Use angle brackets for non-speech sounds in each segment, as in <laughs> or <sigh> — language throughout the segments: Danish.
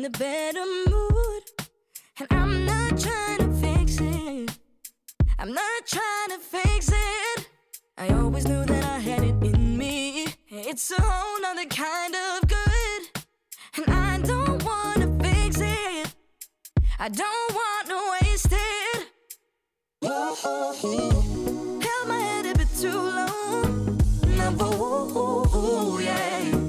in a better mood. And I'm not trying to fix it. I'm not trying to fix it. I always knew that I had it in me. It's a whole nother kind of good. And I don't wanna fix it. I don't wanna waste it. Held my head a bit too long. Never, yeah.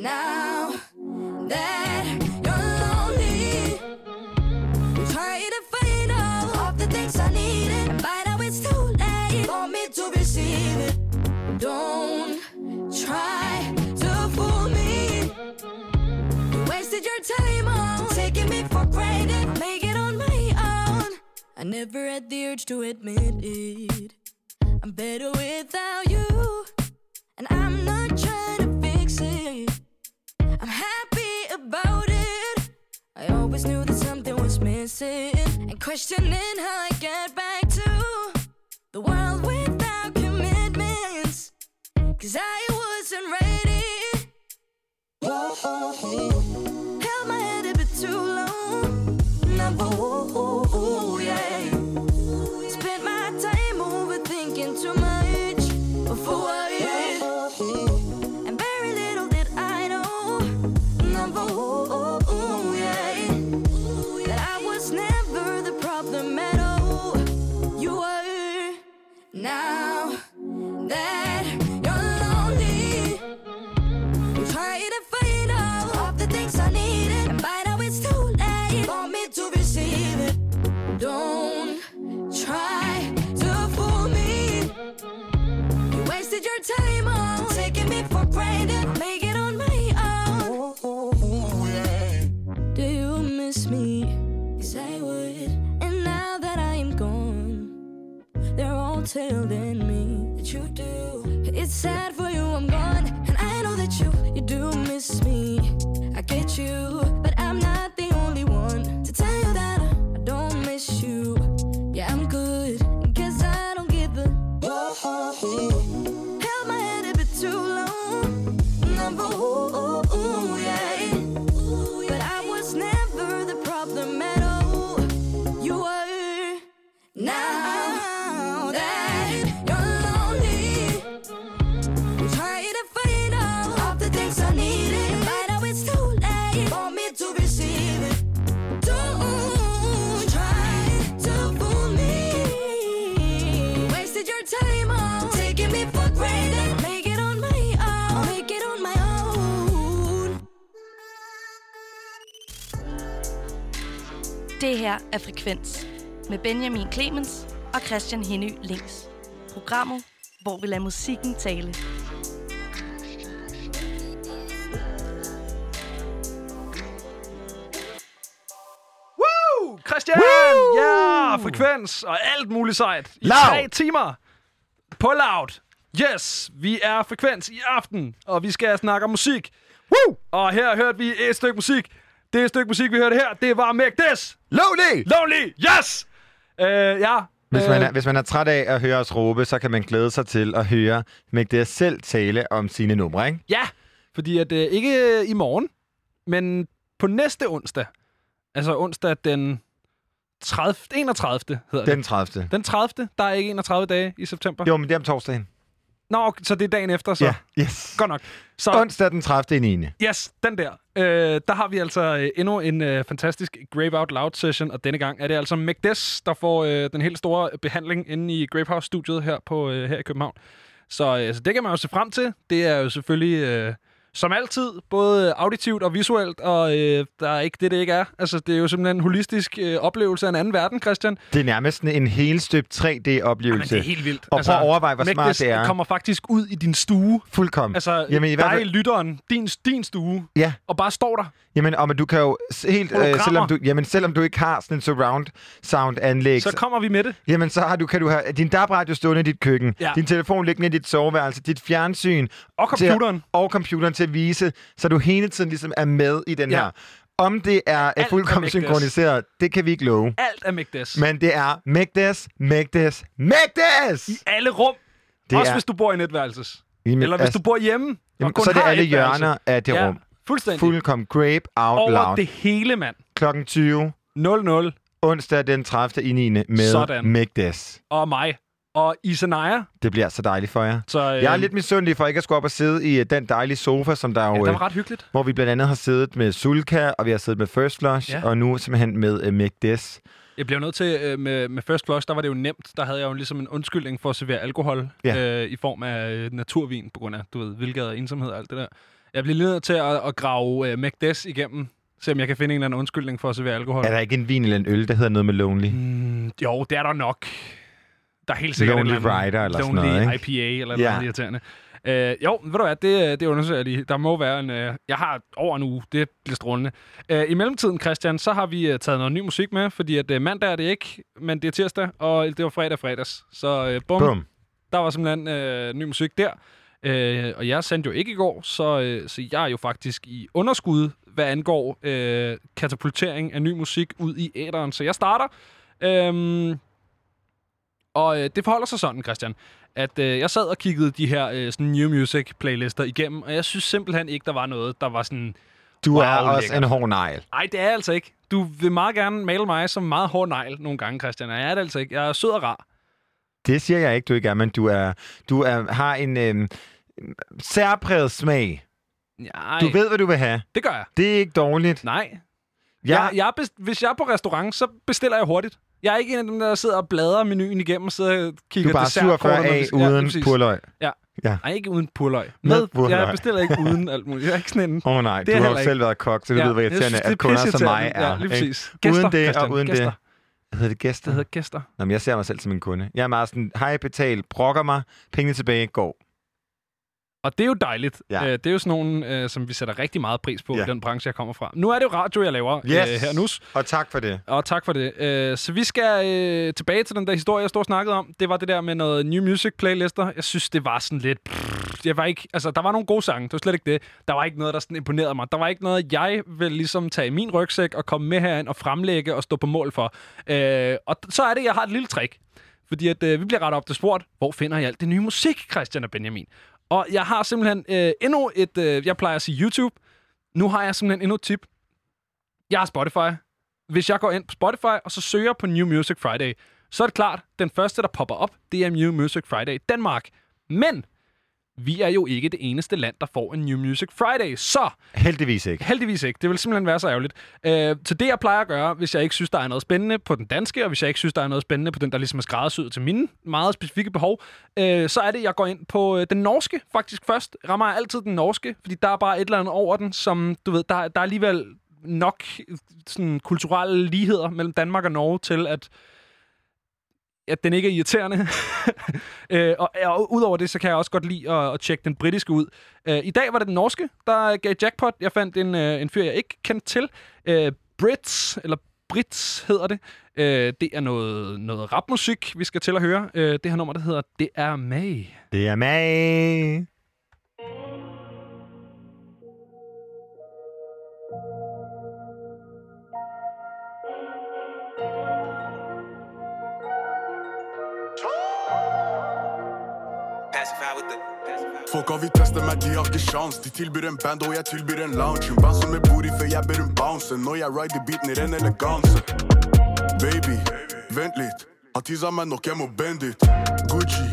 Now that you're lonely. I Try to find all of the things I needed. And by now it's too late for me to receive it. Don't try to fool me. You wasted your time on taking me for granted. Make it on my own. I never had the urge to admit it. I'm better without you. And I'm not trying to fix it. I'm happy about it. I always knew that something was missing. And questioning how I get back to the world without commitments. Cause I wasn't ready. Held my head a bit too long. Yeah. Spent wasted your time on taking me for granted. Make it on my own. Do you miss me? Yes, I would. And now that I am gone, they're all telling me that you do. It's sad for you, I'm gone. And I know that you, you do miss me. I get you, Det her er Frekvens med Benjamin Clemens og Christian Henny Links. Programmet, hvor vi lader musikken tale. Woo! Christian! Ja, yeah, frekvens og alt muligt sejt. I Loud. tre timer. På loud. Yes, vi er frekvens i aften, og vi skal snakke om musik. Woo! Og her hørte vi et stykke musik. Det stykke musik, vi hørte her, det var Make This. Lonely! Lonely, yes! Uh, ja. Hvis øh, man, er, hvis man er træt af at høre os råbe, så kan man glæde sig til at høre Mægde selv tale om sine numre, ikke? Ja, fordi at uh, ikke øh, i morgen, men på næste onsdag, altså onsdag den 30, 31. hedder det. Den 30. Den 30. Der er ikke 31 dage i september. Jo, men det er om torsdagen. Nå, okay, så det er dagen efter, så. Ja, yes. Godt nok. Så Onsdag den 30. i 9. yes, den der. Øh, der har vi altså øh, endnu en øh, fantastisk Grave Out Loud session, og denne gang er det altså Macdes, der får øh, den helt store behandling inde i Grave House-studiet her, på, øh, her i København. Så, øh, så det kan man jo se frem til. Det er jo selvfølgelig... Øh, som altid, både auditivt og visuelt, og øh, der er ikke det, det ikke er. Altså, det er jo simpelthen en holistisk øh, oplevelse af en anden verden, Christian. Det er nærmest en helstøbt 3D-oplevelse. Men det er helt vildt. Og prøv at overveje, hvor smart det er. kommer faktisk ud i din stue. Fuldkommen. Altså, Jamen, i hvert dig, fald- lytteren, din, din stue, Ja, og bare står der. jamen, og men du kan jo helt, øh, selvom du, jamen, selvom du ikke har sådan en surround sound anlæg, Så kommer vi med det. Jamen, så har du, kan du have din DAB-radio stående i dit køkken, Ja. din telefon liggende i dit soveværelse, dit fjernsyn Og computeren. Til, og computeren til at vise, så du hele tiden ligesom er med i den Ja. her. Om det er, er er fuldkommen Des. synkroniseret, det kan vi ikke love. Alt er Mægdes. Men det er Megdes, Megdes, Megdes! I alle rum. Det Også er- hvis du bor i et etværelses. Jamen, Eller hvis du bor hjemme. jamen, så er det alle hjørner af det ja, rum. Fuldstændig. Fuldkommen grape out Over loud. det hele, mand. Klokken 20, 0-0. onsdag den 30. i 9. med Sådan. Megdes. Og mig. Og Isanaya. Det bliver så dejligt for jer. Så, øh, Jeg er lidt misundelig for ikke at skulle op og sidde i øh, den dejlige sofa, som der jo... Ja, det øh, var ret hyggeligt. hvor vi blandt andet har siddet med Sulka, og vi har siddet med First Flush, Ja. og nu simpelthen med uh, Megdes. Jeg blev nødt til, øh, med, med First Flush, der var det jo nemt. Der havde jeg jo ligesom en undskyldning for at servere alkohol Ja. øh, i form af øh, naturvin, på grund af, du ved, hvilket og ensomhed og alt det der. Jeg blev lige nødt til at, at grave øh, Macdes igennem, se om jeg kan finde en eller anden undskyldning for at servere alkohol. Er der ikke en vin eller en øl, der hedder noget med Lonely? Mm, jo, det er der nok. Der er helt sikkert Lonely en Rider eller sådan Lonely noget, ikke? IPA eller Ja. noget irriterende. Øh, jo, ved du hvad, det, det undersøger jeg lige. Der må være en... Øh, jeg har over en uge, det bliver strålende. Øh, I mellemtiden, Christian, så har vi øh, taget noget ny musik med, fordi at øh, mandag er det ikke, men det er tirsdag, og det var fredag fredags. Så øh, bum, Bum. der var simpelthen øh, ny musik der. Øh, og jeg sendte jo ikke i går, så, øh, så jeg er jo faktisk i underskud, hvad angår øh, katapultering af ny musik ud i æderen. Så jeg starter. Øhm, og øh, det forholder sig sådan, Christian, at øh, jeg sad og kiggede de her øh, sådan new music playlister igennem, og jeg synes simpelthen ikke, der var noget, der var sådan... Du Wow, er også lækkert. en hård negl. Ej, det er jeg altså ikke. Du vil meget gerne male mig som meget hård negl nogle gange, Christian, og jeg er det altså ikke. Jeg er sød og rar. Det siger jeg ikke, du ikke er, men du, er, du er, har en øhm, særpræget smag. Nej, Du ved, hvad du vil have. det gør jeg. Det er ikke dårligt. Nej, Jeg, Jeg, jeg best, hvis jeg er på restaurant, så bestiller jeg hurtigt. Jeg er ikke en af dem, der sidder og bladrer menuen igennem og sidder og du kigger er bare dessertkort 47 og noget af uden præcis. purløg. Nej, ikke uden purløg. Med Med. Jeg bestiller ikke uden alt muligt. Jeg er ikke sådan en... Åh oh, nej, Det du har jo selv været kok, så du ja, ved, jeg irriterende, synes, det at kunder som mig er. Ja, lige præcis. Gæster, Uden det og Christian, uden det. gæster. Hvad hedder det? Gæster? Det hedder gæster. Nå, men jeg ser mig selv som en kunde. Jeg er meget sådan, hej, betal, brokker mig, penge tilbage, går. Og det er jo dejligt. Ja. Ja. Det er jo sådan nogen, øh, som vi sætter rigtig meget pris på Ja. i den branche, jeg kommer fra. Nu er det jo radio, jeg laver Yes. øh, her nu. Og tak for det. Og tak for det. Øh, så vi skal øh, tilbage til den der historie, jeg stod og snakkede om. Det var det der med noget new music playlister. Jeg synes, det var sådan lidt... Jeg var ikke, altså, der var nogle gode sange, det var slet ikke det. Der var ikke noget, der sådan imponerede mig. Der var ikke noget, jeg vil ligesom tage i min rygsæk og komme med herind og fremlægge og stå på mål for. Øh, og så er det, jeg har et lille trick. Fordi at, øh, vi bliver ret op til spurgt, hvor finder jeg alt det nye musik, Christian og Benjamin? Og jeg har simpelthen øh, endnu et, øh, jeg plejer at sige YouTube. Nu har jeg simpelthen endnu et tip. Jeg har Spotify. Hvis jeg går ind på Spotify og så søger på New Music Friday, så er det klart, den første, der popper op, det er New Music Friday Danmark. Men vi er jo ikke det eneste land, der får en New Music Friday. Så Heldigvis ikke. heldigvis ikke. Det vil simpelthen være så ærgerligt. Øh, så det, jeg plejer at gøre, hvis jeg ikke synes, der er noget spændende på den danske, og hvis jeg ikke synes, der er noget spændende på den, der ligesom er skræddersyet til mine meget specifikke behov, øh, så er det, jeg går ind på øh, den norske faktisk først. Rammer jeg altid den norske, fordi der er bare et eller andet over den, som, du ved, der, der er alligevel nok øh, sådan, kulturelle ligheder mellem Danmark og Norge til, at at den ikke er irriterende. <laughs> øh, og, og udover det, så kan jeg også godt lide at, at tjekke den britiske ud. Øh, I dag var det den norske, der gav jackpot. Jeg fandt en, øh, en fyr, jeg ikke kendte til. Øh, Brits, eller Brits hedder det. Øh, det er noget, noget rapmusik, vi skal til at høre. Øh, det her nummer, der hedder Det er May. Det er May. Folk har vi testet meg, de har ikke sjans De tilbyr en band og jeg tilbyr en lounge. En band som jeg bor i før jeg ber en bounce. Når jeg rider beaten i ren eleganse Baby, vent litt Han tisa meg nok, jeg må bend it. Gucci,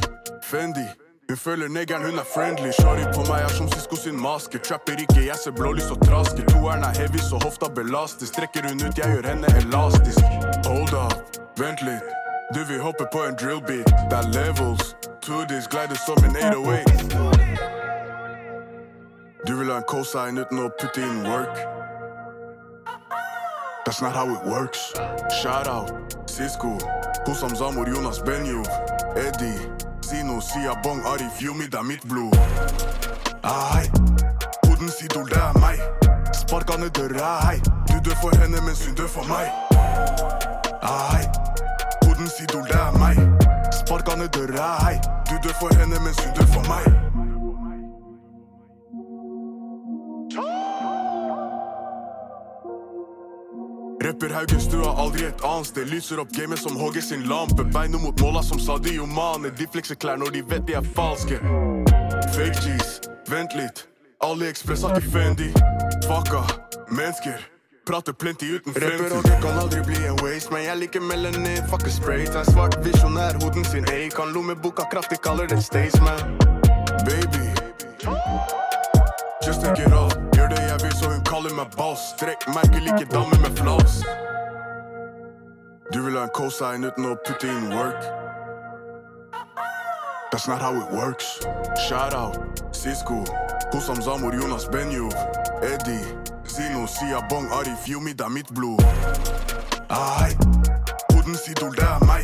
Fendi. Hun føler negeren, hun er friendly. Shari på meg er som Sisko sin maske. Trapper ikke, jeg ser blålys og trasker Toeren er heavy, så hofta belastes Strekker hun ut, jeg gjør henne elastisk. Hold up, vent litt Du vil hoppe på en drill beat Det er levels To this, glider som en 808 Du vil ha en cosign uten å putte inn work. That's not how it works. Shout out, Cisco, Husam Zamor, Jonas Benjuv, Eddie, Sino, Sia Bong, Arif, Yumi, det er mitt blod. Ai, hodens idol, det er meg. Sparka ned døra, hei. Du dør for henne, mens hun dør for meg. Ai, Verdens idol, det er mig Spark han i døra, Du dør for henne, mens hun dør for mig Rapper Haugenstua, aldri et annet sted. Lyser opp gamet som Hogge sin lampe. Beina mot måla som Sadio Mane. De flekser klær når de vet de er falske. Fake cheese, vent litt. AliExpress har ikke Fendi. Fucka mennesker. Prater plenty uten Rapper og det kan aldri bli en waste, men jeg liker melanin. Fucker straight. Er svart visjonær, hoden sin A. Kan lommeboka kraftig, kaller det Staysman. Baby. Just take it off. Gjør det jeg vil, så hun kaller meg boss. Strekk merker like damer med floss. Du vil ha en cosign uten å putte inn work. That's not how it works. Shout out, Cisco, Hosam Zamor, Jonas Benjov, Eddie, Zino, Siger Bong, og de Yumi, der er mit blod. Ai, hodens idol, der er mig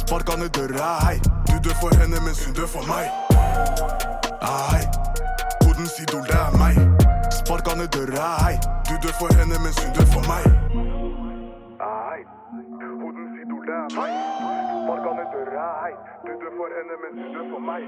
Sparkerne, ned døra, hei. Du dør for hende, mens hun dør for meg. Ai, hodens idol, der er mig Sparkerne, ned døra, hei. Du dør for hende, mens hun dør for mig Ai, hodens idol, det er meg. Sparka ned døra, hei. Du dør for hende, mens hun dør for mig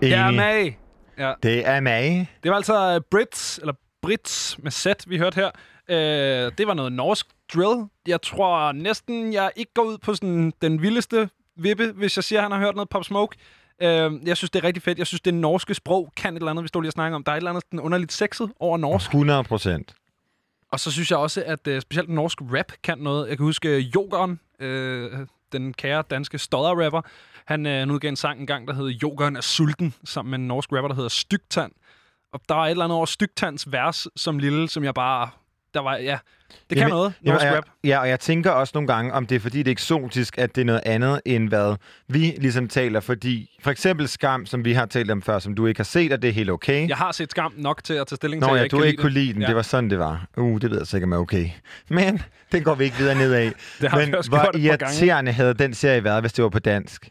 meg. Ja, Enig. med. Ja. Det er mig. Det var altså øh, Brits, eller Brits med Z, vi hørte her. Øh, det var noget norsk drill. Jeg tror næsten, jeg ikke går ud på sådan den vildeste vippe, hvis jeg siger, at han har hørt noget Pop Smoke. Øh, jeg synes, det er rigtig fedt. Jeg synes, det norske sprog kan et eller andet, vi stod lige og snakke om. Der er et eller andet sådan underligt sexet over norsk. 100 procent. Og så synes jeg også, at øh, specielt norsk rap kan noget. Jeg kan huske øh, Jokeren, øh, den kære danske stodder-rapper. Han, øh, han udgav en sang engang, der hed Jokeren er sulten, sammen med en norsk rapper, der hedder Stygtand. Og der er et eller andet over Stygtands vers som lille, som jeg bare... Der var, ja, det kan Jamen, noget, og jeg, rap. Ja, og jeg tænker også nogle gange, om det er fordi, det er eksotisk, at det er noget andet, end hvad vi ligesom taler. Fordi for eksempel Skam, som vi har talt om før, som du ikke har set, og det er helt okay. Jeg har set skam nok til at tage stilling Nå til, at ja, jeg du ikke kunne lide den. Ja. Det var sådan, det var. Uh, det ved jeg sikkert med okay. Men den går vi ikke videre nedad. <laughs> Det har Men hvor irriterende havde den serie været, hvis det var på dansk.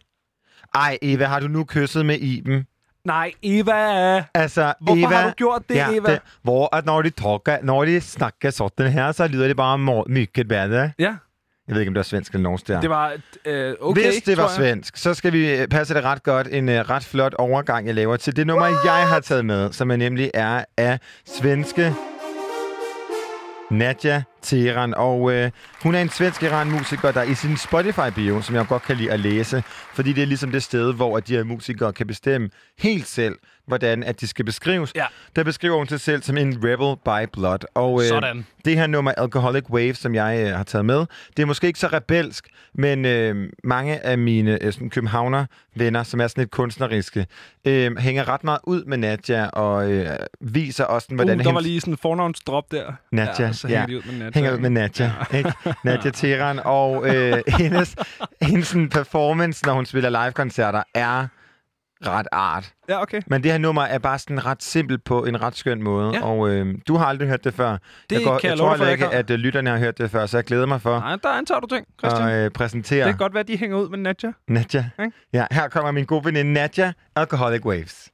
Ej, Eva, har du nu kysset med Iben? Nej, Eva! Altså, Hvorfor Eva, har du gjort det, Eva? Det, hvor at når de, talker, når de snakker sådan her, så lyder det bare mycket bedre. Ja, Jeg ved ikke, om det var svensk eller norsk der. det var øh, okay, Hvis det var svensk, så skal vi øh, passe det ret godt. En uh, ret flot overgang, jeg laver til det nummer, jeg har taget med, som er nemlig er af svenske Nadja Teheran, Og øh, hun er en svensk Iran-musiker, der i sin Spotify-bio, som jeg godt kan lide at læse, fordi det er ligesom det sted, hvor at de her musikere kan bestemme helt selv, hvordan at de skal beskrives. Ja. Der beskriver hun sig selv som en rebel by blood. Og, øh, Sådan. det her nummer, Alcoholic Wave, som jeg øh, har taget med, det er måske ikke så rebelsk, men øh, mange af mine øh, sådan, københavner venner, som er sådan lidt kunstneriske, øh, hænger ret meget ud med Nadja og øh, viser også, sådan, Uh, hvordan der var lige sådan en fornavnsdrop der. Nadja, ja, så ja. hænger de ud med Nadja. hænger ud med Nadja, ja. ikke? Nadja Teran, og øh, <laughs> hendes, hendes sådan, performance, når hun spiller live-koncerter, er ret art. Ja, okay. Men det her nummer er bare sådan ret simpelt på en ret skøn måde, Ja. og øh, du har aldrig hørt det før. Det jeg, går, kan jeg jeg tror for, ikke, at øh, lytterne har hørt det før, så jeg glæder mig for Nej, der antager du ting, Christian. at øh, præsentere Det kan godt være, at de hænger ud med Nadja. Nadja. Ikke? Ja, her kommer min gode veninde Nadja, Alcoholic Waves.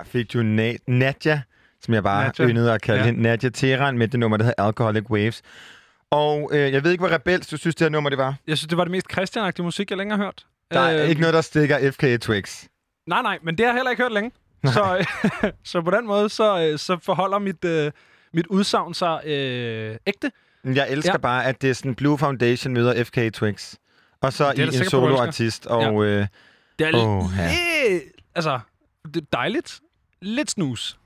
Her fik du Na- Nadja, som jeg bare Nadja. yndede at kalde Ja. ja. hende. Nadja Teran med det nummer, der hedder Alcoholic Waves. Og øh, jeg ved ikke, hvor rebelsk du synes, det her nummer det var. Jeg synes, det var det mest christian musik, jeg længere har hørt. Der er Øh, ikke noget, der stikker FK Twix. Nej, nej, men det har jeg heller ikke hørt længe. Så, <laughs> så på den måde, så, øh, så forholder mit, øh, mit udsagn sig øh, ægte. Jeg elsker Ja. ja. bare, at det er sådan Blue Foundation møder FK Twix. Og så Det er i en soloartist. Og øh, Det er Åh, ja. altså, det er dejligt. Lidt snus.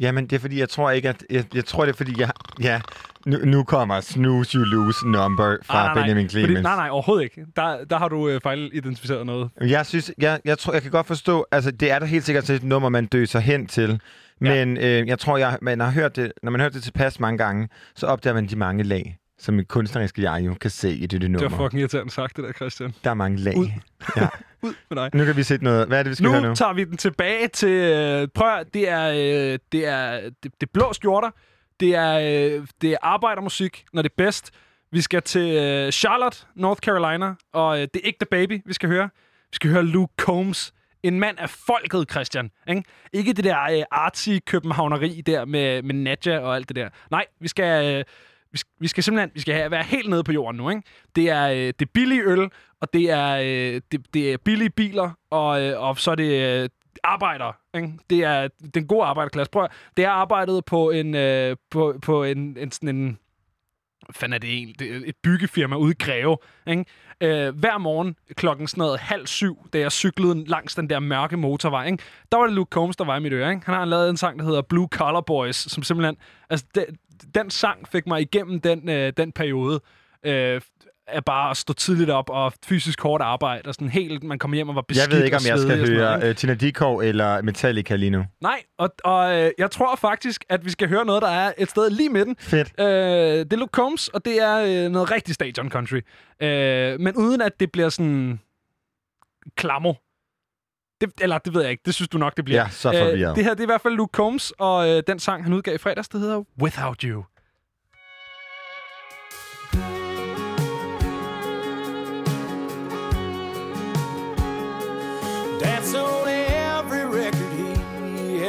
jamen, det er fordi, jeg tror ikke, at... Jeg, jeg tror, det er fordi, jeg... Ja, nu, nu kommer Snooze You Lose Number fra Ah, nej, nej, Benjamin Fordi, Clemens. nej, nej, overhovedet ikke. Der, der har du øh, fejlidentificeret noget. Jeg synes, jeg, jeg tror, jeg kan godt forstå, altså det er da helt sikkert et nummer, man døser hen til. Men øh, jeg tror, jeg, man har hørt det, når man har hørt det tilpas mange gange, så opdager man de mange lag, som et kunstneriske jeg jo kan se i det, det nummer. Det var fucking irriterende sagt, det der, Christian. Der er mange lag. Ud. Ja. <laughs> Ud med dig. Nu kan vi sætte noget. Hvad er det, vi skal høre Nu nu? tager vi den tilbage til... Øh, prøv det er, øh, det er det, det blå skjorter. Det er, øh, det er arbejdermusik, når det er bedst. Vi skal til Charlotte, North Carolina, og det er ikke The Baby, vi skal høre. Vi skal høre Luke Combs. En mand af folket, Christian. Ikke, ikke det der øh, artsy københavneri der med, med Nadja og alt det der. Nej, vi skal... Øh, vi vi skal simpelthen vi skal have, være helt nede på jorden nu, ikke? Det er, øh, det er billige øl, og det er, øh, det, det er billige biler, og, øh, og så er det øh, arbejdere. Ikke? Det er den gode arbejderklasse. Prøv at, det er arbejdet på en, øh, på, på en, en sådan en fanden er det egentlig? Det er et byggefirma ude i Greve. Ikke? Øh, hver morgen klokken sådan noget halv syv, da jeg cyklede langs den der mørke motorvej, ikke? der var det Luke Combs, der var i mit øre. Ikke? Han har lavet en sang, der hedder Blue Collar Boys, som simpelthen... Altså, den, den sang fik mig igennem den, øh, den periode. Øh, af bare at stå tidligt op og fysisk hårdt arbejde, og sådan helt, man kommer hjem og var beskidt Jeg ved ikke, om jeg skal noget, høre ikke? uh, Tina Dikov eller Metallica lige nu. Nej, og, og øh, jeg tror faktisk, at vi skal høre noget, der er et sted lige midten. Fedt. Øh, det er Luke Combs, og det er øh, noget rigtig stadion country. Øh, men uden at det bliver sådan klammer. Det, eller det ved jeg ikke. Det synes du nok, det bliver. Ja, så forvirret. det her det er i hvert fald Luke Combs, og øh, den sang, han udgav i fredags, det hedder Without You.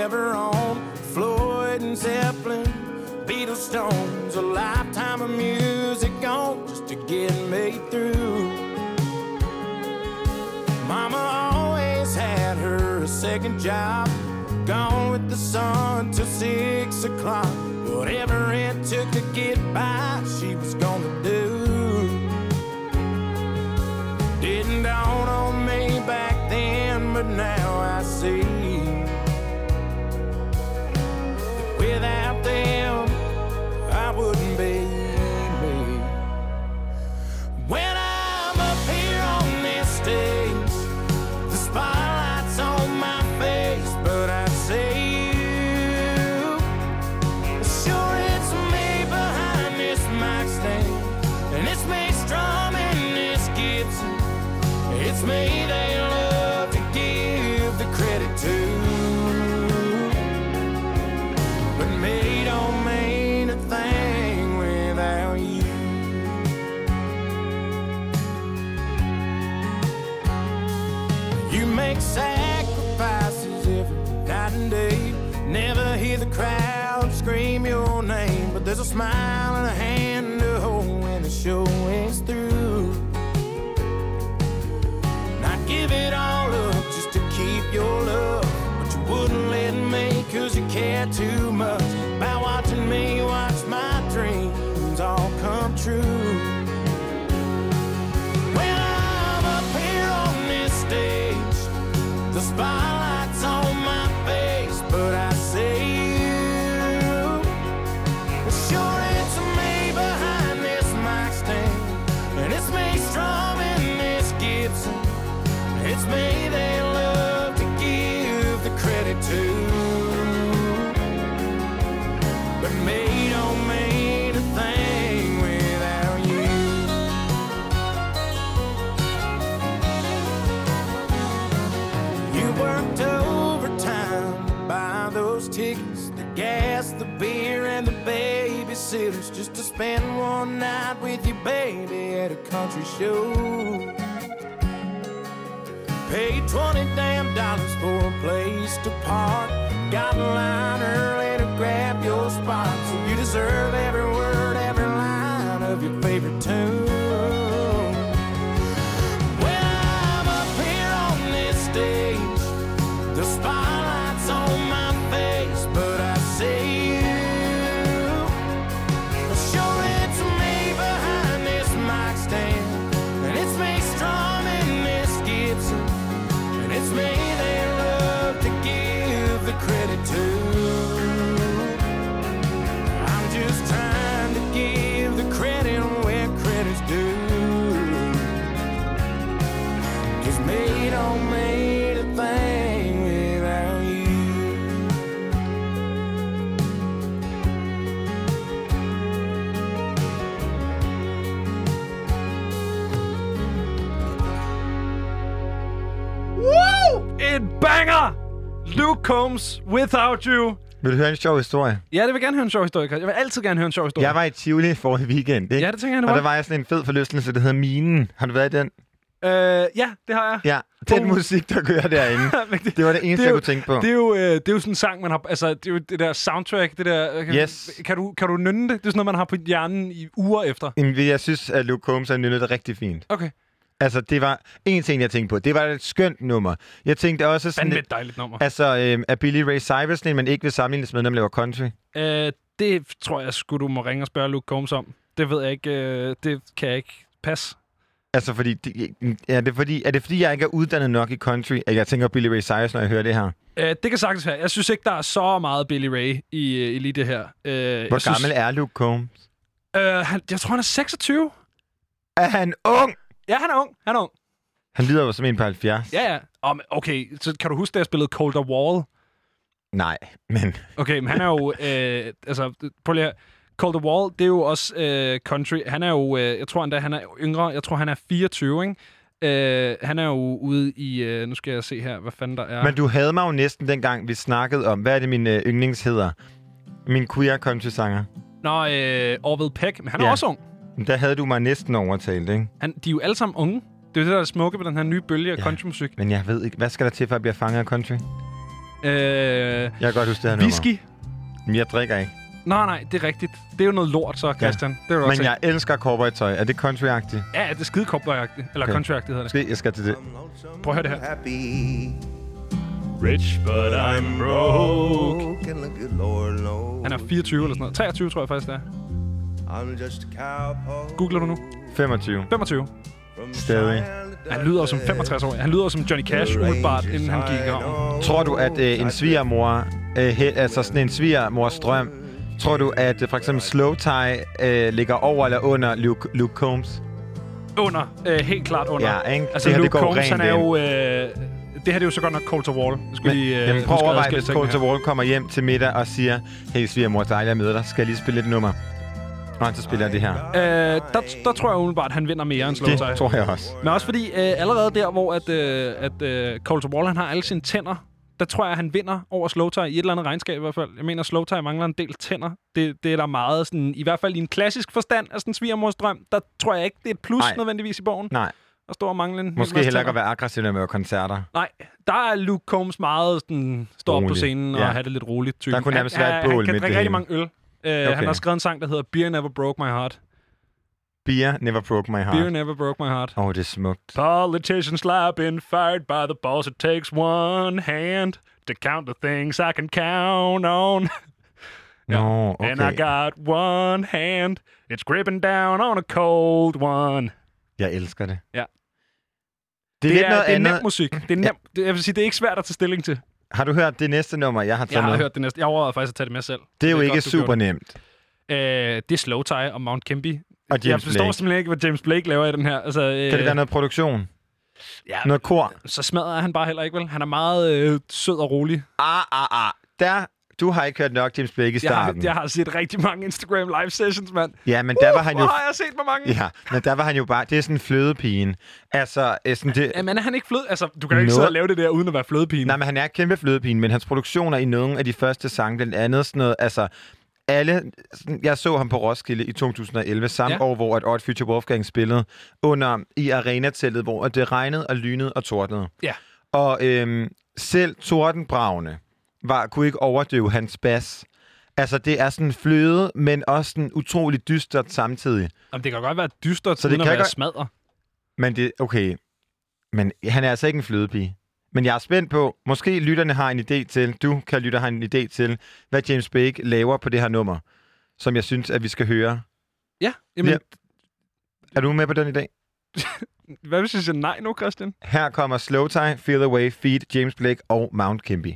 Ever owned. Floyd and Zeppelin, Beatles, Stones, a lifetime of music gone just to get me through. Mama always had her a second job, gone with the sun till six o'clock. Whatever it took to get by, she was gonna do. Didn't dawn on me back then, but now I see. Smile spend one night with your baby at a country show. Paid 20 damn dollars for a place to park. Got in line early to grab your spot. So you deserve every Combs, Without You. Vil du høre en sjov historie? Ja, det vil gerne høre en sjov historie. Jeg vil altid gerne høre en sjov historie. Jeg var i Tivoli forrige weekend, ikke? Ja, det tænker jeg, du Og var. der var jeg sådan en fed forlystelse, der hedder Minen. Har du været i den? Øh, ja, det har jeg. Ja, den Oh. musik, der kører derinde. <laughs> Det, Det var det eneste, Det er jeg jo- kunne tænke på. det, er jo, øh, det er jo sådan en sang, man har... Altså, det er jo det der soundtrack, det der... Kan, Yes. Kan du, kan du nynne det? Det er sådan noget, man har på hjernen i uger efter. Jamen, Jeg synes, at Luke Combs har nynnet det rigtig fint. Okay. Altså, det var en ting, jeg tænkte på. Det var et skønt nummer. Jeg tænkte også sådan... Vanvittigt dejligt nummer. Altså, øh, er Billy Ray Cyrus en, man ikke vil sammenlignes med, når man laver country? Øh, det tror jeg skulle du må ringe og spørge Luke Combs om. Det ved jeg ikke. Øh, det kan jeg ikke passe. Altså, fordi det, er, det fordi, er det fordi, jeg ikke er uddannet nok i country, at jeg tænker Billy Ray Cyrus, når jeg hører det her? Øh, det kan sagtens være. Jeg synes ikke, der er så meget Billy Ray i, øh, i lige det her. Øh, Hvor jeg gammel er Luke Combs? Øh, han, jeg tror, han er 26. Er han ung? Ja, han er ung. Han er ung. Han lyder jo som en på 70. Ja, ja. Men okay, så kan du huske, da jeg spillede Colder Wall? Nej, men Okay, men han er jo... <laughs> øh, altså, prøv lige at- Colder Wall, det er jo også øh, country. Han er jo... Øh, jeg tror endda, han er yngre. Jeg tror, han er 24, ikke? Øh, han er jo ude i... Øh, nu skal jeg se her, hvad fanden der er. Men du havde mig jo næsten dengang, vi snakkede om, hvad er det, min øh, yndlings hedder? Min queer country-sanger. Nå, øh, Orville Peck, men han er Ja. også ung. Der havde du mig næsten overtalt, ikke? Han, de er jo alle sammen unge. Det er jo det, der er smukke ved den her nye bølge af Ja. countrymusik. Men jeg ved ikke, hvad skal der til, for at blive fanget af country? Øh, Jeg kan godt huske det her nummer. whisky. Men jeg drikker ikke. Nej, nej, det er rigtigt. Det er jo noget lort, så, Christian. Det er du Men også jeg elsker cowboytøj. Er det country-agtigt? Ja, det er skide cowboyagtigt. Eller Okay. countryagtigt hedder det. Måske jeg skal til det. Prøv at høre det her. Happy. Rich, but I'm broke. Han er 24 eller sådan noget. 23, tror jeg faktisk, det er. I'm just a cowboy. Googler du nu? 25. 25. from Stadig. Han lyder som 65 år. Han lyder som Johnny Cash umiddelbart, inden han gik graven. Tror du, at øh, en svigermor, øh, he, altså sådan en svigermors drøm, tror du, at øh, for eksempel Slow Tie øh, ligger over eller under Luke, Luke Combs? Under. Øh, helt klart under. Ja, ikke? Altså, det her, Luke det går Combs, han er jo... Øh, det her det er jo så godt nok Cold to Wall. Skulle Men, lige, øh, jamen, prøv at overveje, hvis Cold her. Wall kommer hjem til middag og siger, hey svigermor, dejligt at møde dig. Skal jeg lige spille et nummer? Og så spiller jeg det her. Øh, der, der tror jeg umiddelbart, at han vinder mere end Slow Det tror jeg også. Men også fordi, øh, allerede der, hvor at, øh, at øh, Cold to Wall, han har alle sine tænder, der tror jeg, at han vinder over Slow Tie i et eller andet regnskab i hvert fald. Jeg mener, Slow Tie mangler en del tænder. Det, det er der meget, sådan, i hvert fald i en klassisk forstand af sådan svigermors drøm, der tror jeg ikke, det er et plus Nej. Nej. nødvendigvis i bogen. Nej, At stå og mangle en hel måske heller ikke at være aggressiv, laver koncerter. Nej, der er Luke Combs meget sådan, stå op på scenen og Ja. have det lidt roligt. Typen. Der kunne nærmest være et bål Han kan drikke det rigtig mange øl. Uh, okay. Han har skrevet en sang, der hedder Beer Never Broke My Heart. Beer never broke my heart. Beer never broke my heart. Åh, oh, det er smukt. Politicians lie been fired by the boss. It takes one hand to count the things I can count on. <laughs> Nå, okay. And I got one hand. It's gripping down on a cold one. Jeg elsker det. Ja. Det er, Det er, noget det er andet. nem musik. Det er nem, det, jeg vil sige, det er ikke svært at tage stilling til. Har du hørt det næste nummer, jeg har taget Jeg har med? hørt det næste. Jeg overvejede faktisk at tage det med selv. Det er jo godt, ikke du super nemt. det. Øh, det er Slow Tie og Mount Kimby. Og jeg James forstår Blake. simpelthen ikke, hvad James Blake laver i den her. Altså, øh, Kan det være noget produktion? Ja, Noget kor? så smadrer han bare heller ikke, vel? Han er meget øh, sød og rolig. Ah, ah, ah. Der, du har ikke hørt nok James Blake i Jeg har, starten. jeg har set rigtig mange Instagram live sessions, mand. Ja, men der var han jo... har jeg set hvor mange? Ja, men der var han jo bare... Det er sådan flødepigen. Altså, sådan det... Jamen, er han ikke fløde? Altså, du kan ikke Noget- sidde og lave det der, uden at være flødepine. Nej, men han er kæmpe flødepigen, men hans produktioner i nogle af de første sange, blandt andet sådan noget, altså... Alle, jeg så ham på Roskilde i 2011, samme Ja. ja. år, hvor at Odd Future Wolfgang spillede under i arenateltet, hvor det regnede og lynede og tordnede. Ja. Og øhm, selv Tordenbravne var, kunne ikke overdøve hans bas. Altså, det er sådan fløde, men også sådan utroligt dystert samtidig. Jamen, det kan godt være dystert, Så det uden at kan være godt- smadret. Men det, okay. Men han er altså ikke en flødepige. Men jeg er spændt på, måske lytterne har en idé til, du kan lytte har en idé til, hvad James Blake laver på det her nummer, som jeg synes, at vi skal høre. Ja, jamen, Ja. Er du med på den i dag? <laughs> hvad hvis jeg siger nej nu, Christian? Her kommer Slow Tie, Feel the Way, Feed, James Blake og Mount Kimby.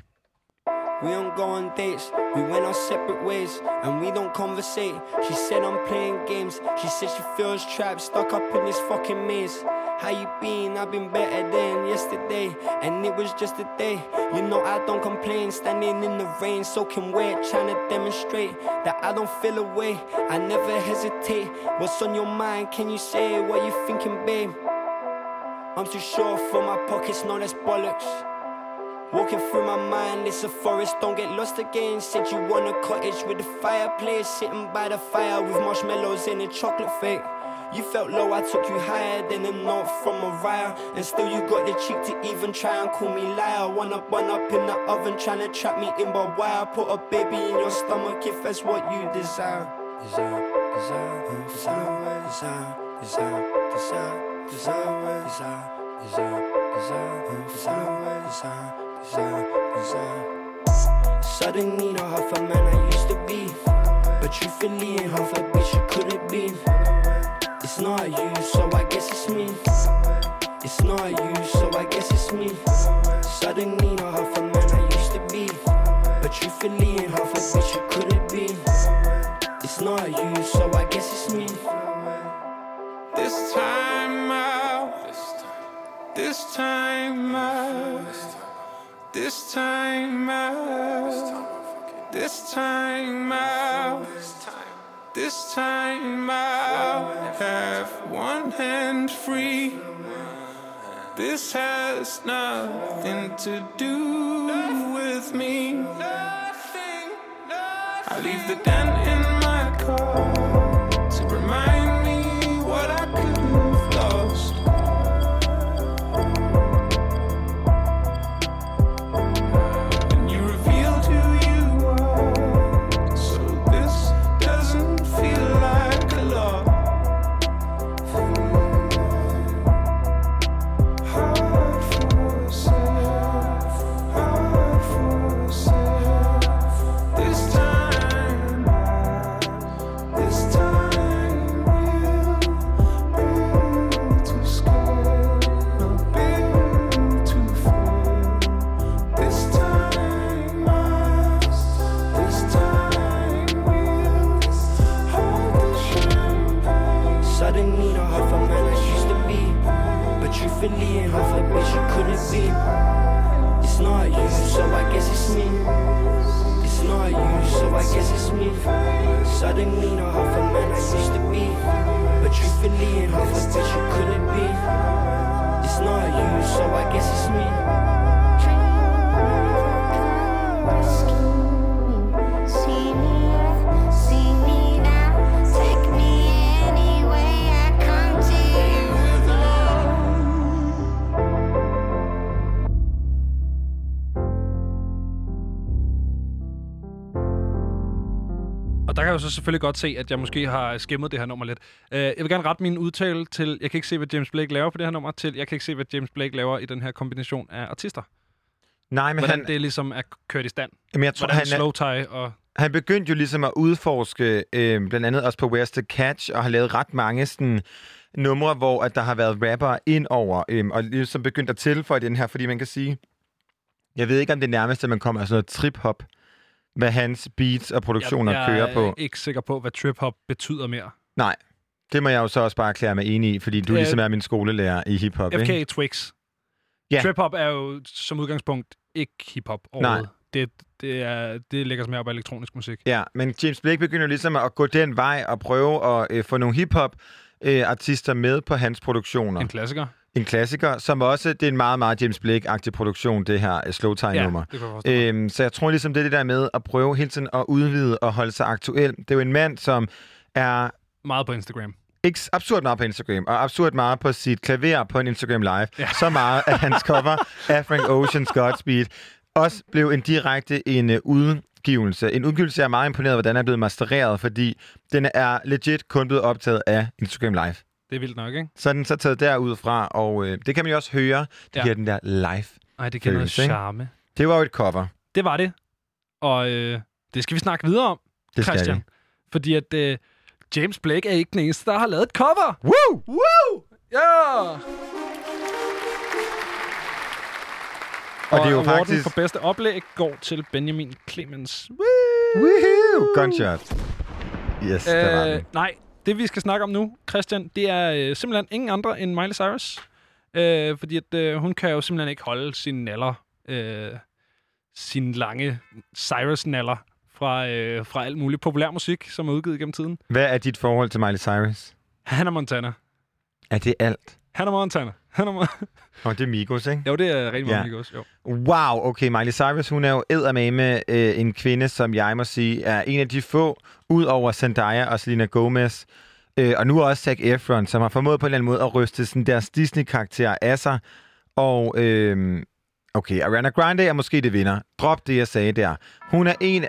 We don't go on dates, we went our separate ways, and we don't conversate. She said I'm playing games, she said she feels trapped, stuck up in this fucking maze. How you been? I've been better than yesterday, and it was just a day. You know I don't complain, standing in the rain, soaking wet, trying to demonstrate that I don't feel away. I never hesitate. What's on your mind? Can you say what you thinking, babe? I'm too sure for my pockets, no, that's bollocks. Walking through my mind, it's a forest, don't get lost again. Said you want a cottage with a fireplace, sitting by the fire with marshmallows and a chocolate fake. You felt low, I took you higher than a note from Mariah. And still you got the cheek to even try and call me liar. One up, one up in the oven, trying to trap me in, why? I put a baby in your stomach if that's what you desire. Desire, desire, desire, desire, desire, desire, desire, desire, desire, desire, desire, desire, Suddenly not half a man I used to be, but truthfully ain't half a bitch you could have been. It's not you, so I guess it's me. It's not you, so I guess it's me. Suddenly not half a man I used to be, but truthfully ain't half a bitch you could have been. It's not you, so I guess it's me. This time out. This time out. This time out. This time out. This time out. Have one hand free. This has nothing to do with me. I leave the dent in my car truthfully ain't half a bitch you could have been. It's not you, so I guess it's me. It's not you, so I guess it's me. Suddenly not half a man I used to be, but truthfully ain't half a bitch you could have been. It's not you, so I guess it's me. Jo så selvfølgelig godt se, at jeg måske har skimmet det her nummer lidt. Uh, jeg vil gerne rette min udtale til, jeg kan ikke se, hvad James Blake laver på det her nummer, til, jeg kan ikke se, hvad James Blake laver i den her kombination af artister. Nej, men Hvordan han, det ligesom er kørt i stand. jamen, jeg tror, Hvordan han, slow tie og... han begyndte jo ligesom at udforske, øh, blandt andet også på Where's the Catch, og har lavet ret mange sådan, numre, hvor at der har været rapper ind over, øh, og ligesom begyndt at tilføje den her, fordi man kan sige, jeg ved ikke, om det nærmest, at man kommer af sådan noget trip-hop, hvad hans beats og produktioner jeg, kører Jeg på. er ikke sikker på, hvad trip-hop betyder mere. Nej, det må jeg jo så også bare erklære mig enig i, fordi du Øh, ligesom er min skolelærer i hiphop, FK ikke? Twix. Ja. Trip-hop er jo som udgangspunkt ikke hip-hop overhovedet. Det, det, er, det ligger sig mere op af elektronisk musik. Ja, men James Blake begynder ligesom at gå den vej og prøve at øh, få nogle hiphop øh, artister med på hans produktioner. En, klassiker. En klassiker, som også, det er en meget, meget James Blake-agtig produktion, det her øh, slow tie nummer. det kan jeg forstå. Øh, Øhm, så jeg tror ligesom, det er det der med at prøve hele tiden at udvide og holde sig aktuel. Det er jo en mand, som er Meget på Instagram. ikke absurd meget på Instagram, og absurd meget på sit klaver på en Instagram Live. Ja. Ja. Så meget, at hans cover af Frank Ocean's Godspeed også blev en direkte en uh, udgivelse. En udgivelse, jeg er meget imponeret, hvordan er blevet mastereret, fordi den er legit kun blevet optaget af Instagram Live. Det er vildt nok, ikke? Så er den så taget derud fra, og øh, det kan man jo også høre. Det Ja. giver den der live. Nej, det giver noget charme. Det var jo et cover. Det var det. Og øh, det skal vi snakke videre om, Det skal Christian. jeg. Fordi at øh, James Blake er ikke den eneste, der har lavet et cover. Woo! Woo! Ja! Og det er jo awarden faktisk... for bedste oplæg går til Benjamin Clemens. Woohoo! Gunshot. Yes, der var Øh, den. nej, det vi skal snakke om nu, Christian, det er øh, simpelthen ingen andre end Miley Cyrus. Øh, fordi at, øh, hun kan jo simpelthen ikke holde sine naller, øh, sine lange Cyrus-naller fra, øh, fra alt muligt populær musik, som er udgivet gennem tiden. Hvad er dit forhold til Miley Cyrus? Hannah Montana. Er det alt? Hannah Montana. Hannah Mon- <laughs> Og det er Migos, ikke? jo, det er rigtig meget ja. også. Jo. Wow, okay, Miley Cyrus, hun er jo eddermame øh, en kvinde, som jeg må sige er en af de få, ud over Zendaya og Selena Gomez, øh, og nu også Zac Efron, som har formået på en eller anden måde at ryste sådan deres Disney-karakter af sig. Og, øh, okay, Ariana Grande er måske det vinder. Drop det, jeg sagde der. Hun er en...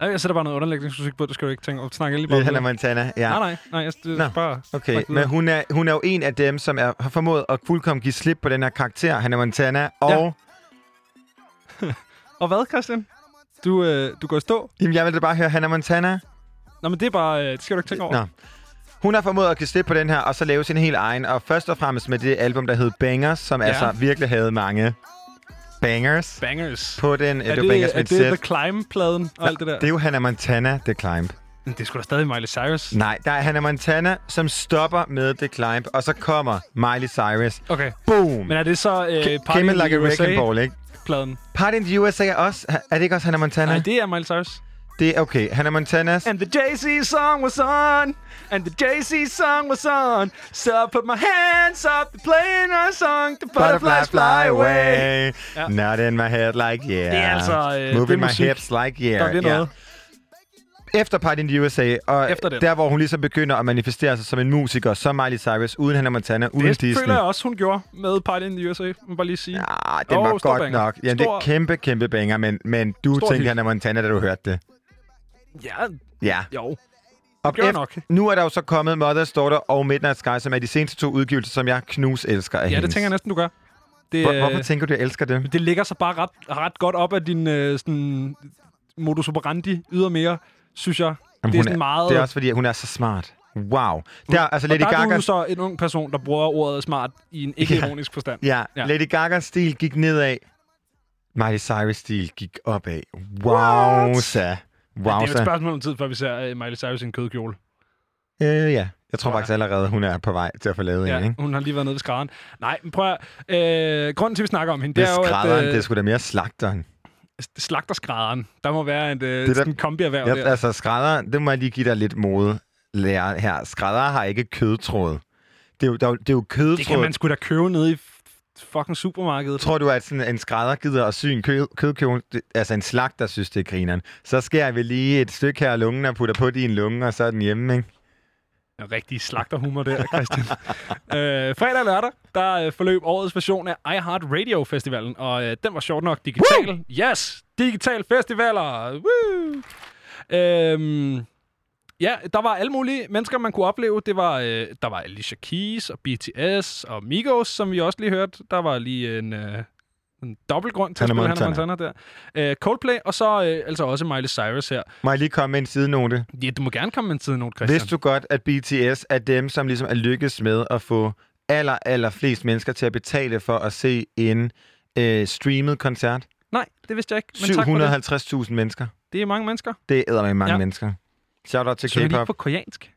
Jeg sætter bare noget underlægningsmusik på, det skal du ikke tænke over. Snakke lige bare Hannah. Montana, ja. Nej, nej, nej, jeg det, Nå, bare Okay, men hun er, hun er jo en af dem, som er, har formået at fuldkommen give slip på den her karakter, Hannah Montana, og... <laughs> Og hvad, Christian? Du, øh, du går i stå? Jamen, jeg vil da bare høre Hannah Montana. Nå, men det er bare... Øh, det skal du ikke tænke over. Nå. Hun har formået at give slip på den her, og så lave sin helt egen. Og først og fremmest med det album, der hed Bangers, som Ja. altså virkelig havde mange bangers Bangers. på den. Er det, det, bangers er det et The. Climb-pladen og alt det der? Det er jo Hannah Montana, The Climb. Men det sgu da stadig Miley Cyrus. Nej, der er Hannah Montana, som stopper med The Climb, og så kommer Miley Cyrus. Okay. Boom! Men er det så øh, Came Party in like the a USA-pladen? ball, ikke? Party in the USA er også... Er det ikke også Hannah Montana? Nej, det er Miley Cyrus. Det er okay. Hannah Montanas... And the Jay-Z song was on. And the Jay-Z song was on. So I put my hands up to playing our song. The butterflies fly away. Ja. Not in my head like yeah. Det er altså, øh, Moving det my musik. hips like yeah. Der er det noget. Efter Party in the USA, og Efter den. der hvor hun ligesom begynder at manifestere sig som en musiker, som Miley Cyrus, uden Hannah Montana, uden Det Disney. føler jeg også, hun gjorde med Party in the USA. Må jeg bare lige sige. Ja, den Åh, var godt banger. nok. Det Stor- er kæmpe, kæmpe banger, men, men du Stor tænkte hit. Hannah Montana, da du hørte det. Ja, Ja. jo. Og eft- nok. Nu er der jo så kommet Mother's Daughter og Midnight Sky, som er de seneste to udgivelser, som jeg knus elsker af Ja, det hendes. tænker jeg næsten, du gør. Det, Hvor, øh, hvorfor tænker du, jeg elsker det? det ligger så bare ret, ret godt op af din øh, sådan, modus operandi ydermere, synes jeg. Jamen, det er sådan meget... Det er også fordi, hun er så smart. Wow. Der, altså og Lady der er Gaga... du så en ung person, der bruger ordet smart i en ikke-ironisk forstand. Ja, Ja. Lady Gagas stil gik nedad. Miley Cyrus stil gik opad. Wow. Men Wow, det er jo et spørgsmål om tid, før vi ser uh, Miley Cyrus i en kødkjole. Øh, ja. Jeg tror faktisk allerede, hun er på vej til at få lavet Ja, en, ikke? hun har lige været nede ved skrædderen. Nej, men prøv at, øh, Grunden til, at vi snakker om hende, Det det er er jo, at det er øh, sgu da mere slagteren. slagterskrædderen, der må være et, øh, Det der- sådan en kombierhverv Ja, der. altså, skrædder, det må jeg lige give dig lidt mode lære her. Skrædder har ikke kødtråd. Det er jo, der, er det er jo kødtråd. Det kan man sgu da købe nede i fucking supermarkedet. Tror du, at sådan en skrædder gider at sy en kød, kødkjole? Altså en slagter synes, det er grineren. Så skærer vi lige et stykke her af lungen og putter på din lunge, og så er den hjemme, ikke? En rigtig slagterhumor der, Christian. <laughs> øh, fredag og lørdag, der øh, forløb årets version af iHeart Radio Festivalen, og øh, den var sjovt nok digital. Yes! Digital festivaler! Woo! Øhm, ja, der var alle mulige mennesker, man kunne opleve. Det var, øh, der var Alicia Keys og BTS og Migos, som vi også lige hørte. Der var lige en, øh, en dobbelt grund til at spille Hannah Montana. Der. Øh, Coldplay, og så øh, altså også Miley Cyrus her. Må jeg lige komme med en sidenote? Ja, du må gerne komme med en tid note, Christian. Vidste du godt, at BTS er dem, som ligesom er lykkes med at få aller, aller flest mennesker til at betale for at se en øh, streamet koncert? Nej, det vidste jeg ikke. Men tak for det. 750.000 mennesker. Det er mange mennesker. Det æder med mange ja. mennesker. Shout out til Synger de K-pop. på koreansk?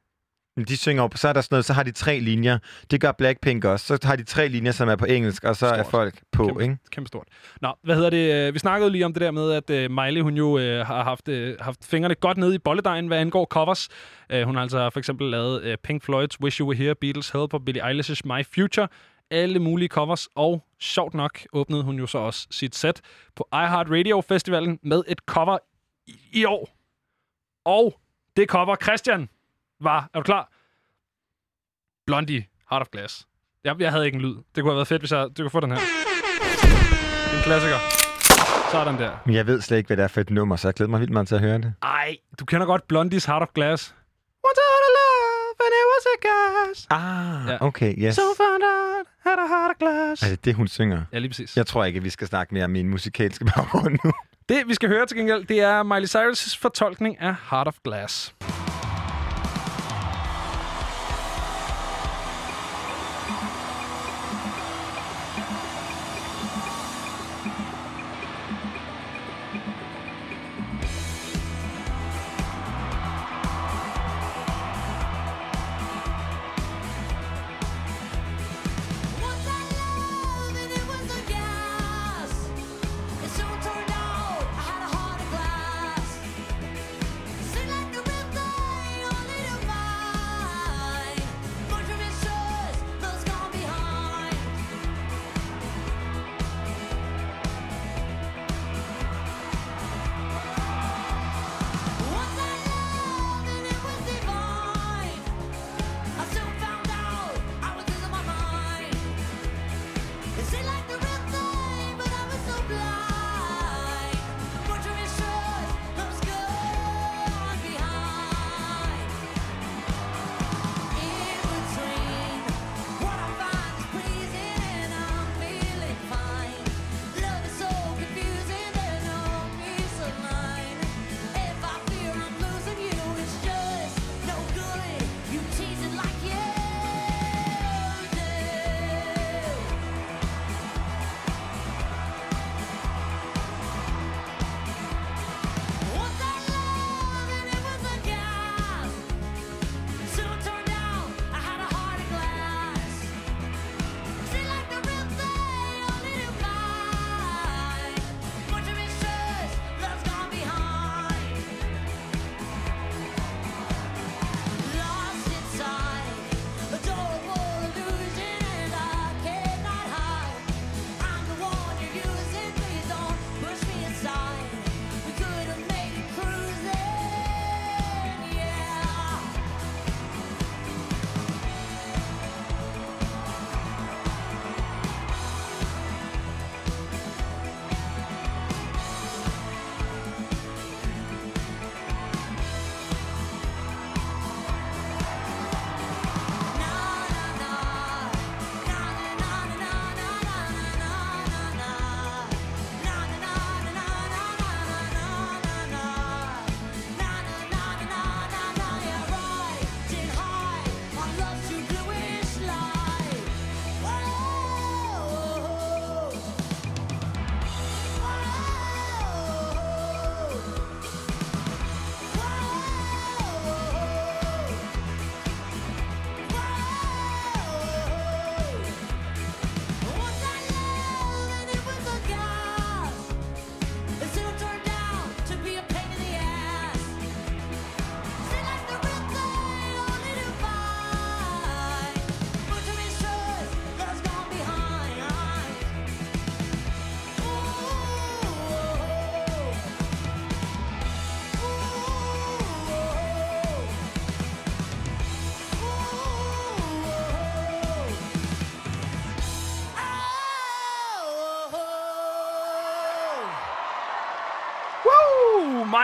De synger op, så er der sådan noget, så har de tre linjer. Det gør Blackpink også. Så har de tre linjer, som er på engelsk, og så er Stort. folk på, Kæmpe, ikke? kæmpe stort. Nå, hvad hedder det? øh, Vi snakkede lige om det der med, at øh, Miley, hun jo øh, har haft, øh, haft fingrene godt nede i bolledejen, hvad angår covers. Øh, hun har altså for eksempel lavet øh, Pink Floyd's Wish You Were Here, Beatles Help og Billie Eilish's My Future. Alle mulige covers, og sjovt nok åbnede hun jo så også sit set på iHeart Radio Festivalen med et cover i, i år. Og det cover, Christian, var, er du klar? Blondie, Heart of Glass. Jeg, jeg havde ikke en lyd. Det kunne have været fedt, hvis jeg... Du kunne få den her. Det er en klassiker. Sådan der. Men jeg ved slet ikke, hvad det er for et nummer, så jeg glæder mig vildt meget til at høre det. Ej, du kender godt Blondies Heart of Glass. Had a love, and it was a gas. Ah, Ja. okay, yes. So found out, had a heart of glass. Er det det, hun synger? Ja, lige præcis. Jeg tror ikke, at vi skal snakke mere om min musikalske baggrund nu. Det, vi skal høre til gengæld, det er Miley Cyrus' fortolkning af Heart of Glass.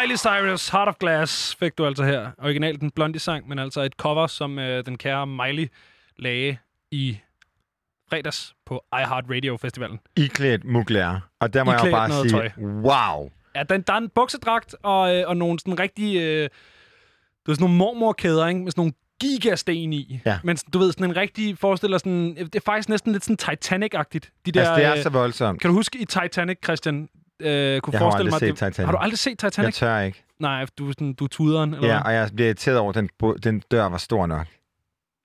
Miley Cyrus, Heart of Glass, fik du altså her. Originalt den Blondie-sang, men altså et cover, som øh, den kære Miley lagde i fredags på iHeart Radio Festivalen. Iklædt Mugler. Og der må jeg jo Iklædt bare sige, tøj. wow. Ja, den, der er en buksedragt og, øh, og nogle sådan rigtige... Øh, du ved, sådan nogle mormorkæder, ikke? Med sådan nogle gigasten i. Ja. Men du ved, sådan en rigtig forestiller sådan... Det er faktisk næsten lidt sådan Titanic-agtigt. De der, Altså, det er øh, så voldsomt. Kan du huske i Titanic, Christian? Øh, kunne Jeg har forestille aldrig mig, set det- Titanic. Har du aldrig set Titanic? Jeg tør ikke. Nej, du, er sådan, du er tuderen, eller Ja, hvad? og jeg bliver irriteret over, at den, den dør var stor nok.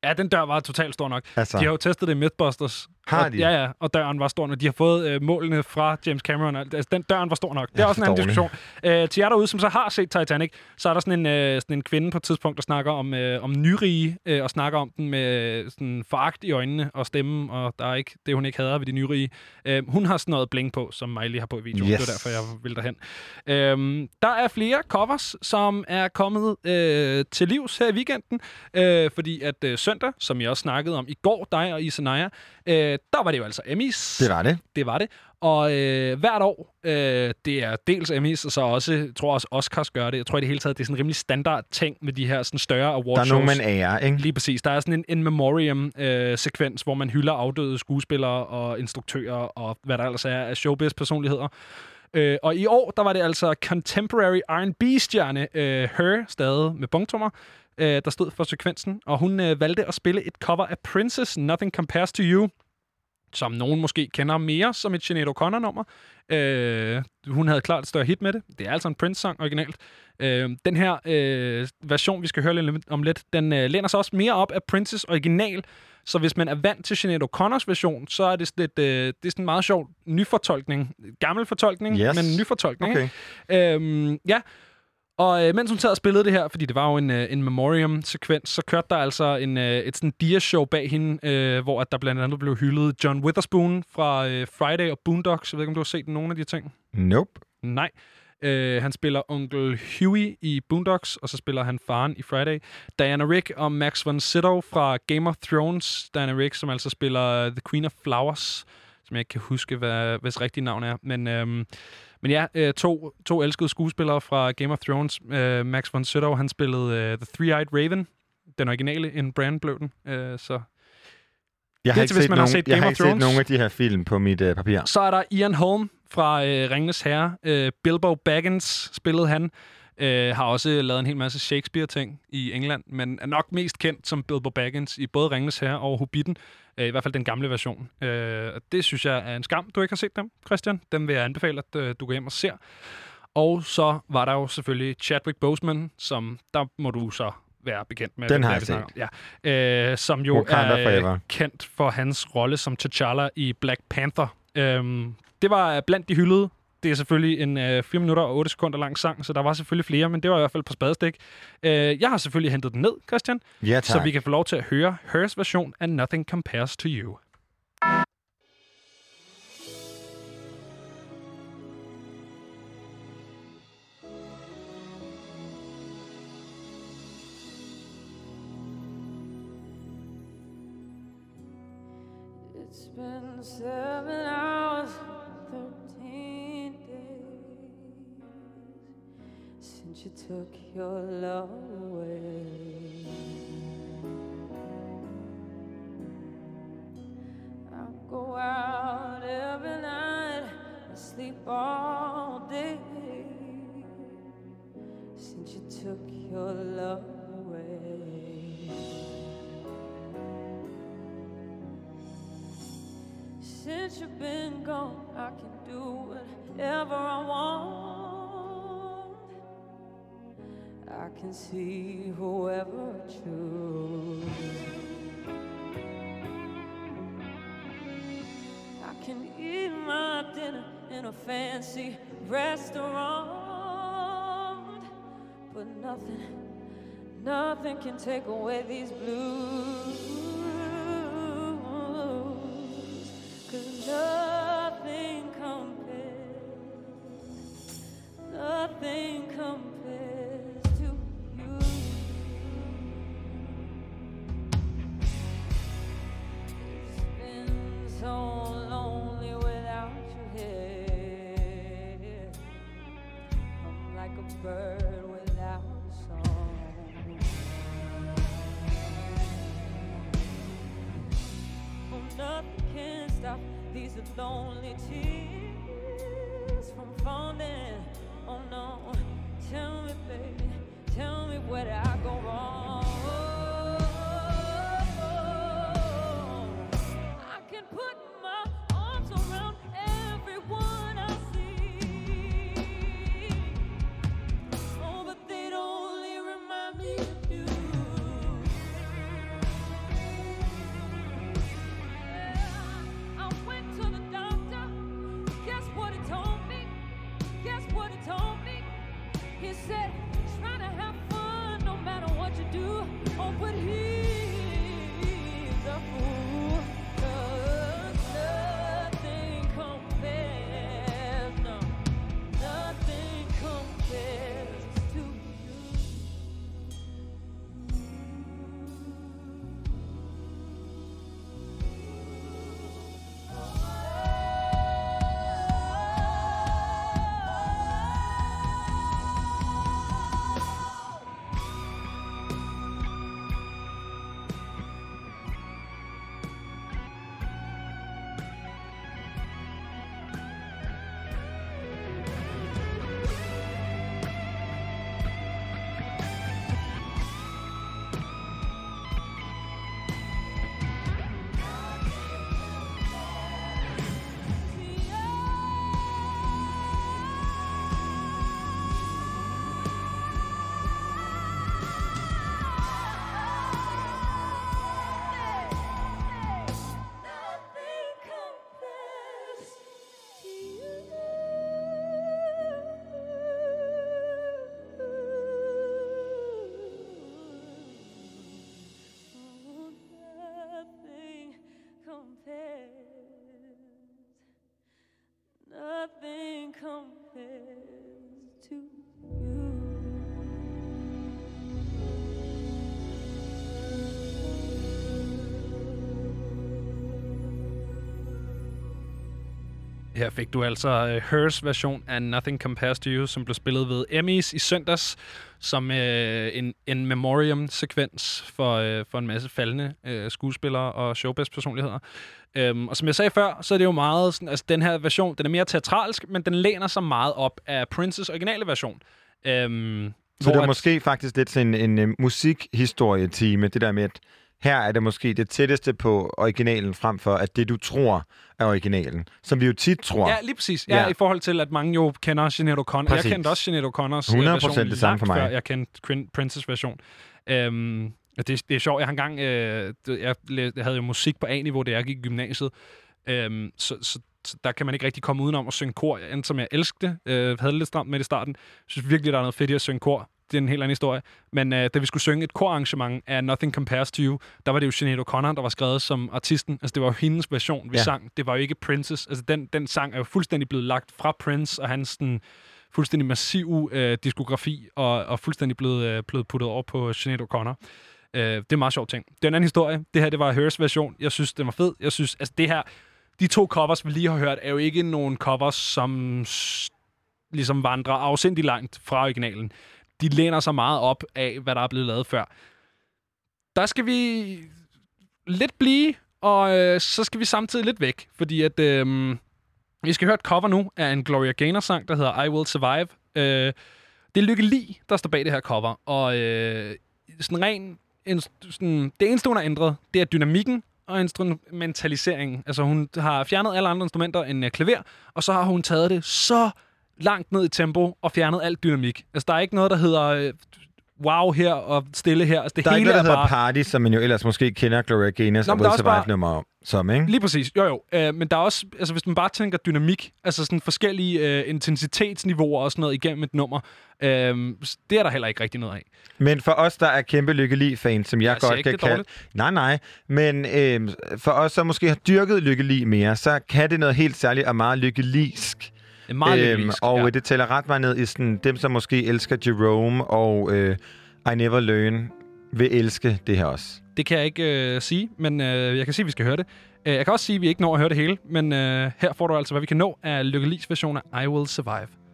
Ja, den dør var totalt stor nok. Altså, De har jo testet det i Mythbusters. Har og, de? Ja, ja, og døren var stor nok. De har fået øh, målene fra James Cameron. og alt- Altså, den døren var stor nok. Det er Ja, også en anden diskussion. Øh, til jer derude, som så har set Titanic, så er der sådan en, øh, sådan en kvinde på et tidspunkt, der snakker om, øh, om nyrige, øh, og snakker om den med sådan foragt i øjnene og stemmen, og der er ikke det, hun ikke hader ved de nyrige. Øh, hun har sådan noget bling på, som Miley har på i videoen. Yes. Det er derfor, jeg vil derhen. Øh, der er flere covers, som er kommet øh, til livs her i weekenden, øh, fordi at øh, søndag, som jeg også snakkede om i går, dig og Isanaya, øh, der var det jo altså Emmys. det var det. Det var det. Og øh, hvert år, øh, det er dels Emmys, og så også, jeg tror også Oscars gør det. Jeg tror i det hele taget, det er sådan en rimelig standard ting med de her sådan større award Der er nogen, man ærer, ikke? Lige præcis. Der er sådan en in memoriam-sekvens, hvor man hylder afdøde skuespillere og instruktører og hvad der ellers er af showbiz-personligheder. Øh, og i år, der var det altså contemporary R&B-stjerne øh, Her, stadig med bongtrummer, øh, der stod for sekvensen. Og hun øh, valgte at spille et cover af Princess, Nothing Compares to You, som nogen måske kender mere som et Sinead O'Connor-nummer. Øh, hun havde klart et større hit med det. Det er altså en Prince-sang originalt. Øh, den her øh, version, vi skal høre lidt om lidt, den øh, læner sig også mere op af Princes original. Så hvis man er vant til Sinead O'Connors version, så er det sådan lidt, øh, det er sådan en meget sjov nyfortolkning. Gammel fortolkning, Yes. men nyfortolkning. Okay. ikke? Øhm, ja, og øh, mens hun sad og spillede det her, fordi det var jo en, øh, en memoriam-sekvens, så kørte der altså en, øh, et sådan dia-show bag hende, øh, hvor at der blandt andet blev hyldet John Witherspoon fra øh, Friday og Boondocks. Jeg ved ikke, om du har set nogle af de ting? Nope. Nej. Øh, han spiller onkel Huey i Boondocks, og så spiller han faren i Friday. Diana Rick og Max von Sydow fra Game of Thrones. Diana Rick, som altså spiller The Queen of Flowers, som jeg ikke kan huske, hvad, hvis rigtige navn er. Men, øhm, men ja, øh, to, to elskede skuespillere fra Game of Thrones. Øh, Max von Sydow, han spillede øh, The Three-Eyed Raven, den originale, en brand blev den. Øh, så Jeg har ikke, set, har nogen, set jeg har set nogen af de her film på mit øh, papir. Så er der Ian Holm fra øh, Ringenes Herre. Øh, Bilbo Baggins spillede han. Øh, har også lavet en hel masse Shakespeare-ting i England, men er nok mest kendt som Bilbo Baggins i både Ringenes Herre og Hobbiten. Øh, I hvert fald den gamle version. Øh, og det synes jeg er en skam, du ikke har set dem, Christian. Dem vil jeg anbefale, at øh, du går hjem og ser. Og så var der jo selvfølgelig Chadwick Boseman, som der må du så være bekendt med. Den har jeg om. Ja. Øh, som jo Wakanda er forever. kendt for hans rolle som T'Challa i Black Panther. Øhm, det var blandt de hyldede. Det er selvfølgelig en øh, 4 minutter og 8 sekunder lang sang, så der var selvfølgelig flere, men det var i hvert fald på spadestik. Øh, jeg har selvfølgelig hentet den ned, Christian, Ja, tak. så vi kan få lov til at høre Hers version af Nothing Compares to You. It's been seven hours, since you took your love away. I go out every night and sleep all day since you took your love away. Since you've been gone, I can do whatever I want. I can see whoever I choose. I can eat my dinner in a fancy restaurant, but nothing, nothing can take away these blues. Compares Her fik du altså uh, Hers version af Nothing Compares to You, som blev spillet ved Emmys i søndags, som uh, en, en memoriam-sekvens for, uh, for en masse faldende uh, skuespillere og showbiz-personligheder. Um, og som jeg sagde før, så er det jo meget sådan, altså den her version, den er mere teatralsk, men den læner sig meget op af Princes originale version. Um, Så det er måske faktisk lidt sådan en, en musikhistorie-time, det der med, at her er det måske det tætteste på originalen, frem for at det, du tror er originalen. Som vi jo tit tror. Ja, lige præcis. Ja, Ja. i forhold til, at mange jo kender Sinead O'Connor. Jeg kendte også Sinead O'Connors 100% øh, version det samme for mig. før jeg kendte Princess version. Øhm, det, det er sjovt. Jeg har engang... Øh, jeg, jeg havde jo musik på A-niveau, da jeg gik i gymnasiet. Øhm, så, så, så der kan man ikke rigtig komme udenom at synge kor. Endte som jeg elskede det. Øh, havde lidt stramt med det i starten. Jeg synes virkelig, der er noget fedt i at synge kor. Det er en helt anden historie. Men øh, da vi skulle synge et korarrangement af Nothing Compares to You, der var det jo Sinead O'Connor, der var skrevet som artisten. Altså, det var jo hendes version, vi Ja. sang. Det var jo ikke Princess. Altså, den, den sang er jo fuldstændig blevet lagt fra Prince og hans den, fuldstændig massiv øh, diskografi, og, og fuldstændig blevet, øh, blevet puttet over på Sinead O'Connor. Øh, det er en meget sjov ting. Det er en anden historie. Det her, det var Hers version. Jeg synes, den var fed. Jeg synes, altså det her, de to covers, vi lige har hørt, er jo ikke nogen covers, som ligesom vandrer afsindig langt fra originalen. De læner sig meget op af, hvad der er blevet lavet før. Der skal vi lidt blive, og øh, så skal vi samtidig lidt væk, fordi at øh, vi skal høre et cover nu af en Gloria Gaynor-sang, der hedder I Will Survive. Øh, det er Lykke Li, der står bag det her cover, og øh, sådan ren, en, sådan, det eneste, hun har ændret, det er dynamikken og instrumentaliseringen. Altså hun har fjernet alle andre instrumenter end øh, klaver, og så har hun taget det så langt ned i tempo og fjernet alt dynamik. Altså der er ikke noget, der hedder øh, wow her og stille her. Altså, det Der er ikke hele noget, der er bare... party, som man jo ellers måske kender Gloria Gaynors og Will bare- Survive-nummer som, ikke? Lige præcis, jo jo. Øh, men der er også, altså hvis man bare tænker dynamik, altså sådan forskellige øh, intensitetsniveauer og sådan noget igennem et nummer, øh, det er der heller ikke rigtig noget af. Men for os, der er kæmpe Lykke Li-fans, som jeg, Jeg godt kan kalde... Nej, nej. Men øh, for os, der måske har dyrket Lykke Li mere, så kan det noget helt særligt og meget Lykke Lisk. Det er meget øhm, og ja. ja. det tæller ret meget ned i sådan, dem, som måske elsker Jerome og øh, I Never Learn, vil elske det her også. Det kan jeg ikke øh, sige, men øh, jeg kan sige, at vi skal høre det. Øh, jeg kan også sige, at vi ikke når at høre det hele, men øh, her får du altså, hvad vi kan nå af Lykke Lis version af I Will Survive.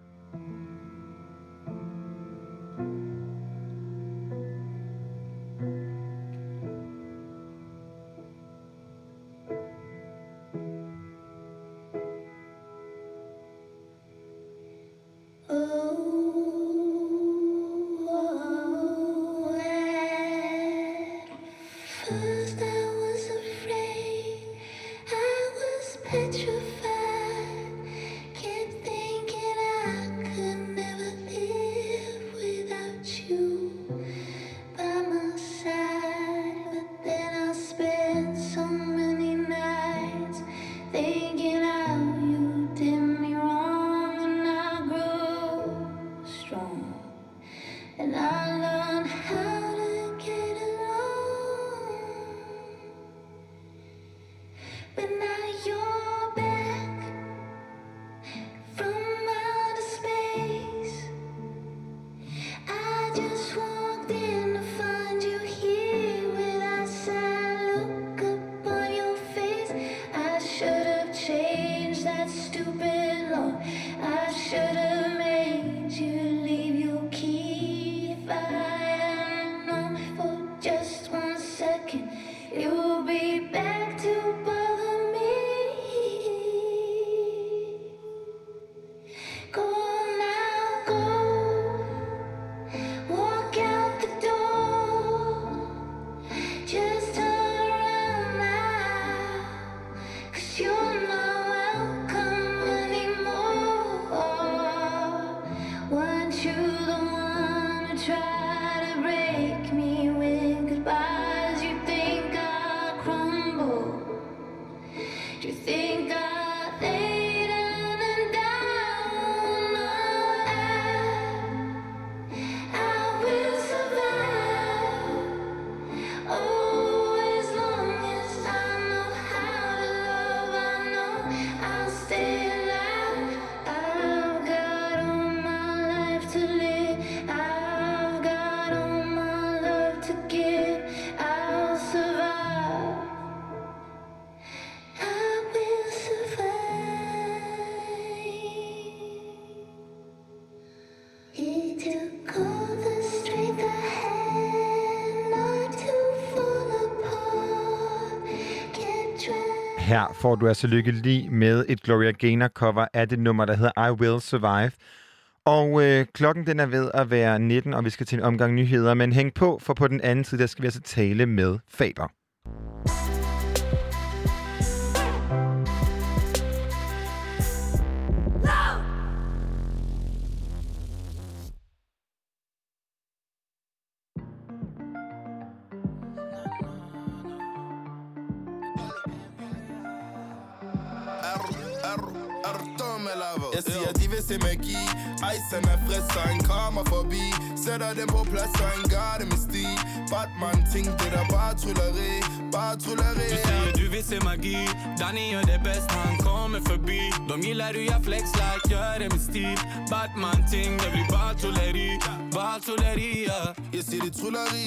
Du er så lykkelig med et Gloria Gaynor cover af det nummer, der hedder I Will Survive. Og øh, klokken den er ved at være 19, og vi skal til en omgang nyheder. Men hæng på, for på den anden side, der skal vi altså tale med Faber. Du, jeg flex like, gør det med stil Batman ting, det bliver bare trolleri Bare trolleri, ja Jeg siger det trulleri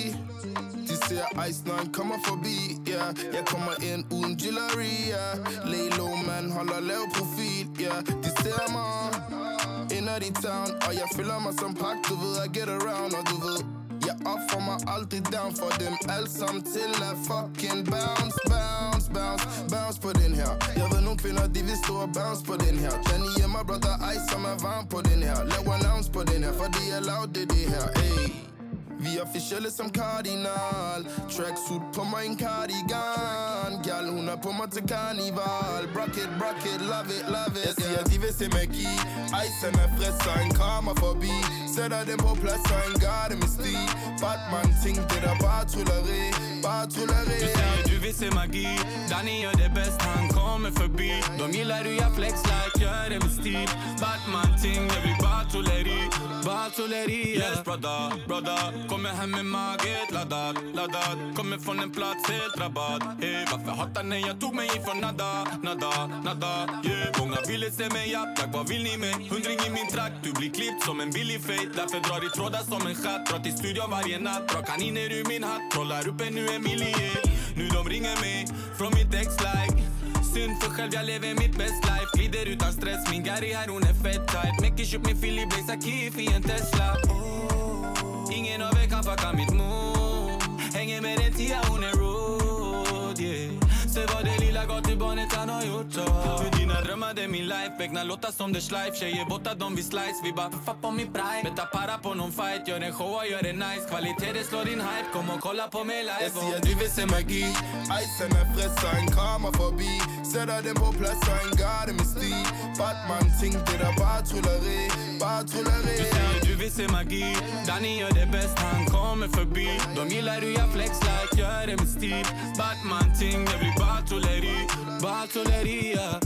De ser ice, når han kommer forbi yeah. Jeg kommer ind uden jewelry yeah. Lay low, man, holder lav profil yeah. De ser mig Inner i town Og jeg føler mig som pak, du ved, I get around Og du ved, offer mig aldrig down For dem alle sammen til at fucking bounce, bounce, bounce Bounce på den her Jeg ved nogle kvinder, de vil stå og bounce på den her Danny er my brother, ice, som er varm på den her Lav en ounce på den her, for det er loud, det det her, ey vi er officielle som kardinal Tracksuit på mig en cardigan. Gal, hun er på mig til karnival Brocket, brocket, love it, love it Jeg siger, de vil se magi Ejsen er frisk, så en kommer forbi Sætter dem på plads, så en gør det med sti Batman ting, det der bare trylleri Bare trylleri Du siger du vil se magi. Danny gør det bedst, han kommer forbi. De gillar hur jag flex like, gör det med stil. Batman ting, det blir bare trolleri Bare trolleri, yes brother, brother. Kommer hem med maget laddat, laddat Kommer från en plats helt drabbad Hey, varför hatar ni? Jag tog mig ifrån nada, nada, nada yeah. Många ville se mig japp, vad vill ni med? Hundring i min trakt, du blir klippt som en billig hit Därför drar i trådar som en chatt Drar till studion varje natt, drar kaniner ur min hatt Trollar upp en nu en millier Nu de ringer mig från mitt ex-like Synd för själv, jag lever mitt best life. Glider utan stress, min Gary här hon är fett tight Mäcker köp min Philly Blaze, Akif i en Tesla. Ingen av er kan fucka mitt mod Hänger med en tia, hon är road yeah. Se vad det lilla gatubarnet han har gjort så det är min life Vägna låta som det schleif Tjejer borta de vill slice Vi bara fuck på min pride. Betta para på någon fight Gör en show och gör nice. Kvalitet det slår din hype Kom och kolla på mig live siger, du vil se magi Ejsen er frisk, så en kommer forbi Sætter dem på plads, så en sti. Batman ting, det der bare trylleri Bare trylleri Du siger du vil se magi Danny gör det bäst, han kommer förbi De gillar hur jag flex like, gör det med stil Batman ting, det blir bara trolleri Bara trolleri, ja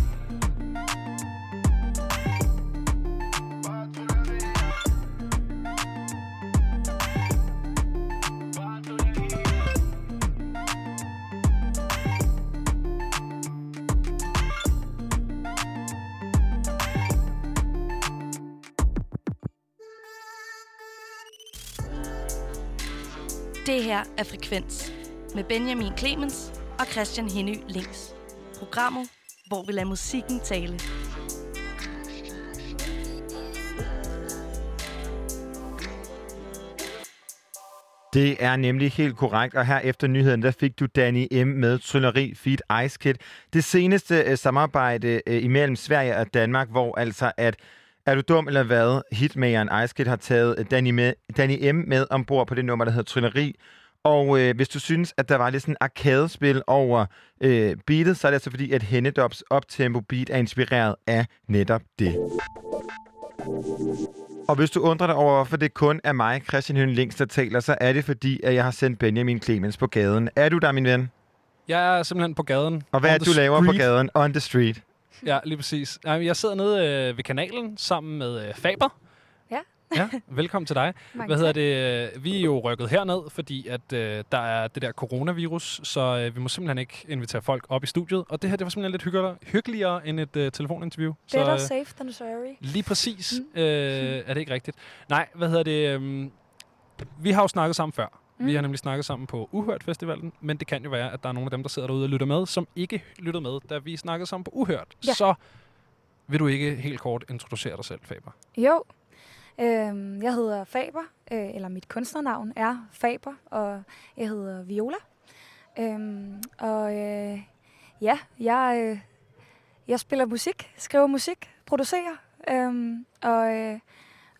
Det her er Frekvens med Benjamin Clemens og Christian Henny Links. Programmet, hvor vi lader musikken tale. Det er nemlig helt korrekt, og her efter nyheden, der fik du Danny M. med Trylleri Feed Ice Kit. Det seneste øh, samarbejde øh, imellem Sverige og Danmark, hvor altså at er du dum eller hvad? Hitmageren Ice Kid har taget øh, Danny, med, Danny M. med ombord på det nummer, der hedder Trylleri. Og øh, hvis du synes, at der var lidt sådan arkadespil over øh, beatet, så er det altså fordi, at Hennedops optempo beat er inspireret af netop det. Og hvis du undrer dig over, hvorfor det kun er mig, Christian Høen Links, der taler, så er det fordi, at jeg har sendt Benjamin Clemens på gaden. Er du der, min ven? Jeg er simpelthen på gaden. Og hvad er du laver på street. gaden? On the street. Ja, lige præcis. Jeg sidder nede øh, ved kanalen sammen med øh, Faber. Ja. Ja, velkommen til dig. Mange Hvad hedder det? øh, Vi er jo rykket herned, fordi at øh, der er det der coronavirus, så øh, vi må simpelthen ikke invitere folk op i studiet. Og det her, det var simpelthen lidt hyggeligere, hyggeligere end et øh, telefoninterview. Better så, øh, safe than sorry. Lige præcis. Mm. Øh, er det ikke rigtigt? Nej, hvad hedder det? øhm, vi har jo snakket sammen før. Mm. Vi har nemlig snakket sammen på Uhørt Festivalen, men det kan jo være, at der er nogle af dem, der sidder derude og lytter med, som ikke lyttede med, da vi snakkede sammen på Uhørt. Ja. Så vil du ikke helt kort introducere dig selv, Faber? Jo, øhm, jeg hedder Faber, øh, eller mit kunstnernavn er Faber, og jeg hedder Viola. Øhm, og øh, ja, jeg, øh, jeg spiller musik, skriver musik, producerer, øhm, og, øh,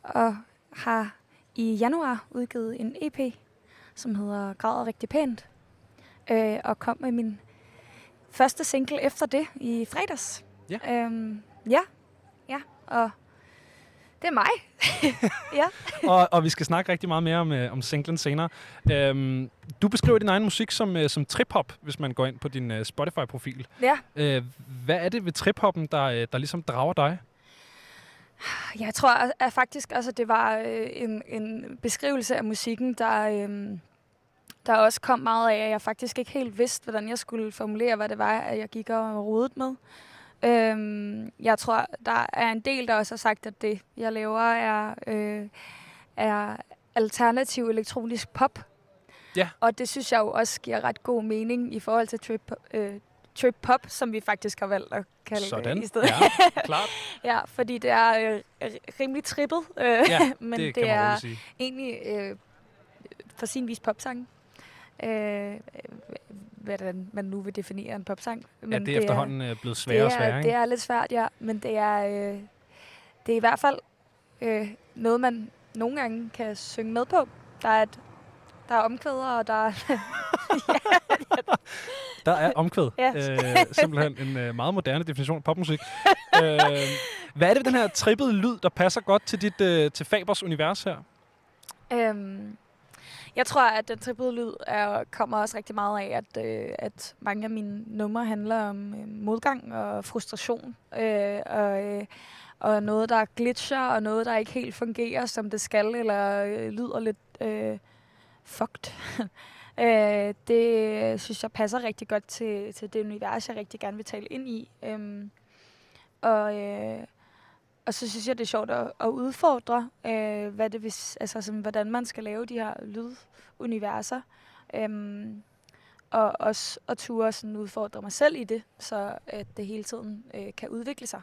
og har i januar udgivet en EP, som hedder Græder rigtig pænt, øh, og kom med min første single efter det i fredags. Ja. Øhm, ja, ja, og det er mig. <laughs> ja. og, og vi skal snakke rigtig meget mere om, øh, om singlen senere. Øhm, du beskriver din egen musik som, øh, som trip-hop, hvis man går ind på din øh, Spotify-profil. Ja. Øh, hvad er det ved trip-hoppen, der, øh, der ligesom drager dig? Jeg tror at, at faktisk også, at det var øh, en, en beskrivelse af musikken, der, øh, der også kom meget af, at jeg faktisk ikke helt vidste, hvordan jeg skulle formulere, hvad det var, at jeg gik og rodet med. Øhm, jeg tror, der er en del, der også har sagt, at det, jeg laver, er, øh, er alternativ elektronisk pop. Ja. Og det synes jeg jo også giver ret god mening i forhold til trip, øh, trip pop, som vi faktisk har valgt at kalde Sådan. det i stedet. Ja, klart. <laughs> ja, fordi det er øh, rimelig trippet, øh, Ja, <laughs> men det det, er egentlig øh, for sin vis popsang. Øh, hvordan man nu vil definere en popsang. Ja, det er efterhånden øh, blevet sværere og det er, sværere, Det er lidt svært, ja. Men det er, øh, det er i hvert fald øh, noget, man nogle gange kan synge med på. Der er, et, der er omkvæder, og der er... <laughs> Der er omkvæd. Ja. øh, simpelthen en øh, meget moderne definition af popmusik. øh, hvad er det ved den her trippede lyd, der passer godt til dit øh, til Fabers univers her? Øhm, jeg tror, at den trippede lyd er, kommer også rigtig meget af, at, øh, at mange af mine numre handler om øh, modgang og frustration. Øh, og, øh, og noget, der glitcher, og noget, der ikke helt fungerer, som det skal, eller øh, lyder lidt øh, fucked. <laughs> øh, det synes jeg passer rigtig godt til, til det univers, jeg rigtig gerne vil tale ind i. Øh, og... Øh, og så synes jeg, det er sjovt at, at udfordre, øh, hvad det vil, altså, sådan, hvordan man skal lave de her lyduniverser. Øhm, og også at ture sådan udfordre mig selv i det, så at det hele tiden øh, kan udvikle sig.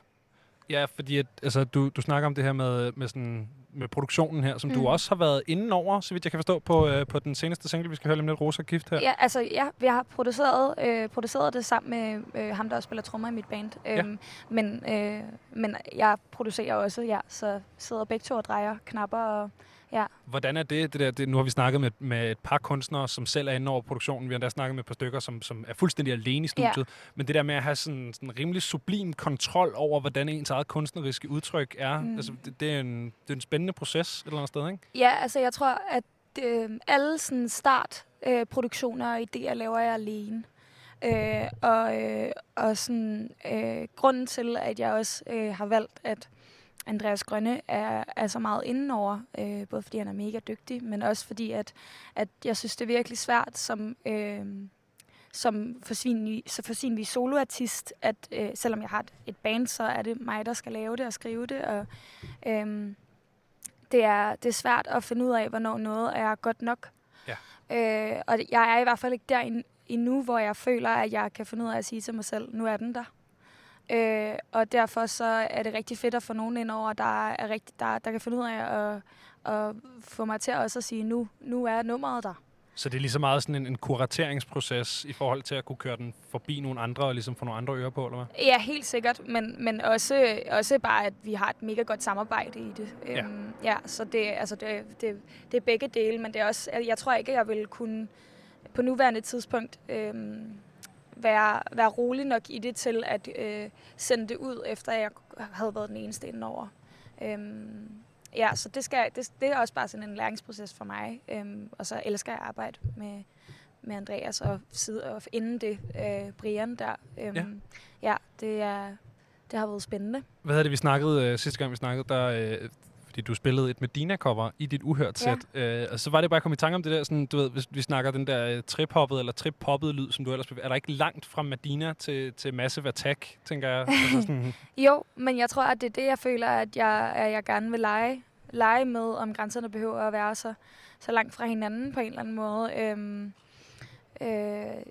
Ja, fordi at, altså, du, du snakker om det her med, med, sådan, med produktionen her, som mm. Du også har været inde over, så vidt jeg kan forstå, på, øh, på den seneste single, vi skal høre om lidt, Rosa Gift her. Ja, altså ja, vi har produceret, øh, produceret det sammen med øh, ham, der også spiller trommer i mit band. Ja. Øhm, men, øh, men jeg producerer også, ja, så sidder begge to og drejer knapper og ja. Hvordan er det, det der? Det, nu har vi snakket med, med et par kunstnere, som selv er inde over produktionen. Vi har endda snakket med et par stykker, som, som er fuldstændig alene i studiet. Ja. Men det der med at have sådan, sådan rimelig sublim kontrol over, hvordan ens eget kunstneriske udtryk er, mm. Altså, det, det, er en, det er en spændende proces et eller andet sted, ikke? Ja, altså jeg tror, at øh, alle sådan start øh, produktioner og idéer laver jeg alene. Øh, og, øh, og sådan, øh, grunden til, at jeg også øh, har valgt, at Andreas Grønne er, er så meget indenover, øh, både fordi han er mega dygtig, men også fordi, at, at jeg synes, det er virkelig svært som, øh, som for sin, så for sin vis soloartist, at øh, selvom jeg har et, et band, så er det mig, der skal lave det og skrive det, og øh, det er, det er svært at finde ud af, hvornår noget er godt nok. Ja. Øh, og jeg er i hvert fald ikke der en- endnu, hvor jeg føler, at jeg kan finde ud af at sige til mig selv, nu er den der. Øh, og derfor så er det rigtig fedt at få nogen ind over, der, er rigtig, der, der kan finde ud af at, at få mig til også at sige, nu, nu er nummeret der. Så det er lige så meget sådan en, en kurateringsproces i forhold til at kunne køre den forbi nogle andre og ligesom få nogle andre ører på, eller hvad? Ja, helt sikkert, men, men også, også bare, at vi har et mega godt samarbejde i det. Ja. Øhm, ja så det, altså det, det, det er begge dele, men det er også, jeg tror ikke, jeg vil kunne på nuværende tidspunkt øhm, være, være rolig nok i det til at øh, sende det ud, efter jeg havde været den eneste indenover. Øhm, ja, så det, skal, det, det er også bare sådan en læringsproces for mig, øhm, og så elsker jeg at arbejde med, med Andreas og, side, og inden det øh, Brian der. Øhm, Ja. ja. det, er, det har været spændende. Hvad havde det, vi snakkede øh, sidste gang, vi snakkede, der, øh, fordi du spillede et Medina-cover i dit uhørt Ja. sæt. Øh, og så var det bare at komme i tanke om det der, sådan, du ved, hvis vi snakker den der øh, trip-hoppede eller trip-poppede lyd, som du ellers. Er der ikke langt fra Medina til, til Massive Attack, tænker jeg? altså <laughs> sådan, Jo, men jeg tror, at det er det, jeg føler, at jeg, at jeg gerne vil lege, lege med, om grænserne behøver at være så, så langt fra hinanden på en eller anden måde. Øhm, øh,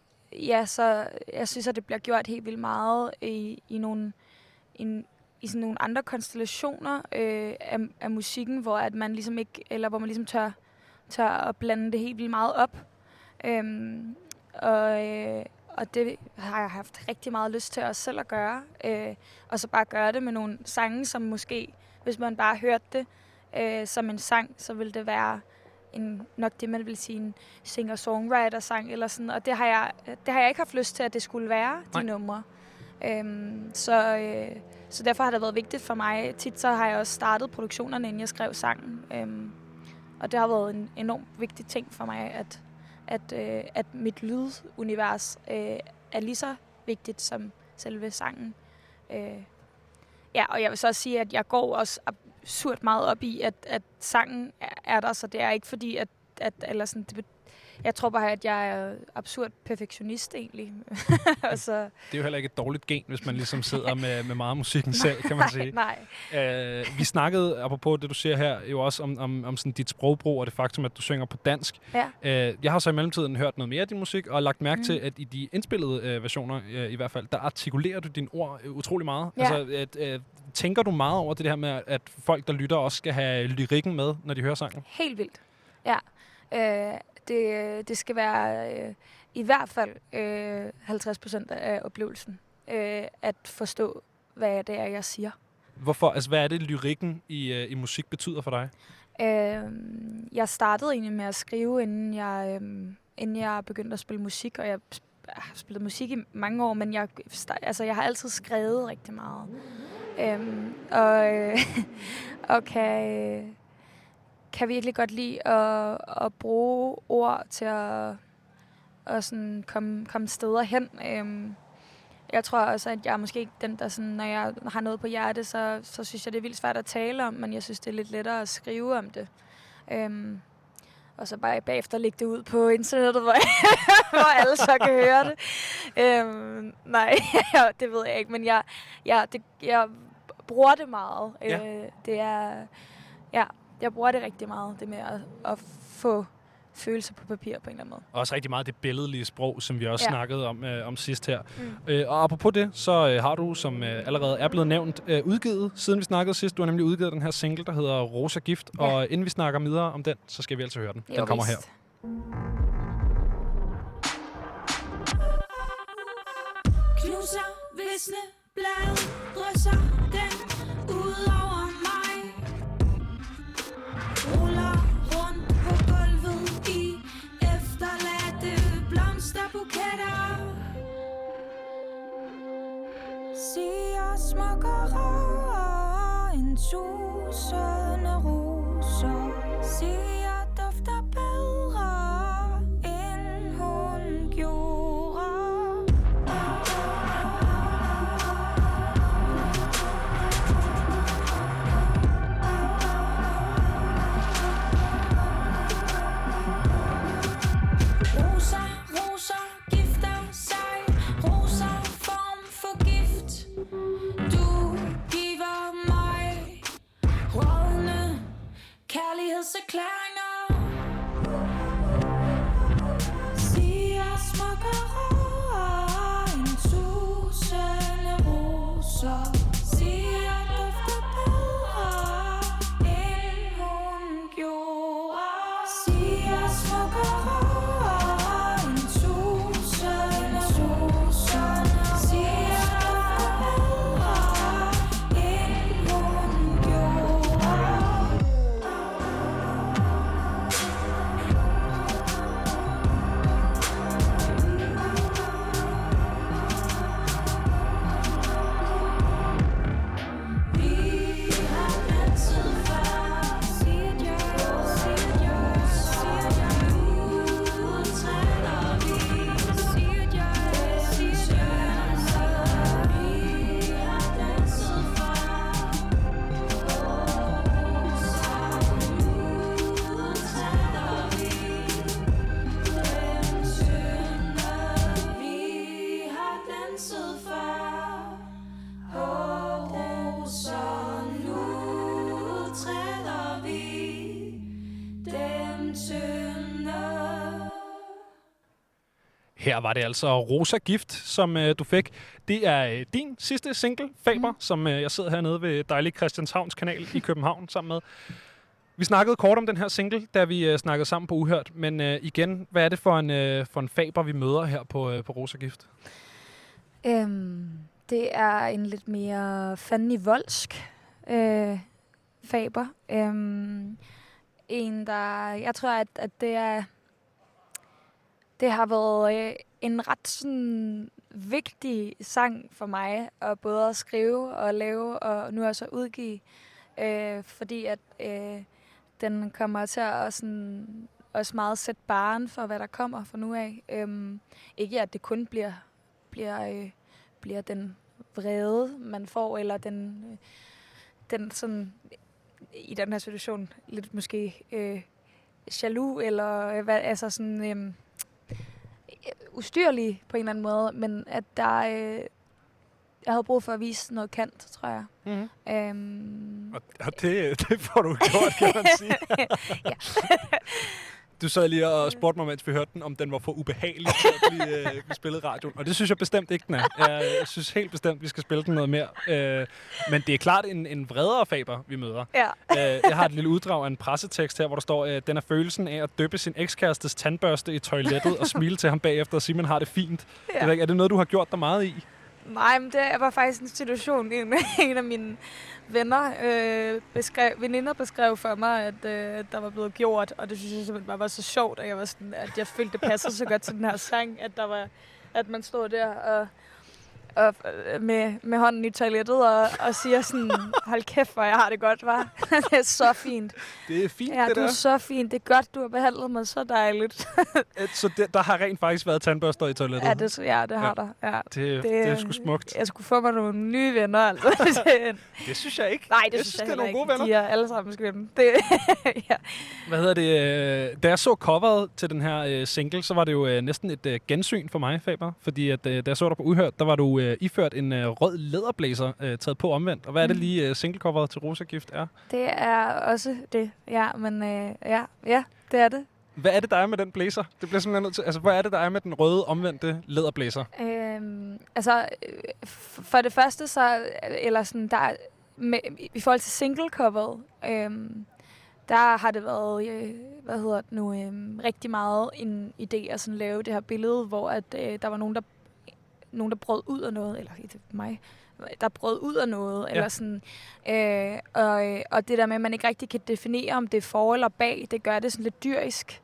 ja, så jeg synes, at det bliver gjort helt vildt meget i, i nogle, i, i sådan nogle andre konstellationer øh, af, af musikken, hvor at man ligesom ikke, eller hvor man ligesom tør, tør at blande det helt vildt meget op. Øhm, og, øh, og det har jeg haft rigtig meget lyst til også selv at gøre. Øh, og så bare gøre det med nogle sange, som måske, hvis man bare hørte det øh, som en sang, så ville det være en, nok det, man vil sige en singer-songwriter-sang eller sådan. Og det har, jeg, det har jeg ikke haft lyst til, at det skulle være, de Nej. numre. Øhm, så, øh, så derfor har det været vigtigt for mig. Tit så har jeg også startet produktionerne, inden jeg skrev sangen. Øhm, og det har været en enormt vigtig ting for mig, at, at, øh, at mit lydunivers øh, er lige så vigtigt som selve sangen. Øh, ja, og jeg vil så også sige, at jeg går også absurd meget op i, at, at sangen er, er der, så det er ikke fordi, at, at eller sådan, det, jeg tror bare, at jeg er absurd perfektionist egentlig. <laughs> og så, Det er jo heller ikke et dårligt gen, hvis man ligesom sidder med, med meget musikken selv, kan man <laughs> sige. nej, Øh, vi snakkede, apropos det, du siger her, jo også om, om, om sådan dit sprogbrug og det faktum, at du synger på dansk. Ja. Øh, jeg har så i mellemtiden hørt noget mere af din musik, og lagt mærke mm. til, at i de indspillede øh, versioner, øh, i hvert fald, der artikulerer du dine ord øh, utrolig meget. Ja. Altså, at, øh, tænker du meget over det her med, at folk, der lytter, også skal have lyrikken med, når de hører sangen? Helt vildt. Ja. Øh, det, det skal være øh, i hvert fald øh, 50 procent af oplevelsen. Øh, at forstå, hvad det er, jeg siger. Hvorfor? Altså, hvad er det, lyrikken i, øh, i musik betyder for dig? Øh, jeg startede egentlig med at skrive, inden jeg, øh, inden jeg begyndte at spille musik, og jeg har spillet musik i mange år, men jeg, altså, jeg har altid skrevet rigtig meget. Øhm, og, øh, <laughs> og kan, øh, kan virkelig godt lide at, at bruge ord til at, at sådan komme, komme steder hen. Øhm, jeg tror også, at jeg er måske ikke den, der sådan, når jeg har noget på hjerte, så, så synes jeg, det er vildt svært at tale om, men jeg synes, det er lidt lettere at skrive om det. Øhm, og så bare bagefter lægge det ud på internettet, hvor, <laughs> hvor alle så kan høre det. Øhm, nej, <laughs> det ved jeg ikke, men jeg, jeg, det, jeg bruger det meget. Ja. Øh, det er, ja, jeg bruger det rigtig meget, det med at, at få følelser på papir på en eller anden måde. Også rigtig meget det billedlige sprog, som vi også Ja. snakkede om, øh, om sidst her. Mm. Øh, og apropos det, så øh, har du, som øh, allerede er blevet nævnt, øh, udgivet, siden vi snakkede sidst, du har nemlig udgivet den her single, der hedder Rosa Gift. Ja. Og inden vi snakker videre om den, så skal vi altså høre den. Den Jo, kommer her. vist. Knuser, visne, blade, drysser den smukkere end tusinde roser. Siger kærlighedserklæringer Siger Her var det altså Rosa Gift, som øh, du fik. Det er øh, din sidste single, Faber, mm. som øh, jeg sidder hernede ved dejlig Christianshavns kanal i København sammen med. Vi snakkede kort om den her single, da vi øh, snakkede sammen på Uhørt. Men øh, igen, hvad er det for en, øh, for en faber, vi møder her på, øh, på Rosagift? Øhm, det er en lidt mere fandelig voldsk øh, faber. Øhm, en, der... Jeg tror, at, at det er... Det har været øh, en ret sådan, vigtig sang for mig, at både at skrive og lave, og nu også at udgive. Øh, fordi at øh, den kommer til at sådan, også meget sætte baren for, hvad der kommer fra nu af. Øhm, ikke at det kun bliver, bliver, øh, bliver den vrede, man får, eller den, øh, den sådan, i den her situation, lidt måske øh, jaloux, eller øh, hvad, altså sådan øh, ustyrlig på en eller anden måde, men at der, øh, jeg havde brug for at vise noget kant, tror jeg. Mm-hmm. Øhm, Og, og det, <laughs> det får du gjort, kan man sige. <laughs> ja. Du sad lige og spurgte mig, mens vi hørte den, om den var for ubehagelig til at blive, øh, <laughs> blive spillet i radioen. Og det synes jeg bestemt ikke, den er. Jeg, synes helt bestemt, vi skal spille den noget mere. Øh, men det er klart en, en vredere faber, vi møder. Ja. øh, jeg har et lille uddrag af en pressetekst her, hvor der står, øh, den er følelsen af at dyppe sin ekskærestes tandbørste i toilettet og smile til ham bagefter og sige, man har det fint. Ja. Er det noget, du har gjort dig meget i? Nej, men det var faktisk en situation, en, <laughs> en af mine venner, øh, beskrev, veninder beskrev for mig, at øh, der var blevet gjort, og det synes jeg simpelthen bare var så sjovt, at jeg, var sådan, at jeg følte, det passede så godt til den her sang, at, der var, at man stod der og, og øh, med, med hånden i toilettet og, og siger sådan, hold kæft, hvor jeg har det godt, var. <laughs> det er så fint. Det er fint, Ja, det du er der. så fint. Det er godt, du har behandlet mig så dejligt. <laughs> Øh, Så det, der har rent faktisk været tandbørster i toilettet? ja, det, ja, det har Ja. der. Ja. Det, det, det er sgu smukt. Jeg skulle få mig nogle nye venner, altså. <laughs> Det synes jeg ikke. Nej, det Jeg synes synes, jeg det er nogle gode ikke. De er alle sammen skønne. Det, ja. Hvad hedder det? øh, Da jeg så coveret til den her øh, single, så var det jo øh, næsten et øh, gensyn for mig, Faber. Fordi at, øh, da jeg så dig på Uhørt, der var du øh, iført en øh, rød læderblæser øh, taget på omvendt. Og hvad er det Mm. lige øh, singlecoveret til Rosagift er? det er også det. Ja, men øh, ja, ja, det er det. Hvad er det, der er med den blæser? Det bliver simpelthen nødt til... Altså, hvad er det, der er med den røde omvendte læderblæser? Øhm, altså, øh, for det første så, eller sådan, der, er- med, i forhold til single coveret, øhm, der har det været, øh, hvad hedder det nu, øh, rigtig meget en idé at sådan lave det her billede, hvor at, øh, der var nogen, der nogen, der brød ud af noget, eller er mig, der brød ud af noget, ja. eller sådan. Øh, og, øh, og det der med, at man ikke rigtig kan definere, om det er for eller bag, det gør det sådan lidt dyrisk.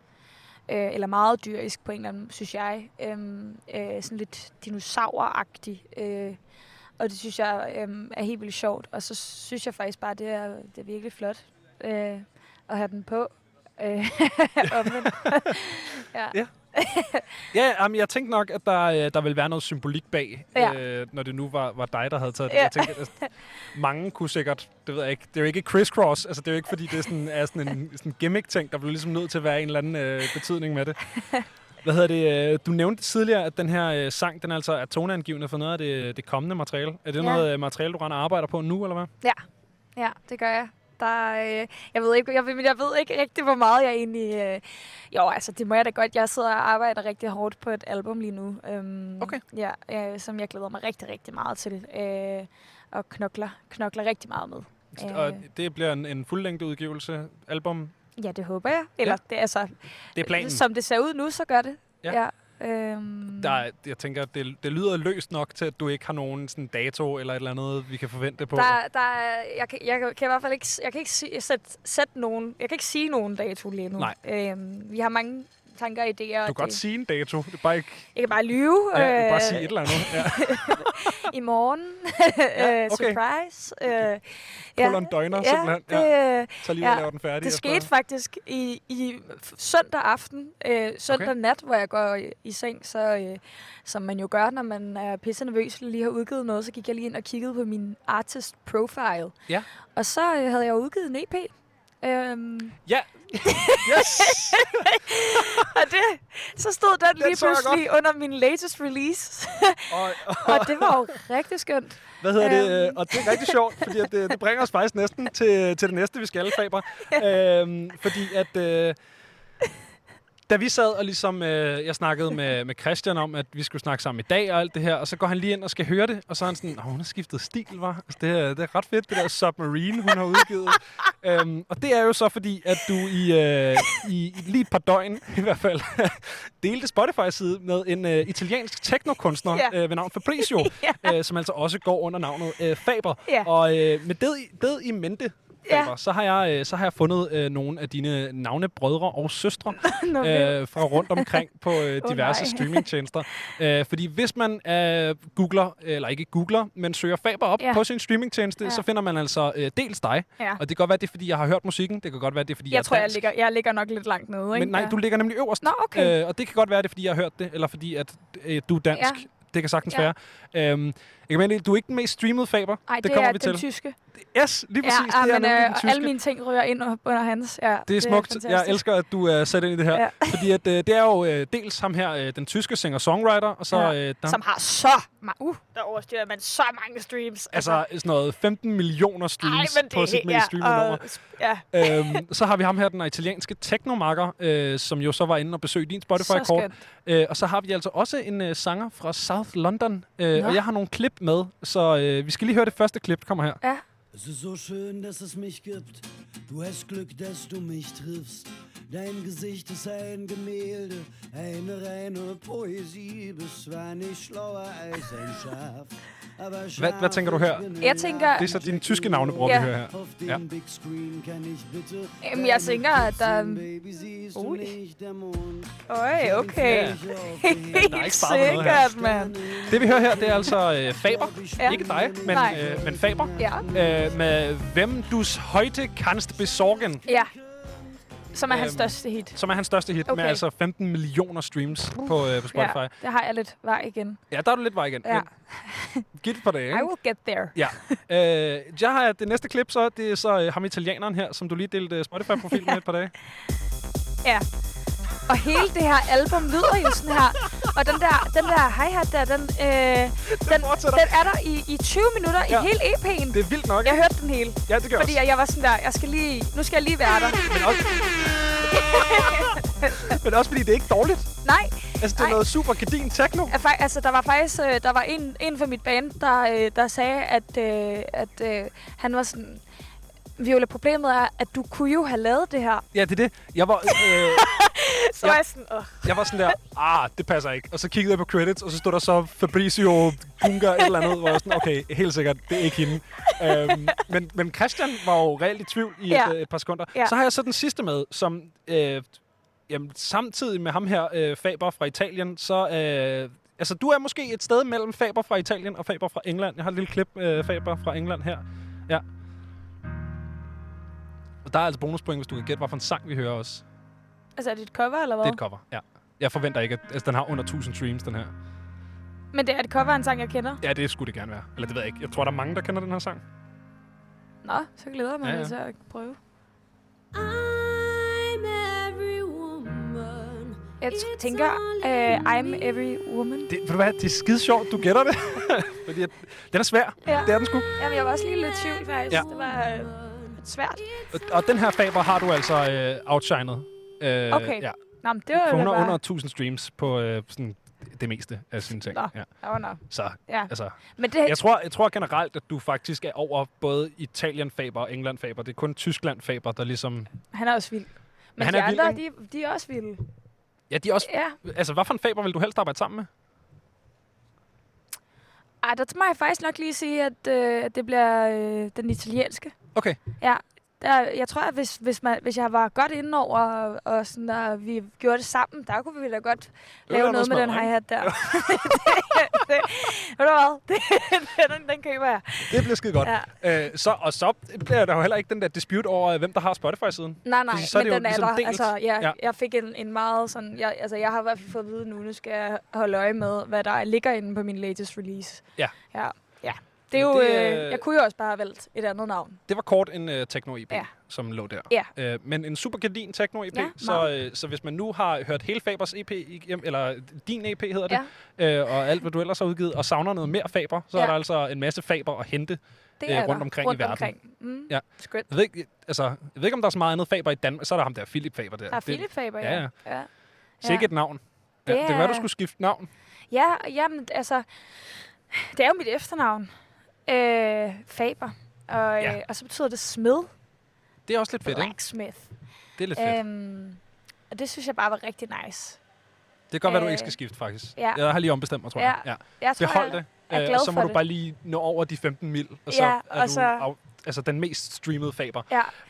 Øh, eller meget dyrisk på en eller anden, synes jeg. Øhm, øh, sådan lidt dinosauragtig. Øh, og det synes jeg øhm, er helt vildt sjovt. Og så synes jeg faktisk bare, det er, det er virkelig flot øh, at have den på. Øh, <laughs> <laughs> ja. Ja. <laughs> Ja, jamen, jeg tænkte nok, at der, øh, der ville være noget symbolik bag, Ja. øh, når det nu var, var dig, der havde taget det. Ja. Jeg tænkte, at mange kunne sikkert, det ved jeg ikke, det er jo ikke crisscross, altså det er jo ikke, fordi det er sådan, er sådan en sådan gimmick-ting, der bliver ligesom nødt til at være en eller anden øh, betydning med det. Hvad hedder det? øh, Du nævnte tidligere, at den her øh, sang, den altså er toneangivende for noget af det, det kommende materiale. Er det Ja. noget materiale, du render arbejder på nu, eller hvad? Ja, ja det gør jeg. Der, er, øh, jeg, ved ikke, jeg, ved- jeg ved ikke rigtig, hvor meget jeg egentlig... Øh, jo, altså, det må jeg da godt. Jeg sidder og arbejder rigtig hårdt på et album lige nu. Øhm, Okay. Ja, øh, som jeg glæder mig rigtig, rigtig meget til. Øh, og knokler, knokler rigtig meget med. Øh, Og det bliver en, en fuldlængde udgivelse, album. ja, det håber jeg. Eller, Ja. det, altså, Det er planen. Som det ser ud nu, så gør det. Ja. ja øhm, Der, er- jeg tænker, det, det lyder løst nok til, at du ikke har nogen sådan dato eller et eller andet, vi kan forvente på. Der, der er, jeg, kan, jeg kan i hvert fald ikke, jeg kan ikke sige, sætte, sætte nogen, jeg kan ikke sige nogen dato lige nu. Nej. Øhm, vi har mange tanker og idéer. Du kan og godt det- sige en dato. Det er bare ikke... Jeg kan bare lyve. Ja, du kan bare øh, sige et eller andet. <laughs> Ja. I morgen. <laughs> Ja, øh, okay. Surprise. Øh, Kolon døgner, ja, simpelthen. Det, Ja. øh, Så lige at lave den færdig Det skete faktisk i, i søndag aften, øh, søndag Okay. okay. nat, hvor jeg går i, i seng, så, øh, som man jo gør, når man er pisse nervøs, lige har udgivet noget, så gik jeg lige ind og kiggede på min artist profile. Ja. Og så øh, havde jeg udgivet en EP. Øhm, Ja. Yes! <laughs> og det, så stod den lige så jeg pludselig under min latest release. <laughs> og, og det var jo rigtig skønt. Hvad hedder det? Øhm. Øh, Og det er rigtig sjovt, fordi at det, det bringer os faktisk næsten til, til det næste, vi skal, Faber. <laughs> øhm, fordi at... Øh, da vi sad og ligesom, øh, jeg snakkede med, <laughs> med Christian om, at vi skulle snakke sammen i dag og alt det her, og så går han lige ind og skal høre det, og så er han sådan, "Nå, hun har skiftet stil, var. Altså, det, er, det er ret fedt, det der Submarine, hun har udgivet. <laughs> øhm, og det er jo så fordi, at du i, øh, i, lige et par døgn, <laughs> i hvert fald, delte Spotify-side med en øh, italiensk teknokunstner Ja. øh, ved navn Fabrizio, Ja. øh, som altså også går under navnet øh, Faber. Ja. Og øh, med det, det i mente, Ja. Så, har jeg, øh, så har jeg fundet øh, nogle af dine navnebrødre og søstre <laughs> Nå, øh, fra rundt omkring på øh, <laughs> diverse nej. streamingtjenester. Øh, fordi hvis man øh, googler, eller ikke googler, men søger Faber op Ja. på sin streamingtjeneste, Ja. så finder man altså øh, dels dig. Ja. Og det kan godt være, det er, fordi jeg har hørt musikken. Det kan godt være, det er, fordi jeg, Jeg er tror, jeg dansk. ligger, jeg ligger nok lidt langt nede, ikke? Men nej, ja. du ligger nemlig øverst. Nå, okay. Øh, og det kan godt være, det er, fordi jeg har hørt det, eller fordi at øh, du er dansk. Ja. Det kan sagtens Ja. være. Øhm, jeg kan mene, du er ikke den mest streamede Faber. Ej, det, kommer er vi den til. tyske. Yes, lige præcis. Ja, det er men, øh, den tyske. alle mine ting ryger ind under hans. Ja, Det er smukt. jeg fantastisk. elsker, at du er sat ind i det her. Ja. Fordi at, øh, det er jo øh, dels ham her, øh, den tyske singer-songwriter, og så... Ja, Øh, der, Som har så mange... Uh, der overstyrer man så mange streams. altså sådan noget 15 millioner streams Ej, det på er sit helt- mest ja, streamede nummer. Ja, øhm, så har vi ham her, den italienske teknomarker, øh, som jo så var inde og besøgte din Spotify-kort. Øh, og så har vi altså også en øh, sanger fra South London, øh, Nå. og jeg har nogle klip med, så øh, vi skal lige høre det første klip, kommer her. Ja. Es ist so schön, dass es mich gibt. Du hast Glück, dass du mich triffst. Dein Gesicht ist ein Gemälde, eine reine Poesie. Bist zwar nicht schlauer als ein Schaf, aber Hvad, hvad tænker du her? Jeg tænker... Det er så din tyske navnebror, Ja. vi hører her. Auf dem Ja. Big Screen kann ich bitte Jamen, jeg tænker, at der... Baby, siehst du Ui. nicht der Mond. Øj, okay. Ja. Helt her. sikkert, mand. Det vi hører her, det er altså øh, Faber. Ja. Ikke dig, men, Nej. øh, men Faber. Ja. Øh, med Hvem du's heute kannst besorgen. Ja. Som er hans Øhm, største hit. Som er hans største hit, okay. med altså 15 millioner streams på, øh, på Spotify. Ja, Ja. det har jeg lidt vej igen. ja, der er du lidt vej igen. Ja. Men Giv det på? I will get there. Ja. <laughs> Øh, jeg har det næste klip så, det er så øh, ham italieneren her, som du lige delte øh, Spotify-profil med et par dage. <laughs> Ja. Og hele det her album lyder jo sådan her. Og den der, den der hi-hat der, den, øh, den, den er der i, i 20 minutter Ja. i hele EP'en. Det er vildt nok. Jeg hørte den hele. Ja, det gør Fordi også. jeg var sådan der, jeg skal lige, nu skal jeg lige være der. Men også, <laughs> men også fordi det er ikke dårligt. Nej. Altså, det er Nej. noget super gedin techno. Altså, der var faktisk øh, der var en, en fra mit band, der, øh, der sagde, at, øh, at øh, han var sådan... Viola, problemet er, at du kunne jo have lavet det her. Ja, det er det. Jeg var, øh, <laughs> Så Ja. var jeg sådan, åh. jeg var sådan der, ah, det passer ikke. Og så kiggede jeg på credits, og så stod der så Fabrizio Gunga et eller andet, hvor jeg sådan, okay, helt sikkert, det er ikke hende. øhm, men, men Christian var jo reelt i tvivl i Ja. et, øh, et par sekunder. Ja. Så har jeg så den sidste med, som øh, jamen, samtidig med ham her, øh, Faber fra Italien, så... Øh, altså, du er måske et sted mellem Faber fra Italien og Faber fra England. Jeg har et lille klip, øh, Faber fra England her. Ja. Og der er altså bonuspoint, hvis du kan gætte, hvad for en sang vi hører også. Altså, er det et cover, eller hvad? Det er et cover, ja. Jeg forventer ikke, at altså, den har under 1000 streams, den her. Men det er et cover af en sang, jeg kender. Ja, det skulle det gerne være. Eller det ved jeg ikke. Jeg tror, der er mange, der kender den her sang. Nå, så glæder jeg mig Ja, ja, til at prøve. I'm every woman. Jeg t- tænker, uh, I'm every woman. Det, ved du hvad, det er skide sjovt, du gætter det. <laughs> Fordi at, den er svær. Ja. Det er den sgu. Jamen, jeg var også lige lidt tvivl, faktisk. Ja. Det var øh, svært. Og, og den her Faber har du altså øh, outshined. Øh, Okay. Ja. Nå, men det var hun har bare... under 1000 streams på øh, sådan det meste af sine ting. Nå, Ja. Nå, nå. Så, Ja. altså... Men det, Jeg tror, jeg tror generelt, at du faktisk er over både Italien Faber og England Faber. Det er kun Tyskland Faber, der ligesom... han er også vild. Men han de er vild, andre, ikke? de, de er også vilde. Ja, de er også... Ja. Altså, hvad for en Faber vil du helst arbejde sammen med? Ej, der må jeg faktisk nok lige sige, at, øh, det bliver øh, den italienske. Okay. Ja, der, jeg tror, at hvis, hvis, man, hvis jeg var godt inde over, og, og sådan, og vi gjorde det sammen, der kunne vi da godt lave noget med den hi-hat der. <laughs> det, det, ved du hvad? Det, den, den køber jeg. Det bliver skide godt. Ja. Øh, så, og så bliver der jo heller ikke den der dispute over, hvem der har Spotify-siden. Nej, nej, så er men det jo den er ligesom der. delt. Altså, jeg, Ja. jeg fik en, en meget sådan... Jeg, altså, jeg har i hvert fald fået at vide nu, nu skal jeg holde øje med, hvad der ligger inde på min latest release. Ja, ja. Det er jo... det, Det, øh, øh, jeg kunne jo også bare have valgt et andet navn. Det var kort en uh, techno-EP, Ja. som lå der. Ja. Øh, men en super gardin techno-EP, Ja, så, øh, så hvis man nu har hørt hele Fabers EP, eller din EP hedder det, øh, og alt hvad du ellers har udgivet, og savner noget mere Faber, så ja. Ja. er der altså en masse Faber at hente Det øh, er rundt der. omkring rundt i verden. Omkring. Mm. Ja. Jeg ved, ikke, altså, jeg ved ikke, om der er så meget andet Faber i Danmark. Så er der ham der, Philip Faber der. Der er Det- Philip Faber, ja. ja. ja. ja. Sikke et navn. Ja, Det det kan være, du er- skulle skifte navn. Ja, jamen, altså, det er jo mit efternavn. Øh, Faber. Og, Ja. øh, og så betyder det smed. Det er også lidt fedt, ikke? Blacksmith. Det er lidt fedt. Øhm, og det synes jeg bare var rigtig nice. Det kan godt være, du øh, ikke skal skifte, faktisk. ja. Jeg har lige ombestemt mig, tror jeg. Ja. Jeg tror, Behold jeg det. Er glad så må for du det. bare lige nå over de 15 mil, og så Ja, er og du så- af, altså den mest streamede faber.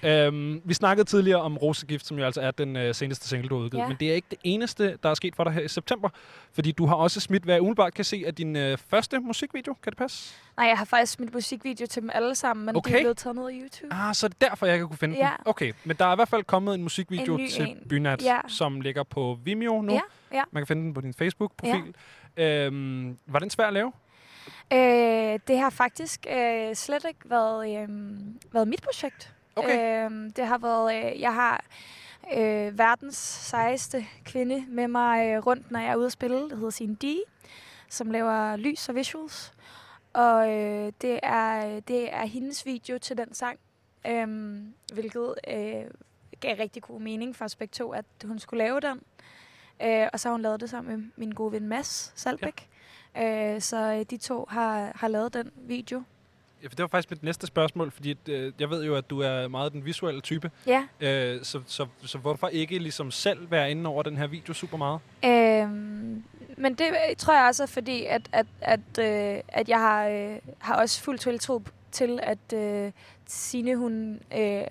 Ja. Øhm, vi snakkede tidligere om Rosegift, som jo altså er den øh, seneste single, du har udgivet. Ja. Men det er ikke det eneste, der er sket for dig her i september. Fordi du har også smidt, hvad jeg umiddelbart kan se, af din øh, første musikvideo. Kan det passe? Nej, jeg har faktisk smidt musikvideo til dem alle sammen, men okay. de Okay. er blevet taget ned af YouTube. Ah, så er det derfor, jeg ikke kunne finde Ja. den. Okay, men der er i hvert fald kommet en musikvideo En til en. Bynat, Ja. som ligger på Vimeo nu. Ja, ja. Man kan finde den på din Facebook-profil. Øhm, var den svær at lave? Øh, det har faktisk øh, slet ikke været, øh, været mit projekt. Okay. Øh, det har været, øh, jeg har øh, verdens sejeste kvinde med mig øh, rundt, når jeg er ude at spille. Det hedder Signe D, som laver lys og visuals. Og øh, det, er, det er hendes video til den sang, øh, hvilket øh, gav rigtig god mening for begge to, at hun skulle lave den. Øh, og så har hun lavet det sammen med min gode ven Mads Salbæk. Ja. Øh, så øh, de to har, har lavet den video. Ja, for det var faktisk mit næste spørgsmål, fordi øh, jeg ved jo, at du er meget den visuelle type. Ja. Øh, så, så, så hvorfor ikke ligesom selv være inde over den her video super meget? Øhm, men det øh, tror jeg også er fordi, at, at, at, øh, at jeg har, øh, har også fuld tiltro til, at øh, Signe, hun, øh,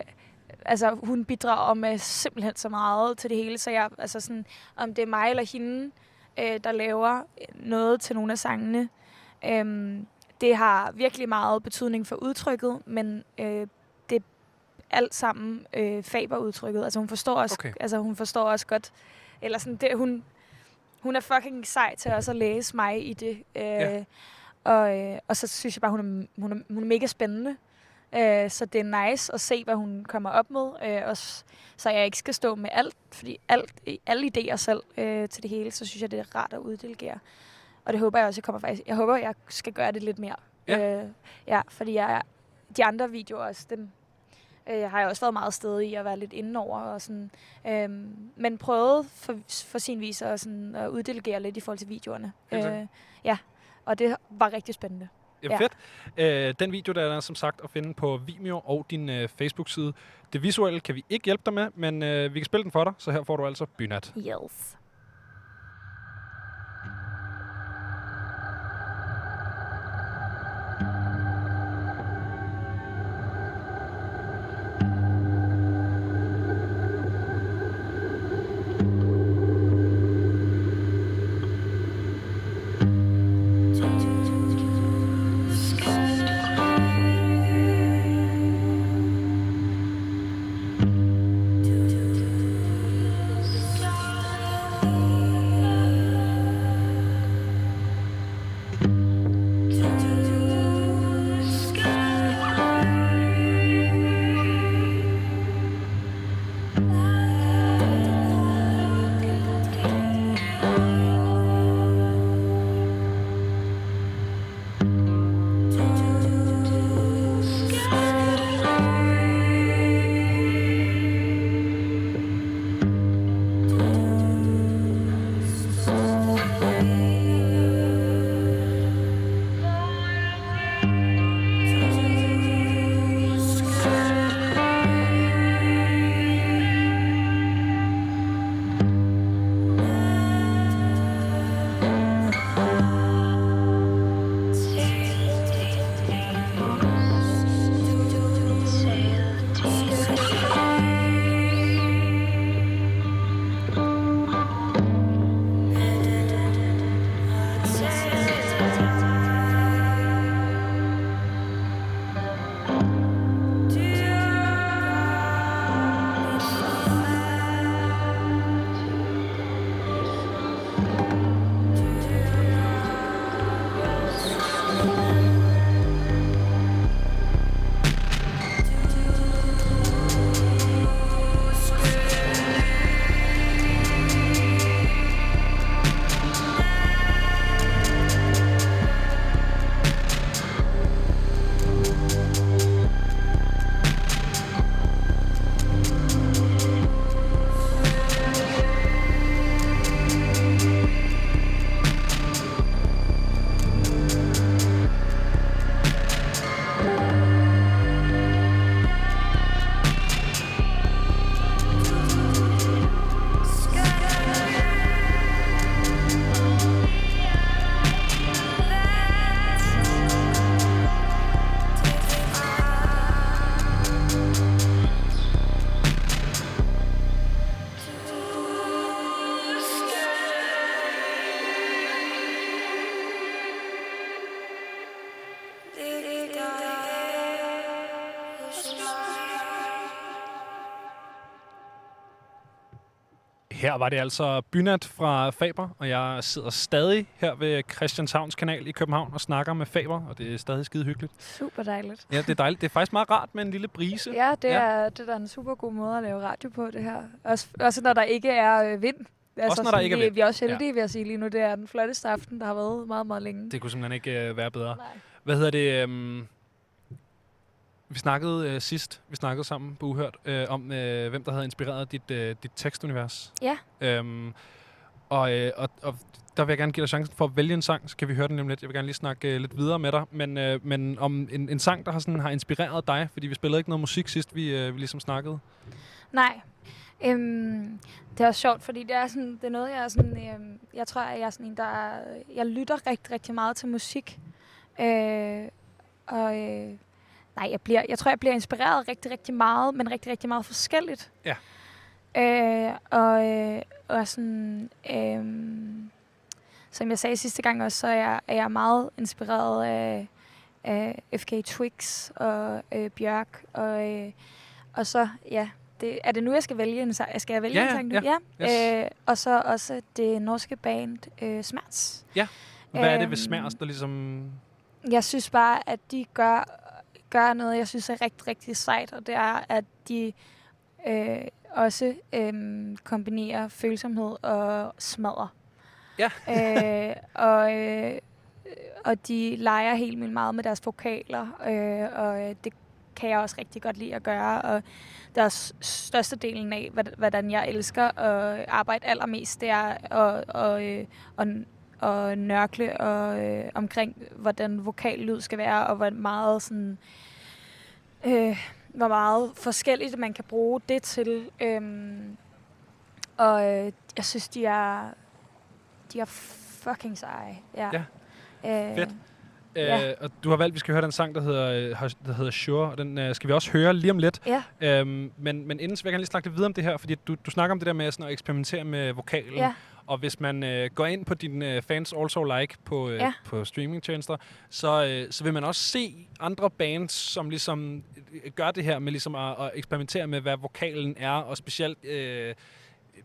altså, hun bidrager med simpelthen så meget til det hele. Så jeg, altså sådan, om det er mig eller hende, øh, der laver noget til nogle af sangene, øh, det har virkelig meget betydning for udtrykket, men øh, det alt sammen øh, faberudtrykket. Altså hun forstår også, Okay. altså, hun forstår også godt, eller sådan, det, hun, hun er fucking sej til også at læse mig i det. Øh, Ja. og, øh, og så synes jeg bare, hun er, hun er, hun er mega spændende. Øh, så det er nice at se, hvad hun kommer op med. Øh, og så jeg ikke skal stå med alt, fordi alt, alle idéer selv øh, til det hele, så synes jeg, det er rart at uddelegere. Og det håber jeg også, jeg kommer faktisk. Jeg håber, jeg skal gøre det lidt mere. Ja. Øh, ja fordi jeg, de andre videoer også, dem øh, har jeg også været meget sted i at være lidt inde over. Og sådan, øhm, men prøvet for, for sin vis at, sådan, at uddelegere lidt i forhold til videoerne. Øh, ja, og det var rigtig spændende. Ja, fedt. Øh, den video, der er som sagt at finde på Vimeo og din øh, Facebook-side. Det visuelle kan vi ikke hjælpe dig med, men øh, vi kan spille den for dig, så her får du altså Bynat. Yes. Her var det altså Bynat fra Faber, og jeg sidder stadig her ved Christianshavns kanal i København og snakker med Faber, og det er stadig skide hyggeligt. Super dejligt. Ja, det er dejligt. Det er faktisk meget rart med en lille brise. Ja, det er, det er en super god måde at lave radio på, det her. Også, også når der ikke er øh, vind. Altså, når der ikke er vi, vind. Vi er også Ja. heldige, ja. vil jeg sige lige nu. Det er den flotteste aften, der har været meget, meget længe. Det kunne simpelthen ikke øh, være bedre. Nej. Hvad hedder det? Øhm, vi snakkede øh, sidst, vi snakkede sammen på Uhørt, øh, om øh, hvem der havde inspireret dit, øh, dit tekstunivers. Ja. Øhm, og, øh, og, og der vil jeg gerne give dig chancen for at vælge en sang, så kan vi høre den lige om lidt. Jeg vil gerne lige snakke øh, lidt videre med dig, men, øh, men om en, en sang, der har, sådan, har inspireret dig, fordi vi spillede ikke noget musik sidst, vi, øh, vi ligesom snakkede. Nej. Øhm, det er også sjovt, fordi det er, sådan, det er noget, jeg er sådan, øhm, jeg tror, at jeg er sådan en, der er, jeg lytter rigtig, rigtig meget til musik. Øh, og øh, nej, jeg, bliver, jeg tror, jeg bliver inspireret rigtig, rigtig meget, men rigtig, rigtig meget forskelligt. Ja. Øh, og, øh, og sådan, øh, som jeg sagde sidste gang også, så er jeg, er jeg meget inspireret af, af FK Twix og øh, Bjørk. Og, øh, og så, ja, det, er det nu, jeg skal vælge en sang? Skal jeg vælge Ja, en ja, sang nu? ja. ja. Yes. Øh, og så også det norske band øh, Smerts. Ja. Hvad er det ved Øhm, Smærs, der ligesom... Jeg synes bare, at de gør, gør noget, jeg synes er rigtig, rigtig sejt, og det er, at de øh, også øh, kombinerer følsomhed og smadre. Ja. øh, og, øh, og de leger helt vildt meget med deres vokaler, øh, og øh, det kan jeg også rigtig godt lide at gøre. Og det er størstedelen af, hvordan jeg elsker at arbejde allermest, det er at, og, øh, og, og nørkle og, øh, omkring, hvordan vokallyd skal være, og hvor meget sådan... Øh, hvor meget forskelligt man kan bruge det til. Øhm, og øh, jeg synes, de er, de er fucking seje. Ja. Ja. Øh, Fedt. Ja. Øh, og du har valgt, at vi skal høre den sang, der hedder, øh, der hedder Sure, og den øh, skal vi også høre lige om lidt. Ja. Øhm, men, men inden så vil jeg gerne lige snakke lidt videre om det her, fordi du, du snakker om det der med sådan at eksperimentere med vokalen. Ja. Og hvis man øh, går ind på din øh, fans also like på, øh, Ja. på streamingtjenester, så, øh, så vil man også se andre bands, som ligesom øh, gør det her med ligesom at, at eksperimentere med, hvad vokalen er, og specielt... Øh,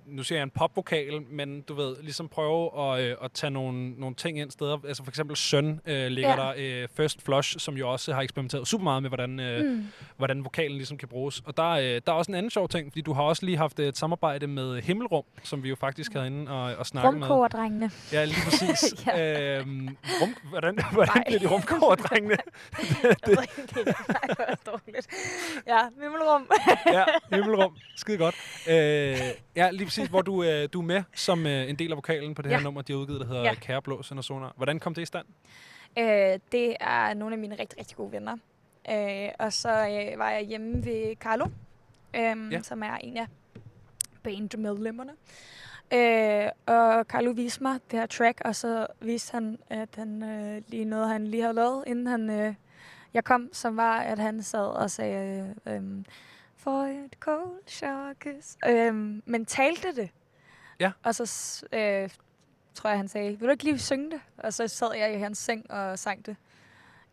nu siger jeg en popvokal, men du ved, ligesom prøve at, øh, at tage nogle, nogle ting ind steder. Altså for eksempel Søn øh, ligger Ja. der øh, First Flush, som jo også har eksperimenteret super meget med, hvordan, øh, Mm. hvordan vokalen ligesom kan bruges. Og der, øh, der er også en anden sjov ting, fordi du har også lige haft et samarbejde med Himmelrum, som vi jo faktisk havde inde og, og snakke med. Rumkogerdrengene. Ja, lige <laughs> præcis. Ja. øhm, rum, hvordan hvordan bliver de ikke helt. Nej, det var dårligt. Ja, Vimmelrum. ja, himmelrum. Skide godt. Øh, ja, lige præcis, hvor du, øh, du er med som øh, en del af vokalen på det her Ja. nummer, de har udgivet, der hedder Ja. Kære Blå Sønder Sonar. Hvordan kom det i stand? Øh, det er nogle af mine rigtig, rigtig gode venner. Øh, og så øh, var jeg hjemme ved Carlo, øh, Ja. ja. som er en af bandmedlemmerne. Øh, og Carlo viste mig det her track, og så viste han, at han øh, lige noget, han lige havde lavet, inden han, øh, jeg kom, som var, at han sad og sagde, øh, øhm, for et cold shower kiss. Øh, men talte det. Ja. Og så øh, tror jeg, han sagde, vil du ikke lige synge det? Og så sad jeg i hans seng og sang det.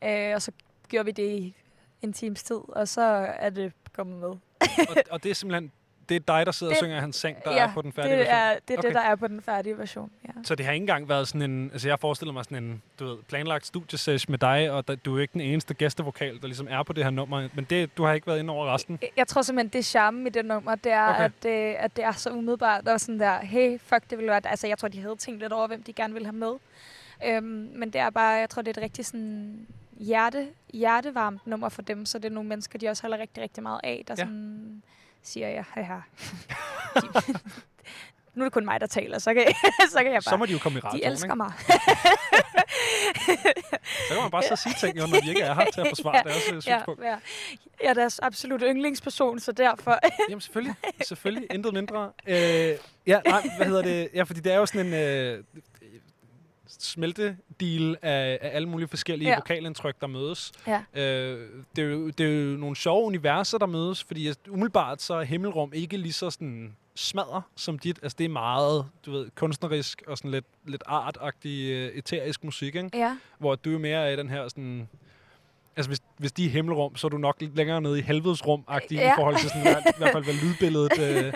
Øh, og så gjorde vi det i en times tid, og så er det kommet med. og, og det er simpelthen det er dig, der sidder og Det- synger i hans seng, der ja, er på den færdige det version? Er, det er Okay. det, der er på den færdige version, ja. Så det har ikke engang været sådan en... Altså, jeg forestiller mig sådan en du ved, planlagt studiesesh med dig, og der, du er ikke den eneste gæstevokal, der ligesom er på det her nummer. Men det, du har ikke været inde over resten. Jeg- Jeg tror simpelthen, det charmen i det nummer, det er, Okay. at, det, at det er så umiddelbart, og sådan der, hey, fuck, det ville være... Altså, jeg tror, de havde tænkt lidt over, hvem de gerne ville have med. Øhm, men det er bare, jeg tror, det er et rigtig sådan hjerte, hjertevarmt nummer for dem, så det er nogle mennesker, de også holder rigtig, rigtig meget af, der ja. sådan siger, ja, haha. De, <laughs> nu er det kun mig, der taler, så kan, <laughs> så kan jeg bare... Så må de jo komme i radioen, De elsker ikke? mig. <laughs> Så kan man bare så sige ting, når de ikke er her til at forsvare deres øh, ja, synspunkt. ja. Jeg er deres absolut yndlingsperson, så derfor... Jamen selvfølgelig, selvfølgelig, intet mindre. Øh, ja, nej, hvad hedder det? Ja, fordi det er jo sådan en øh, smeltedeal af, af alle mulige forskellige ja. Vokalindtryk, der mødes. Ja. Øh, det, er jo, det er jo nogle sjove universer, der mødes, fordi umiddelbart så er Himmelrum ikke lige så sådan smadre som dit. Altså det er meget, du ved, kunstnerisk og sådan lidt, lidt artagtig, øh, eterisk musik, ikke? Ja. Hvor du er mere af den her sådan... Altså, hvis, hvis de er himmelrum, så er du nok lidt længere nede i helvedesrum-agtig ja. i forhold til sådan, i hvert fald, hvad lydbilledet... <laughs> Øh,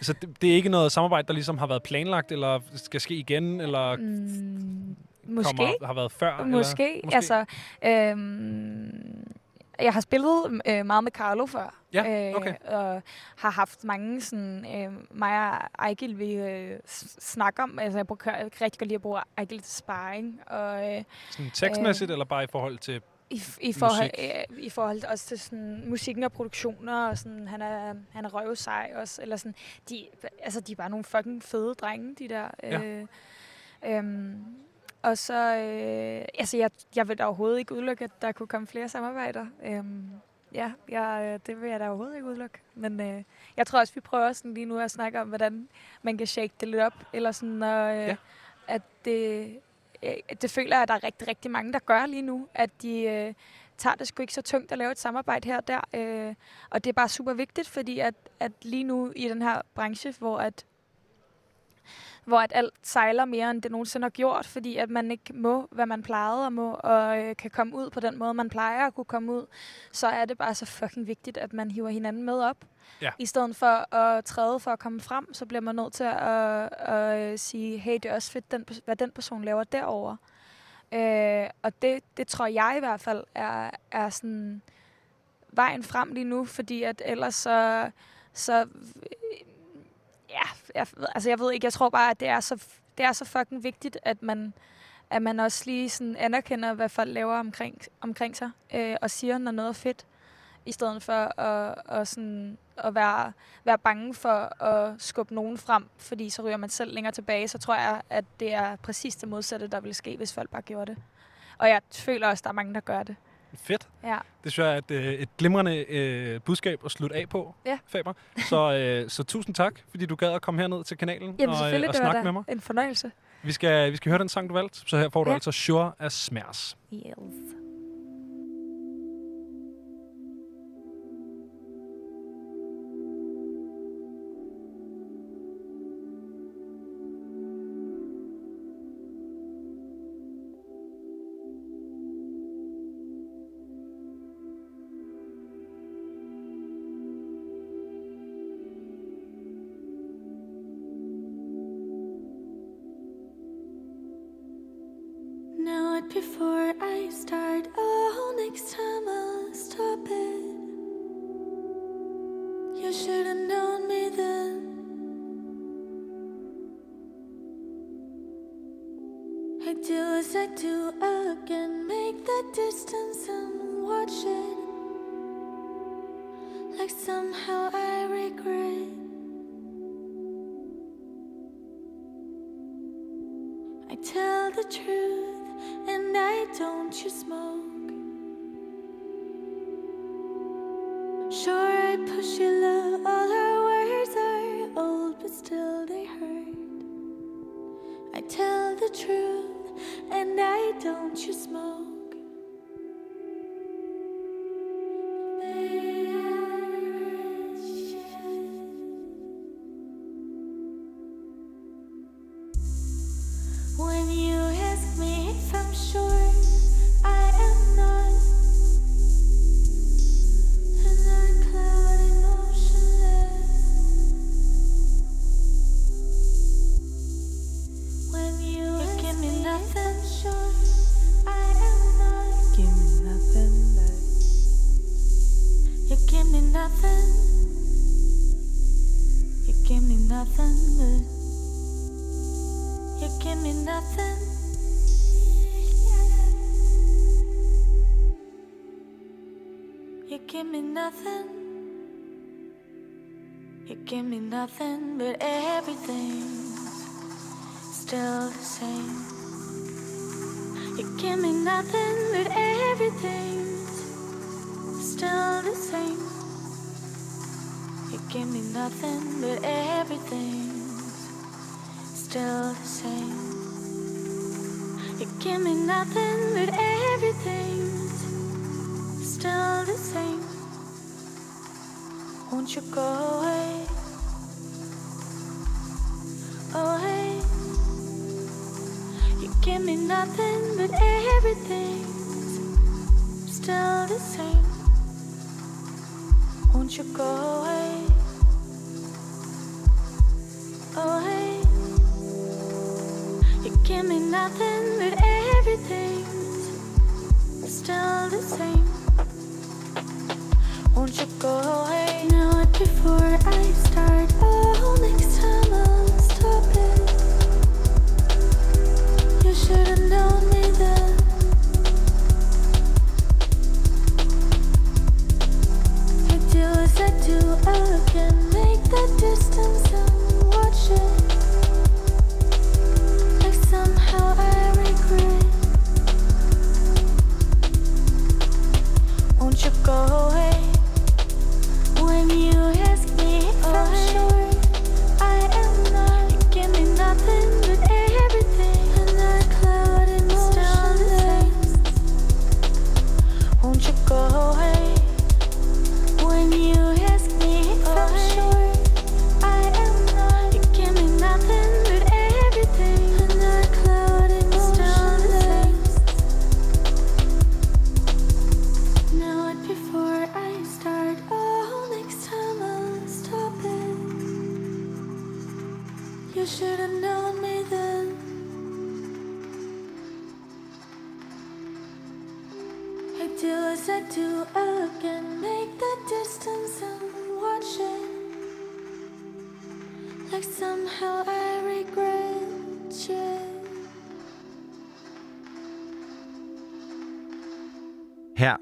Så det, det er ikke noget samarbejde, der ligesom har været planlagt, eller skal ske igen, eller Mm, måske. kommer, har været før? Måske. Eller, måske. Altså, øhm, jeg har spillet øh, meget med Carlo før. Ja, okay. Øh, og har haft mange sådan... Øh, mig og Ejgil, vi øh, snakker om... Altså, jeg bruger jeg rigtig godt lide at bruge Ejgil til sparring. Og, øh, Sådan tekstmæssigt, eller bare i forhold til i, i, forhold, musik? øh, I forhold også til sådan, musikken og produktioner, og sådan, han er, han er røvsej også, eller sådan, de, altså, de er bare nogle fucking fede drenge, de der. Ja. Øh, øhm, og så, øh, altså jeg, jeg vil da overhovedet ikke udelukke, at der kunne komme flere samarbejder. Øhm, ja, jeg, øh, det vil jeg da overhovedet ikke udelukke. Men øh, jeg tror også, vi prøver sådan lige nu at snakke om, hvordan man kan shake det lidt op, eller sådan, når, øh, Ja. at det, Øh, det føler jeg, at der er rigtig, rigtig mange, der gør lige nu, at de øh, tager det sgu ikke så tungt at lave et samarbejde her og der. Øh, og det er bare super vigtigt, fordi at, at lige nu i den her branche, hvor at hvor at alt sejler mere, end det nogensinde har gjort, fordi at man ikke må, hvad man plejede at må, og øh, kan komme ud på den måde, man plejer at kunne komme ud, så er det bare så fucking vigtigt, at man hiver hinanden med op. Ja. I stedet for at træde for at komme frem, så bliver man nødt til at, at, at sige, hey, det er også fedt, den, hvad den person laver derover. Øh, og det, det tror jeg i hvert fald er, er sådan vejen frem lige nu, fordi at ellers så, så ja, jeg, ved- altså jeg ved ikke, jeg tror bare, at det er så, det er så fucking vigtigt, at man, at man også lige sådan anerkender, hvad folk laver omkring, omkring sig, øh, og siger, når noget er fedt, i stedet for at, at, sådan, at være, være bange for at skubbe nogen frem, fordi så ryger man selv længere tilbage, så tror jeg, at det er præcis det modsatte, der vil ske, hvis folk bare gjorde det. Og jeg føler også, at der er mange, der gør det. Fedt. Ja. Det synes jeg er et, øh, et glimrende øh, budskab at slutte af på, Ja. Faber. Så, øh, så tusind tak, fordi du gad at komme herned til kanalen Jamen og, øh, og snakke med mig. en fornøjelse. Vi skal, vi skal høre den sang, du valgte, så her får du Ja. altså Sure af Smærs. Yes.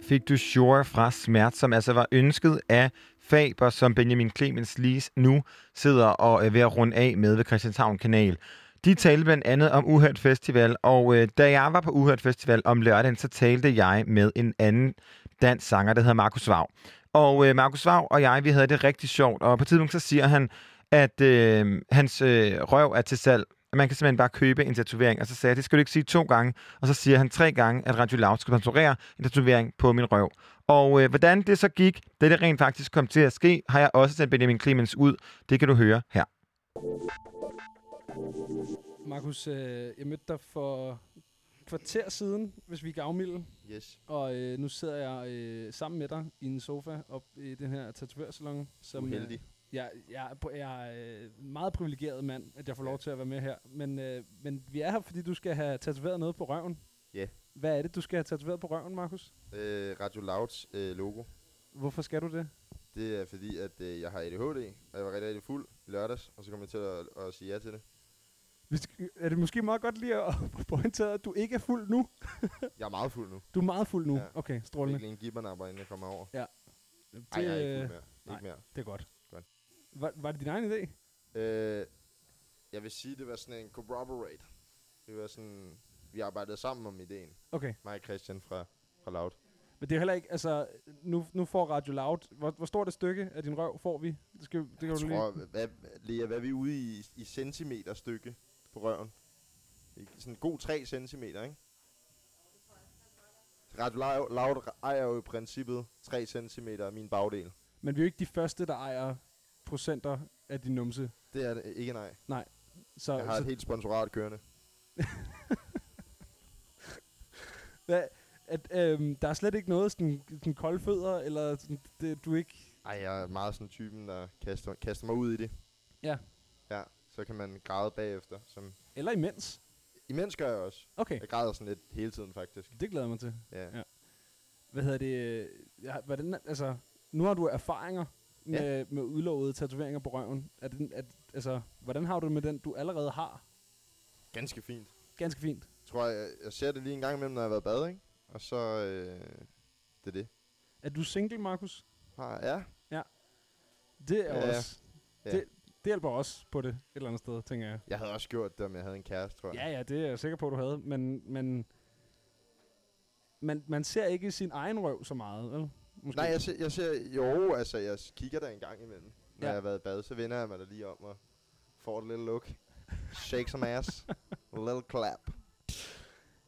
Fik du Sure fra Smert, som altså var ønsket af Faber, som Benjamin Clemens lige nu sidder og er ved at runde af med ved Christianshavn Kanal. De talte blandt andet om Uhørt Festival, og øh, da jeg var på Uhørt Festival om lørdagen, så talte jeg med en anden dansk sanger, der hedder Markus Vav. Og øh, Markus Vav og jeg, vi havde det rigtig sjovt, og på et tidspunkt så siger han, at øh, hans øh, røv er til salg. Man kan simpelthen bare købe en tatovering. Og så sagde jeg, det skal du ikke sige to gange. Og så siger han tre gange, at Radio Loud skal sponsorere en tatovering på min røv. Og øh, hvordan det så gik, det det rent faktisk kom til at ske, har jeg også sendt Benjamin Clemens ud. Det kan du høre her. Markus, øh, jeg mødte dig for kvarter siden, hvis vi kan afmilde. Yes. Og øh, nu sidder jeg øh, sammen med dig i en sofa op i den her tatovørsalon. Som, Uheldig. Øh, jeg, jeg, er jeg er øh, meget privilegeret mand, at jeg får lov til at være med her. Men, øh, men vi er her, fordi du skal have tatoveret noget på røven. Ja. Hvad er det, du skal have tatoveret på røven, Markus? Øh, Radio Louds øh, logo. Hvorfor skal du det? Det er fordi, at øh, jeg har ADHD, og jeg var rigtig, rigtig fuld i lørdags, og så kom jeg til at, at sige ja til det. Vi skal, er det måske meget godt lige at <laughs> pointere, at du ikke er fuld nu? <laughs> Jeg er meget fuld nu. Du er meget fuld nu? Ja. Okay, strålende. Jeg fik lige en gibbernapper, inden jeg kommer over. Ja. Ej, jeg er ikke øh, fuld mere. nej, Ikke mere. det er godt. Var, var det din egen idé? Øh, jeg vil sige, det var sådan en corroborate. Det var sådan, vi arbejdede sammen om ideen. Okay. Mig og Christian fra, fra Loud. Men det er heller ikke, altså, nu, nu får Radio Loud, hvor, hvor stort et stykke af din røv får vi? Det, skal, det kan Jeg du tror, lige... hvad, Lea, hvad er vi ude i, i centimeter stykke på røven? Sådan en god 3 centimeter, ikke? Radio Loud, ejer jo i princippet 3 centimeter af min bagdel. Men vi er jo ikke de første, der ejer procenter af din numse. Det er det ikke, nej. Nej. Så, Jeg har så, et helt sponsorat kørende. <laughs> hvad, at, øhm, der er slet ikke noget sådan, sådan kolde fødder, eller sådan, det, du ikke... Ej, jeg er meget sådan typen, der kaster, kaster mig ud i det. Ja. Ja, så kan man græde bagefter. Som Eller imens. Imens gør jeg også. Okay. Jeg græder sådan lidt hele tiden, faktisk. Det glæder jeg mig til. Ja. ja. Hvad hedder det? Ja, hvordan, altså, nu har du erfaringer med, Ja. med udlovede tatoveringer på røven. Er det, er, altså, hvordan har du det med den, du allerede har? Ganske fint. Ganske fint. Tror jeg, jeg ser det lige en gang imellem, når jeg har været bad, ikke? Og så, øh, det er det. Er du single, Markus? Har, ja. Ja. Det er Ja, ja. også... Ja. Det, det hjælper også på det et eller andet sted, tænker jeg. Jeg havde også gjort det, om jeg havde en kæreste, tror jeg. Ja, ja, det er jeg sikker på, du havde. Men, men man, man ser ikke sin egen røv så meget, vel? Måske. Nej, jeg ser, jeg ser, jo, altså, jeg kigger der en gang imellem. Når Ja. jeg har været i bad, så vender jeg mig da lige om og får et lille look. Shake some ass. A little clap.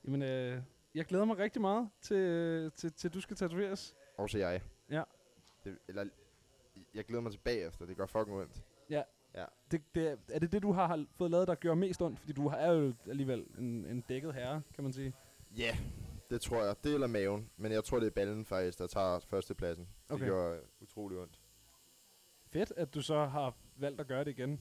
Jamen, øh, jeg glæder mig rigtig meget til, til, til du skal tatoveres. Også jeg. Ja. Det, eller, jeg glæder mig til bagefter. Det gør fucking ondt. Ja. Ja. Det, det, er- det det, du har fået lavet, der gør mest ondt? Fordi du er jo alligevel en, en dækket herre, kan man sige. Ja, det tror jeg. Det eller maven. Men jeg tror, det er ballen faktisk, der tager førstepladsen. Det Okay. gjorde utrolig ondt. Fedt, at du så har valgt at gøre det igen.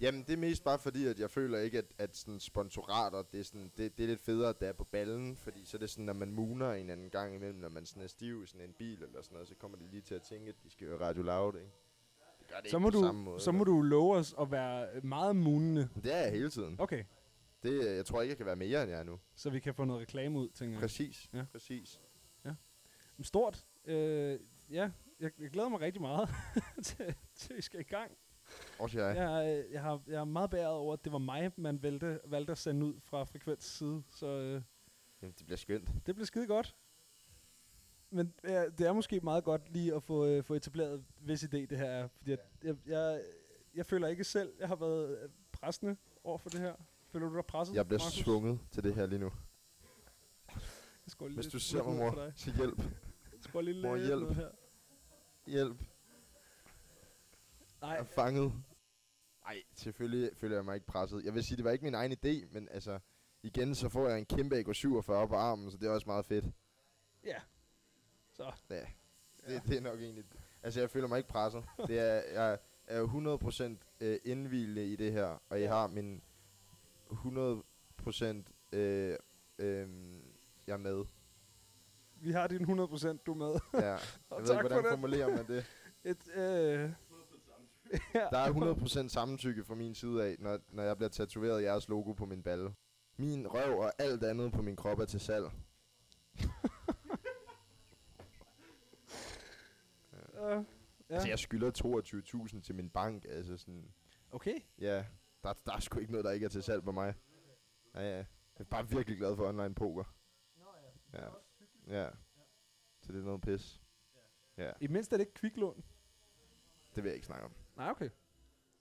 Jamen, det er mest bare fordi, at jeg føler ikke, at, at sådan sponsorater, det er, sådan, det, det er lidt federe, at det er på ballen, fordi så er det sådan, når man mooner en anden gang imellem, når man sådan er stiv i sådan en bil eller sådan noget, så kommer de lige til at tænke, at de skal høre Radio Loud, ikke? Det gør det Så ikke må, på du, samme måde. så må du love os at være meget munende. Det er jeg hele tiden. Okay. Det, jeg tror ikke, jeg kan være mere, end jeg er nu. Så vi kan få noget reklame ud, tænker jeg. Præcis, Ja. præcis. Ja. Men Stort. Øh, ja, jeg, jeg glæder mig rigtig meget <laughs> til, til, vi skal i gang. Også jeg. Jeg, øh, jeg, har, jeg er meget bæret over, at det var mig, man valgte, valgte at sende ud fra Frekvens side. Så øh, Jamen, det bliver skønt. det bliver skide godt. Men ja, det er måske meget godt lige at få, øh, få etableret, hvis idé det her er. Fordi jeg, jeg, jeg, jeg føler ikke selv, jeg har været øh, pressende over for det her. Føler du dig presset? Jeg bliver Markus? svunget til det her lige nu. Jeg Hvis du ser mig, mor, så hjælp. Jeg lige Mor, hjælp. her. Hjælp. Nej. Jeg er fanget. Nej, selvfølgelig føler jeg mig ikke presset. Jeg vil sige, det var ikke min egen idé, men altså, igen, så får jeg en kæmpe AK-47 på armen, så det er også meget fedt. Ja. Så. Ja, det, det er nok egentlig... Altså, jeg føler mig ikke presset. Det er, jeg er jo 100% øh, indvilende i det her, og jeg har min 100% øh, øh, jeg er med. Vi har din 100%, du er med. Ja, jeg <laughs> ved ikke, tak for hvordan det. formulerer man det. <laughs> Et, øh. Der er 100% samtykke fra min side af, når, når jeg bliver tatoveret jeres logo på min balle. Min røv og alt andet på min krop er til salg. Ja. <laughs> ja. Altså, jeg skylder 22.000 til min bank, altså sådan... Okay. Ja, der, der er sgu ikke noget, der ikke er til salg på mig. Ja, ja. Jeg er bare virkelig glad for online poker. Ja. Ja. Så det er noget pis. Ja. I mindst er det ikke kviklån. Det vil jeg ikke snakke om. Nej, okay.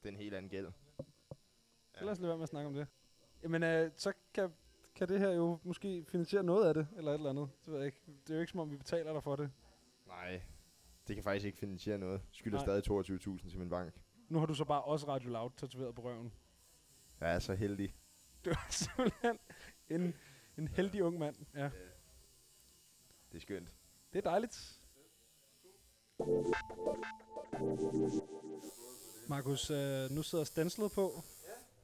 Det er en helt anden gæld. Lad os lade være med at snakke om det. Jamen, øh, så kan, kan det her jo måske finansiere noget af det, eller et eller andet. Det ved jeg ikke. Det er jo ikke som om, vi betaler dig for det. Nej. Det kan faktisk ikke finansiere noget. Skylder Nej. stadig 22.000 til min bank. Nu har du så bare også Radio Loud tatoveret på røven. Jeg er så heldig. Du er simpelthen en, en heldig ung mand. Ja. Det er skønt. Det er dejligt. Markus, øh, nu sidder stenslet på.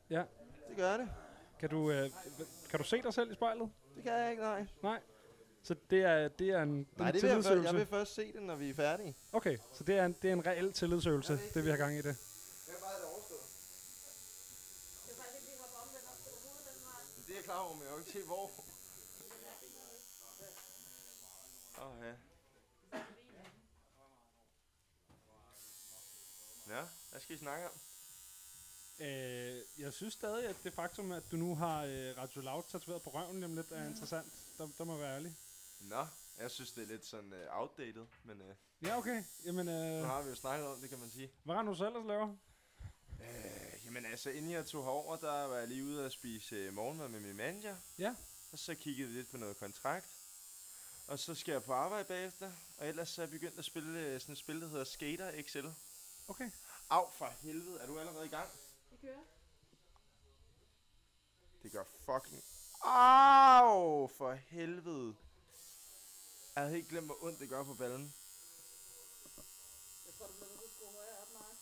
Ja. ja. Det gør det. Kan du, øh, kan du se dig selv i spejlet? Det kan jeg ikke, nej. Nej. Så det er, det er en, Nej, en det vil jeg, jeg vil først se det, når vi er færdige. Okay, så det er en, det er en reel tillidsøvelse, det vi har gang i det. Det er jeg klar over, men jeg kan ikke se hvor. Åh, ja. Ja, hvad skal I snakke om? Øh, jeg synes stadig, at det faktum, at du nu har øh, Radio Loud tatoveret på røven lige om lidt, er interessant. Der, der må være ærlig. Nå, jeg synes, det er lidt sådan uh, outdated, men uh, Ja, okay. Jamen, nu øh, har vi jo snakket om det, kan man sige. hvad har du så ellers laver? Øh, jamen altså, inden jeg tog herover, der var jeg lige ude og spise uh, morgenmad med min manager. Ja. Og så kiggede vi lidt på noget kontrakt. Og så skal jeg på arbejde bagefter. Og ellers så er jeg begyndt at spille uh, sådan et spil, der hedder Skater XL. Okay. Au, for helvede. Er du allerede i gang? Det kører. Det gør fucking... Au, for helvede. Jeg havde helt glemt, hvor ondt det gør på ballen. Jeg tror, du bliver nødt til at skrue højere op, Mark.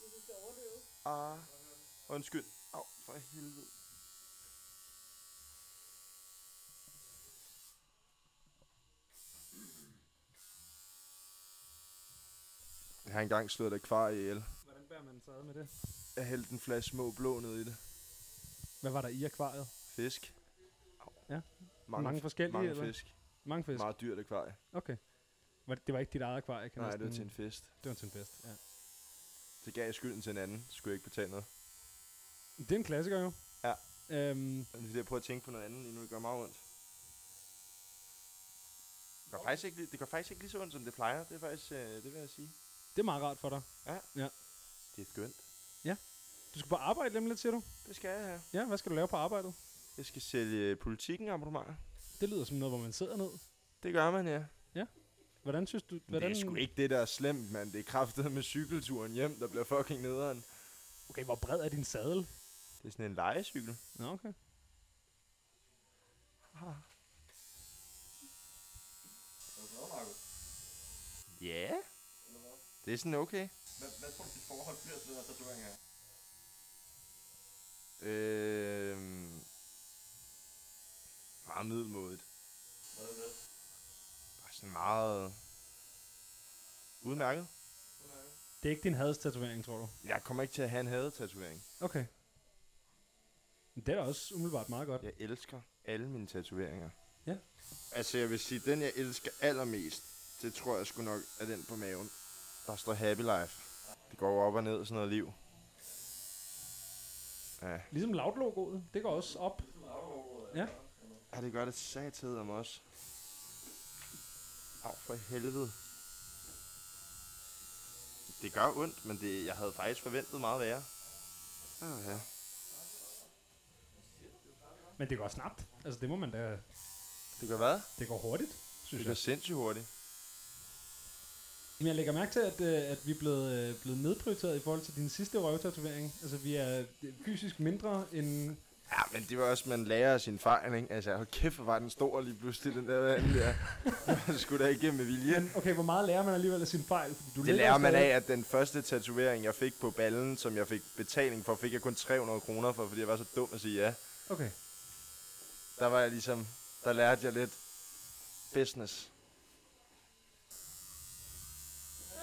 Hvis du skal overdøve. Ah, undskyld. Au, for helvede. Jeg har engang slået et kvar ihjel. Hvordan bærer man sig ad med det? Jeg hældte en flaske små blå ned i det. Hvad var der i akvariet? Fisk. Ja. Mange forskellige, Mange eller? fisk. Mange fisk? Meget dyrt akvarie. Okay. Var det, var ikke dit eget akvarie, kan jeg Nej, det var til en fest. Det var til en fest, ja. Så gav jeg skylden til en anden. Så skulle jeg ikke betale noget. Det er en klassiker jo. Ja. Øhm, Det er prøve at tænke på noget andet lige nu. Det gør meget ondt. Det gør, faktisk ikke, det gør faktisk ikke lige så ondt, som det plejer. Det er faktisk, øh, det vil jeg sige. det er meget rart for dig. Ja. Ja. Det er skønt. Ja. Du skal på arbejde lige lidt, siger du? Det skal jeg have. Ja, hvad skal du lave på arbejdet? Jeg skal sælge politikken abonnementer. Det lyder som noget, hvor man sidder ned. Det gør man, ja. Hvordan synes du... Hvordan... det er sgu ikke det, der er slemt, mand. Det er kraftet med cykelturen hjem, der bliver fucking nederen. Okay, hvor bred er din sadel? Det er sådan en lejecykel. Nå, okay. Ja. Det er sådan okay. Hvad, hvad tror du, dit forhold bliver til den her tatovering her? Øh, meget middelmådigt. Bare sådan meget udmærket. Det er ikke din hadstatovering, tror du? Jeg kommer ikke til at have en hadetatovering. Okay. Men det er da også umiddelbart meget godt. Jeg elsker alle mine tatoveringer. Ja. Altså, jeg vil sige, den jeg elsker allermest, det tror jeg sgu nok er den på maven. Der står Happy Life. Det går op og ned, sådan noget liv. Ja. Ligesom Loud-logoet. Det går også op. Ja. Ja, det gør det satid om os. Au, for helvede. Det gør ondt, men det, jeg havde faktisk forventet meget værre. Oh, ja. Men det går snabt. Altså, det må man da... Det går hvad? Det går hurtigt, synes Det jeg. går sindssygt hurtigt. Jamen, jeg lægger mærke til, at, øh, at vi er blevet, øh, blevet nedprioriteret i forhold til din sidste røvtatovering. Altså, vi er øh, fysisk mindre end... Ja, men det var også, man lærer af sin fejl, ikke? Altså, hold kæft, hvor var den stor lige pludselig, den der vand der. Man skulle da igennem med vilje. Men okay, hvor meget lærer man alligevel af sin fejl? Fordi du det lærer man af, at den første tatovering, jeg fik på ballen, som jeg fik betaling for, fik jeg kun 300 kroner for, fordi jeg var så dum at sige ja. Okay. Der var jeg ligesom, der lærte jeg lidt business.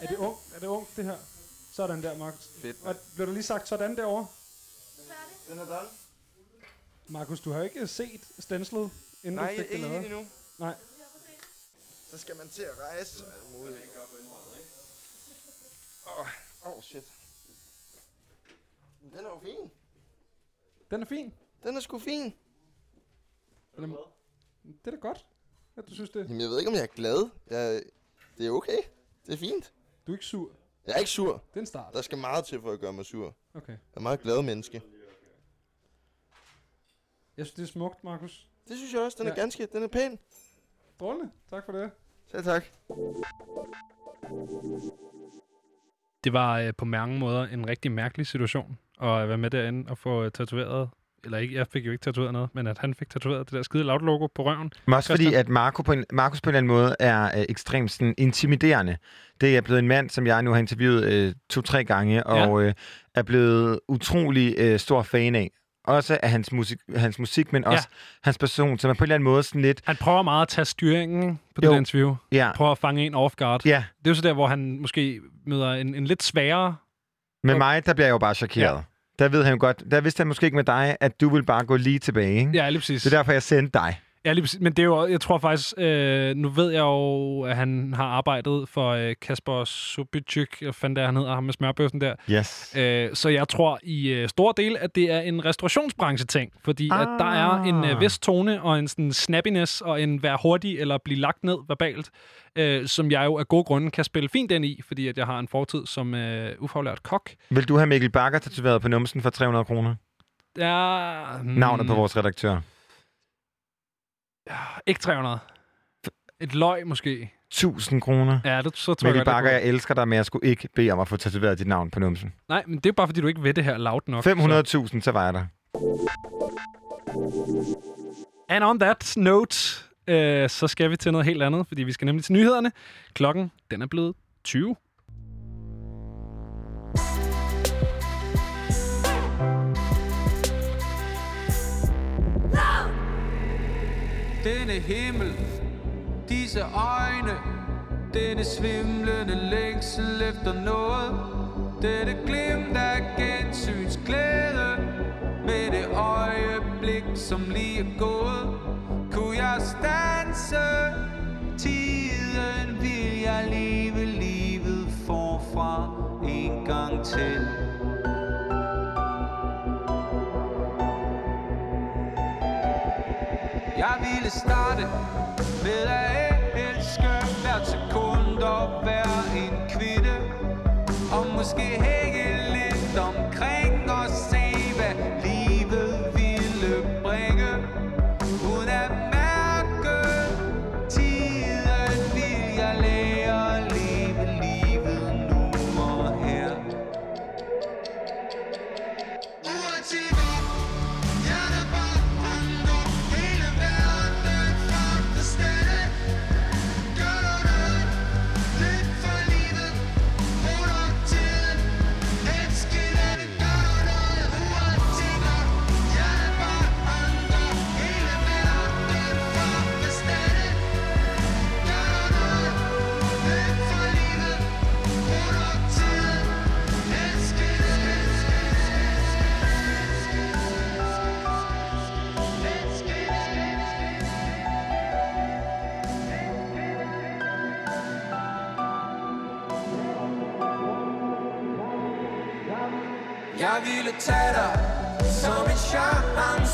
Er det ung? Er det ung, det her? Sådan der, Markus. Fedt, Og blev der lige sagt sådan derovre? Den er done. Markus, du har ikke set stenclet, inden Nej, du fik det ikke lavet. endnu. Nej. Så skal man til at rejse. og alt muligt. Åh, oh, oh, shit. Den er jo fin. Den er fin. Den er sgu fin. Eller, det er da godt, at du synes det. Jamen, jeg ved ikke, om jeg er glad. Jeg, det er okay. Det er fint. Du er ikke sur. Jeg er ikke sur. Det er en start. Der skal meget til for at gøre mig sur. Okay. Jeg er meget glad menneske. Jeg synes, det er smukt, Markus. Det synes jeg også. Den er Ja. ganske, den er pæn. Strålende. Tak for det. Selv tak. Det var øh, på mange måder en rigtig mærkelig situation at være med derinde og få øh, tatoveret. Eller ikke, jeg fik jo ikke tatoveret noget, men at han fik tatoveret det der skide loud logo på røven. Men også fordi, at Marco på en, Markus på en eller anden måde er øh, ekstremt sådan, intimiderende. Det er blevet en mand, som jeg nu har interviewet øh, to-tre gange, og øh, er blevet utrolig øh, stor fan af. Også af hans musik, hans musik men også hans person, som er på en eller anden måde sådan lidt... Han prøver meget at tage styringen på Jo. det der interview. Ja. Prøver at fange en off guard. Ja. Det er jo så der, hvor han måske møder en, en lidt sværere... Med mig, der bliver jeg jo bare chokeret. Ja. Der ved han jo godt, der vidste han måske ikke med dig, at du vil bare gå lige tilbage, ikke? Ja, lige præcis. Det er derfor, jeg sendte dig. Ja, lige præcis. Men det er jo, jeg tror faktisk, øh, nu ved jeg jo, at han har arbejdet for øh, Kasper Subiczyk, hvad fanden det han hedder, ham med smørbøssen der. Yes. Øh, så jeg tror i øh, stor del, at det er en restaurationsbranche-ting, fordi ah. at der er en øh, vis tone og en sådan snappiness og en være hurtig eller blive lagt ned verbalt, øh, som jeg jo af gode grunde kan spille fint ind i, fordi at jeg har en fortid som øh, ufaglært kok. Vil du have Mikkel Bakker tatoveret på numsen for 300 kroner? Ja, hmm, Navnet på vores redaktør. Ikke 300. Et løg måske. 1000 kroner. Ja, det, så tror Mikkel jeg Bakker, jeg elsker dig, men jeg skulle ikke bede om at få tatoveret dit navn på numsen. Nej, men det er bare, fordi du ikke ved det her loud nok. 500.000, så var jeg der. And on that note, øh, så skal vi til noget helt andet, fordi vi skal nemlig til nyhederne. Klokken, den er blevet 20. Denne himmel, disse øjne, denne svimlende længsel efter noget. Dette glimt af gensyns glæde, med det øjeblik, som lige er gået. Kunne jeg stanse tiden, vil jeg leve livet forfra en gang til. Det starte med at elske hvert sekund og hver en kvitte. Og måske hænge lidt omkring.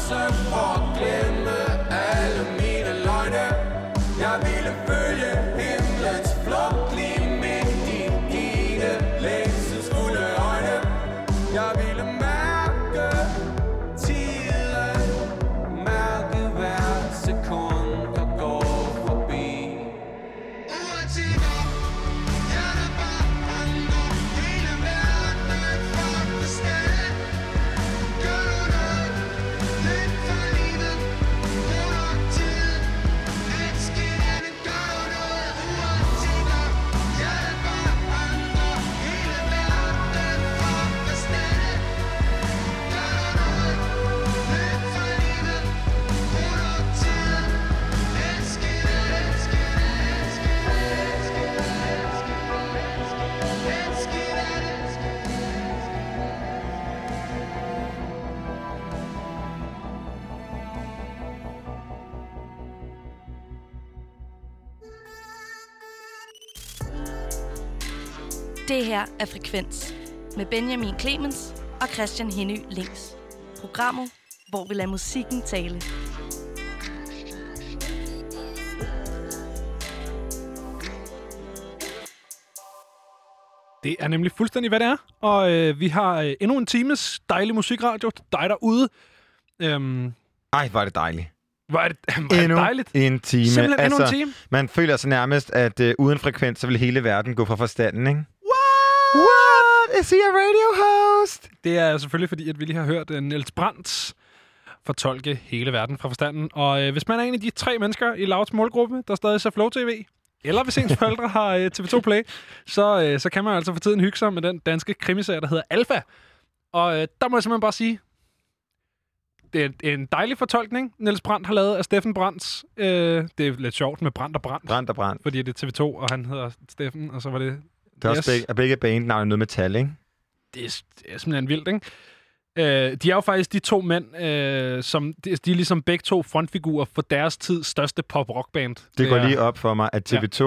Chance Det her er Frekvens med Benjamin Clemens og Christian Henny Links. Programmet, hvor vi lader musikken tale. Det er nemlig fuldstændig, hvad det er. Og øh, vi har øh, endnu en times dejlig musikradio til dig derude. Øhm, Ej, hvor er det dejligt. hvor er det, <laughs> hvor er det Endnu dejligt. en time. Altså, Simpelthen endnu en time. Man føler sig nærmest, at øh, uden frekvens, så vil hele verden gå fra forstanden, ikke? What? Is he a radio host? Det er selvfølgelig fordi, at vi lige har hørt uh, Niels Brandt fortolke hele verden fra forstanden. Og øh, hvis man er en af de tre mennesker i Louds målgruppe, der stadig ser Flow TV, eller hvis ens forældre har øh, TV2 Play, så, øh, så kan man altså for tiden hygge sig med den danske krimiserie, der hedder Alpha. Og øh, der må jeg simpelthen bare sige, det er en dejlig fortolkning, Niels Brandt har lavet af Steffen Brands. Øh, det er lidt sjovt med Brandt og Brandt. Brandt og Brandt. Fordi det er TV2, og han hedder Steffen, og så var det... Det er også begge, er begge bandnavne noget med tal, ikke? det er, det er simpelthen vildt, ikke? Øh, de er jo faktisk de to mænd, øh, som de, de er ligesom begge to frontfigurer for deres tids største pop-rock-band. Det går er- lige op for mig, at TV2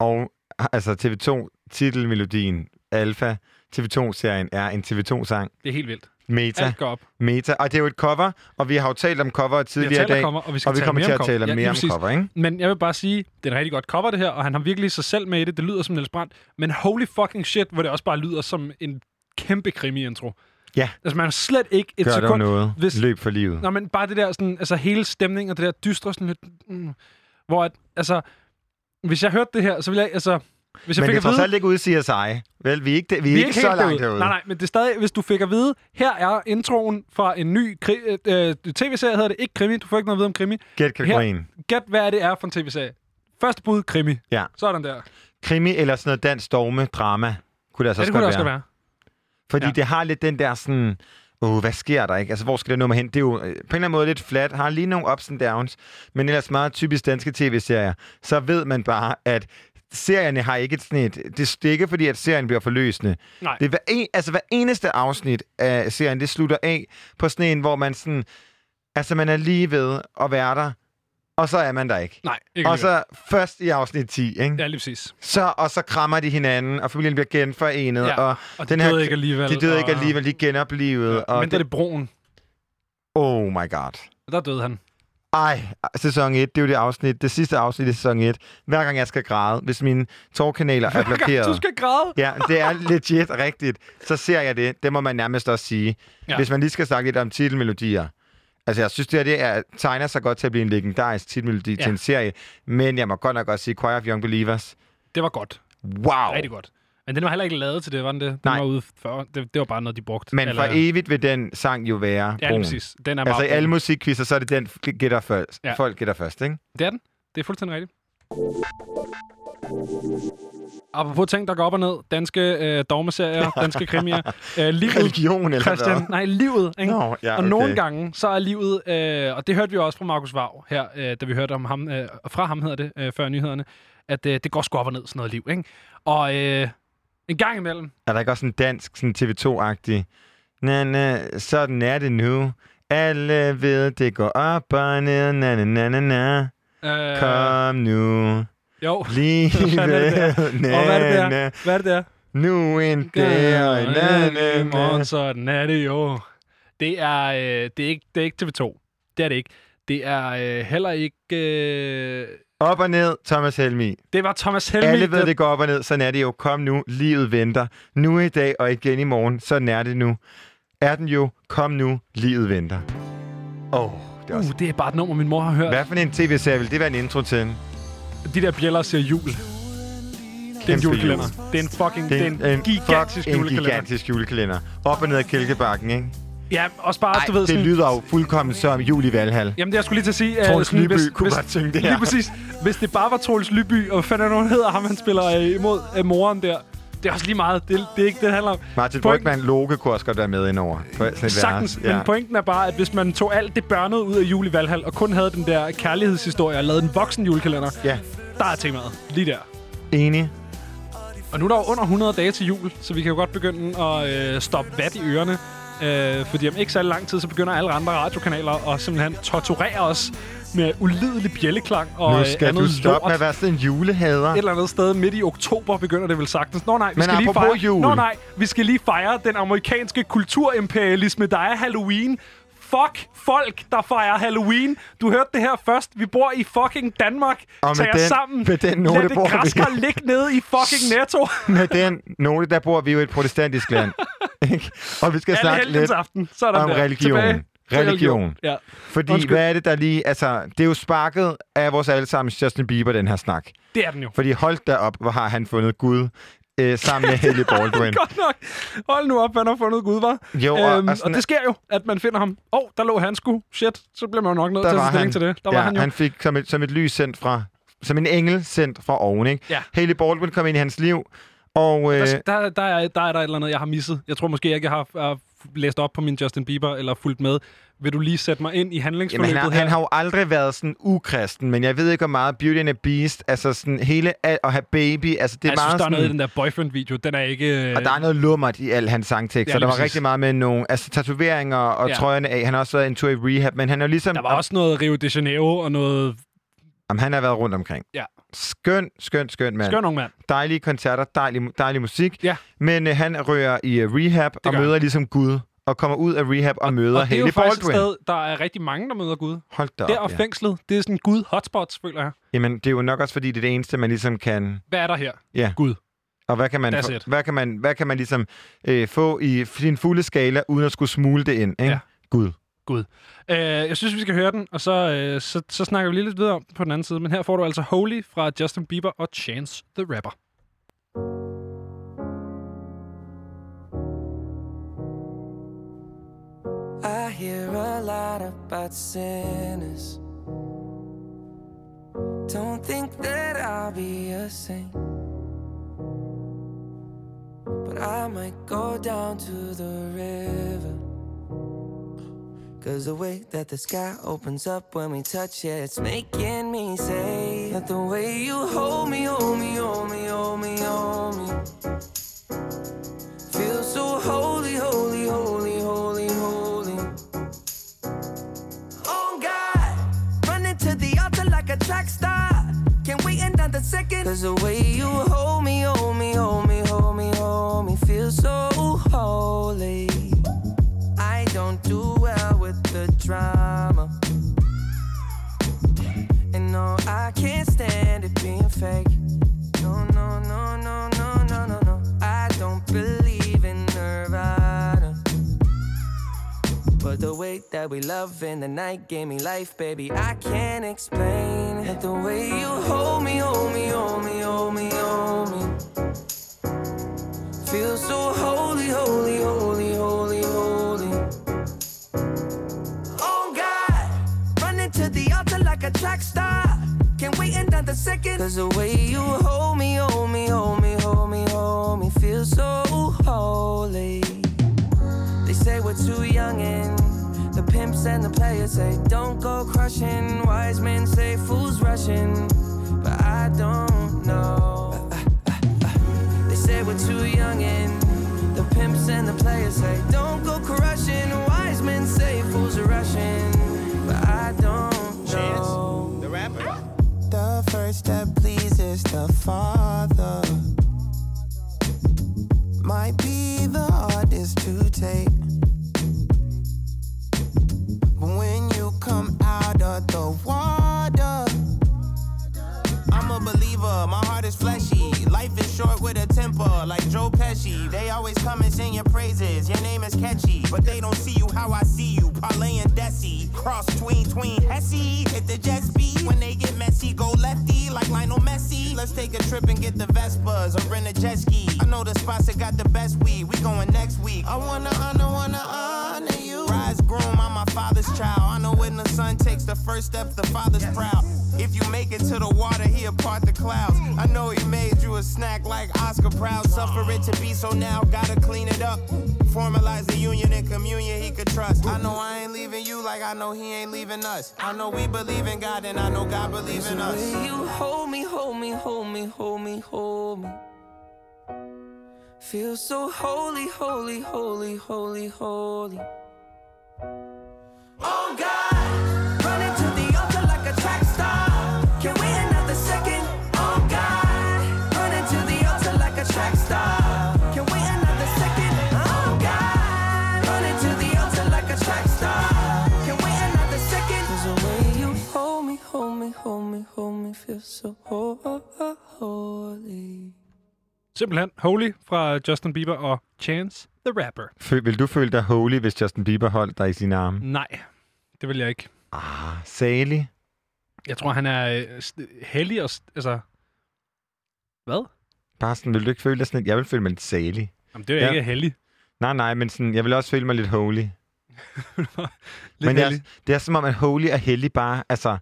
og altså TV2 titelmelodien Alpha TV2-serien er en TV2-sang. Det er helt vildt. Meta. Alt går op. Meta. Og det er jo et cover, og vi har jo talt om cover tidligere i dag. cover, og vi og vi kommer til at tale. Ja, mere om cover, ikke? Men jeg vil bare sige, det er et rigtig godt cover, det her, og han har virkelig sig selv med i det. Det lyder som Niels Brandt. Men holy fucking shit, hvor det også bare lyder som en kæmpe krimi-intro. Ja. Altså, man har slet ikke et Gør sekund... noget. Hvis, Løb for livet. Nå, men bare det der sådan, altså hele stemningen og det der dystre sådan lidt, mm, hvor at, altså, hvis jeg hørte det her, så ville jeg, altså, hvis jeg Men fik det er trods vide, alt ikke ude i CSI. Vel, vi er ikke, vi er ikke, så helt langt derude. Nej, nej, men det er stadig, hvis du fik at vide, her er introen fra en ny kri- øh, øh, tv-serie, hedder det ikke krimi, du får ikke noget at vide om krimi. Gæt kategorien. Gæt, hvad det er for en tv-serie. Første bud, krimi. Ja. Sådan der. Krimi eller sådan noget dansk storme drama kunne det altså Ja, det kunne det også være. være. Fordi Ja. det har lidt den der sådan, åh, hvad sker der ikke? Altså, hvor skal det nummer hen? Det er jo øh, på en eller anden måde lidt flat, har lige nogle ups and downs, men ellers meget typisk danske tv-serier. Så ved man bare, at serierne har ikke et sådan et... Det, er ikke fordi, at serien bliver forløsende. Nej. Det er hver, en, altså, hver eneste afsnit af serien, det slutter af på sådan en, hvor man sådan... Altså, man er lige ved at være der, og så er man der ikke. Nej, ikke Og så først i afsnit 10, ikke? Ja, lige præcis. Så, og så krammer de hinanden, og familien bliver genforenet. Ja, og, og de døde ikke alligevel, De døde ikke og- alligevel, de genoplevet. Ja, Men det er det broen. Oh my god. Der døde han. Ej, sæson 1, det er jo det afsnit, det sidste afsnit i sæson 1. Hver gang jeg skal græde, hvis mine tårkanaler er Hver gang blokeret. du skal græde. Ja, det er legit rigtigt. Så ser jeg det. Det må man nærmest også sige. Ja. Hvis man lige skal snakke lidt om titelmelodier. Altså, jeg synes, det her det er, tegner sig godt til at blive en legendarisk titelmelodi. Ja. til en serie. Men jeg må godt nok også sige Choir of Young Believers. Det var godt. Wow. Rigtig godt. Men den var heller ikke lavet til det, var den det? Den Nej. var ude før. Det, det var bare noget, de brugte. Men for evigt vil den sang jo være Ja, brun. præcis. Den er altså i alle musikquizzer, så er det den, gætter først. Ja. Folk gætter først, ikke? Det er den. Det er fuldstændig rigtigt. Apropos ting, der går op og ned. Danske øh, dogmeserier, <laughs> danske krimier. Øh, livet, Religion, eller Christian, hvad? Nej, livet. Ikke? Nå, ja, Og okay. nogle gange, så er livet, øh, og det hørte vi også fra Markus Vav her, øh, da vi hørte om ham, øh, fra ham hedder det, øh, før nyhederne, at øh, det går sgu op og ned, sådan noget liv. Ikke? Og øh, en gang imellem, Er der ikke også en dansk, sådan TV2-agtig? Na, na, sådan er det nu. Alle ved, det går op og ned. Na, na, na, na, na. Øh, Kom nu. Jo. <laughs> Lige ved, Og hvad er det na, der? na. Hvad er det der? Nu en dag, og en anden morgen, sådan er det jo. Det er, øh, det er, ikke, det er ikke TV2. Det er det ikke. Det er øh, heller ikke... Øh, Op og ned, Thomas Helmi. det var Thomas Helmi. Alle ved, der- det går op og ned. Sådan er det jo. Kom nu, livet venter. Nu i dag og igen i morgen. Sådan er det nu. Er den jo. Kom nu, livet venter. Åh, oh, det er også... Uh, det er bare et nummer, min mor har hørt. Hvad for en tv-serie vil det være en intro til? De der bjæller siger jul. Det er en julekalender. jul. Det er en fucking Det det er er en, gigantisk fuck, en julekalender. gigantisk julekalender. Op og ned ad Kælkebakken, ikke? Ja, også bare, Ej, du ved det sådan... lyder jo fuldkommen som jul i Valhall. Jamen, det jeg skulle lige til at sige... Troels sådan, Lyby kunne godt synge det her. Lige præcis. Hvis det bare var Troels Lyby, og hvad fanden er han hedder ham, han spiller øh, imod øh, moren der. Det er også lige meget. Det, det er ikke det, det handler om. Martin Point- Brygman, Loke kunne også godt være med indover. Sagtens, vers. men pointen er bare, at hvis man tog alt det børnede ud af jul i Valhall, og kun havde den der kærlighedshistorie og lavede en voksen julekalender, Ja, der er temaet. Lige der. enig. Og nu er der jo under 100 dage til jul, så vi kan jo godt begynde at øh, stoppe vat i ørerne. Øh, fordi om ikke så lang tid, så begynder alle andre radiokanaler at simpelthen torturere os med ulidelig bjælleklang og nu øh, skal andet du stoppe lort. med at være sådan en julehader. Et eller andet sted midt i oktober begynder det vel sagtens. Nå nej, vi Men skal lige fejre... jul. Nå nej, vi skal lige fejre den amerikanske kulturimperialisme, der er Halloween. Fuck folk, der fejrer Halloween. Du hørte det her først. Vi bor i fucking Danmark. Og Tag os sammen. med den note Lad det bor vi. ligge nede i fucking <laughs> Netto. Med den note, der bor vi jo i et protestantisk land. <laughs> Og vi skal Alle snakke lidt aften. Sådan om der. religion. Tilbage til Religion. Ja. Fordi, Undskyld. hvad er det, der lige... Altså, det er jo sparket af vores allesammens Justin Bieber, den her snak. Det er den jo. Fordi hold da op, hvor har han fundet Gud øh, sammen med Haley <laughs> Baldwin. Godt nok. Hold nu op, han har fundet Gud, var. Jo, og- øhm, og og, sådan- det sker jo, at man finder ham. Åh, oh, der lå han sgu. Shit, så bliver man jo nok nødt til at tage stilling til det. Der ja, var han jo. han fik som et, som et lys sendt fra... Som en engel sendt fra oven, ikke? Ja. Haley Baldwin kom ind i hans liv, og... Øh, Der, der, der, er, der er der et eller andet, jeg har misset. Jeg tror måske ikke, jeg har, har læst op på min Justin Bieber eller fulgt med. Vil du lige sætte mig ind i Jamen, handlingsforløbet han, har, her? han har jo aldrig været sådan ukristen, men jeg ved ikke, hvor meget Beauty and the Beast, altså sådan hele at, at have baby, altså det er jeg meget synes, der er sådan... noget i den der boyfriend-video. Den er ikke... Og der er noget lummert i al hans sangtekst, Ja, så der var præcis. rigtig meget med nogle altså, tatoveringer og Ja. trøjerne af. Han har også været en tur i rehab, men han er ligesom... Der var også noget Rio de Janeiro og noget... Jamen, han har været rundt omkring. Ja. Skøn, skøn, skøn mand. Skøn ung mand. Dejlige koncerter, dejlig, dejlig musik. Ja. Men øh, han rører i uh, rehab og gør møder han. ligesom Gud. Og kommer ud af rehab og, møder og det er jo Haley faktisk et Baldwin. sted, der er rigtig mange, der møder Gud. Hold da Der op, og ja. fængslet, det er sådan Gud hotspots, føler jeg. Jamen, det er jo nok også, fordi det er det eneste, man ligesom kan... Hvad er der her? Ja. Gud. Og hvad kan man, hvad kan man, hvad kan man ligesom øh, få i sin fulde skala, uden at skulle smule det ind, ikke? Ja. Gud. Gud. Uh, jeg synes, vi skal høre den, og så, uh, så, så snakker vi lige lidt videre om på den anden side. Men her får du altså Holy fra Justin Bieber og Chance the Rapper. I hear a lot about sinners. Don't think that I'll be a saint. But I might go down to the river. Cause the way that the sky opens up when we touch it, it's making me say that the way you hold me, hold me, hold me, hold me, hold me. Second. Cause the way you hold me, hold me, hold me, hold me, hold me, feel so holy. I don't do well with the drama. And no, I can't stand it being fake. No, no, no, no, no, no, no, no. I don't believe But the way that we love in the night gave me life, baby. I can't explain it. The way you hold me, hold me, hold me, hold me, hold me. Feel so holy, holy, holy, holy, holy. Oh God, running to the altar like a track star. Can't wait another second. Cause the way you hold me, hold me, hold me, hold me, hold me, feel so holy. They say we're too young and the pimps and the players say don't go crushing. Wise men say fools rushing, but I don't know. They say we're too young and the pimps and the players say don't go crushing. Wise men say fools are rushing, but I don't know. the rapper. The first that pleases the Father but when you come out of the water, I'm a believer, my heart is fleshy. Life is short with a temper, like Joe Pesci. They always come and sing your praises, your name is catchy. But they don't see you how I see you, parlay and desi. Cross tween, tween, Hesse. Hit the jets beat. When they get messy, go lefty, like Lionel Messi. Let's take a trip and get the Vespas or rent a jet ski. I know the spots that got the best weed, we going next week. I wanna honor, wanna honor you. Rise, groom, I'm my father's child. I know when the son takes the first step, the father's proud. If you make it to the water, he'll part the clouds. I know he made you a snack like Oscar Proud. Suffer it to be so now, gotta clean it up. Formalize the union and communion he could trust. I know I ain't leaving you like I know he ain't leaving us. I know we believe in God and I know God believes in us. You hold me, hold me, hold me, hold me, hold me. Feel so holy, holy, holy, holy, holy. Oh God, me, feel so ho- holy. Simpelthen Holy fra Justin Bieber og Chance the Rapper. Føl, vil du føle dig holy, hvis Justin Bieber holdt dig i sine arme? Nej, det vil jeg ikke. Ah, Sally? Jeg tror, han er øh, heldig og... Altså... Hvad? Bare sådan, vil du ikke føle dig sådan lidt? Jeg vil føle mig lidt salig. Jamen, det er jo ikke heldig. Nej, nej, men sådan, jeg vil også føle mig lidt holy. <laughs> Lidt men jeg, hellig. det er som om, at holy og hellig bare, altså...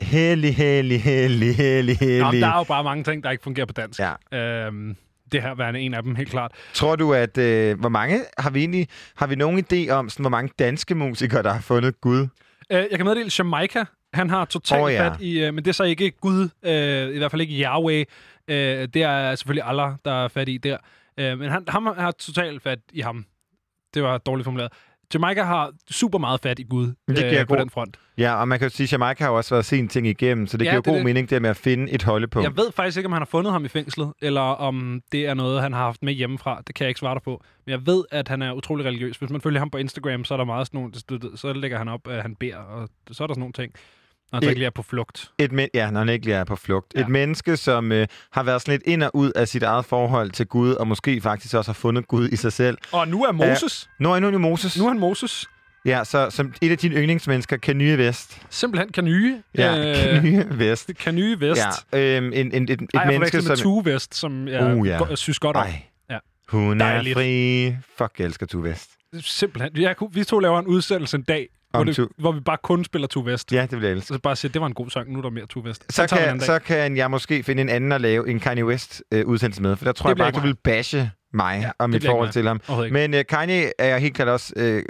Hellig, hellig, hellig, hellig, hellig. Nå, der er jo bare mange ting, der ikke fungerer på dansk. Ja. Øhm, det her værende en af dem, helt klart. Tror du, at... Øh, hvor mange har vi egentlig... Har vi nogen idé om, sådan, hvor mange danske musikere, der har fundet Gud? Øh, jeg kan meddele, Jamaica, han har totalt oh, ja. fat i... Øh, men det er så ikke Gud, øh, i hvert fald ikke Yahweh. Øh, det er selvfølgelig Allah, der er fat i der. Øh, men han, ham har totalt fat i ham. Det var dårligt formuleret. Jamaica har super meget fat i Gud det øh, giver på god- den front. Ja, og man kan jo sige, at Jamaica har også været sin ting igennem, så det Ja, giver det god det. mening der med at finde et holdepunkt. Jeg ved faktisk ikke, om han har fundet ham i fængslet, eller om det er noget, han har haft med hjemmefra. Det kan jeg ikke svare dig på. Men jeg ved, at han er utrolig religiøs. Hvis man følger ham på Instagram, så er der meget sådan nogle, så lægger han op, at han beder, og så er der sådan nogle ting. Når han Et- ikke lige er på flugt. Et men- ja, når han ikke lige er på flugt. Ja. Et menneske, som øh, har været sådan lidt ind og ud af sit eget forhold til Gud, og måske faktisk også har fundet Gud i sig selv. Og nu er Moses. Ja, nu er nu er Moses. Nu er han Moses. Ja, så som et af dine yndlingsmennesker, Kanye Vest. Simpelthen Kanye. Ja, <laughs> Kanye Vest. <laughs> Kanye Vest. Ja, øhm, en, en, et, et Ej, menneske, som... Tue Vest, som jeg, Uh, ja. synes godt om. Ej. Ja. Hun Dejligt. er fri. Fuck, jeg elsker Tue Vest. Simpelthen. Jeg, kunne- vi to laver en udsendelse en dag, hvor, det, Tue- hvor vi bare kun spiller Tue Vest. Ja, det vil jeg elske. Så bare sige, det var en god sang, nu er der mere Tue Vest. Så den kan, så kan jeg måske finde en anden at lave en Kanye West-udsendelse med, for der tror Det jeg bare, du vil bashe mig ja, om det mit forhold til ham. Men uh, Kanye er jeg helt klart også, øh,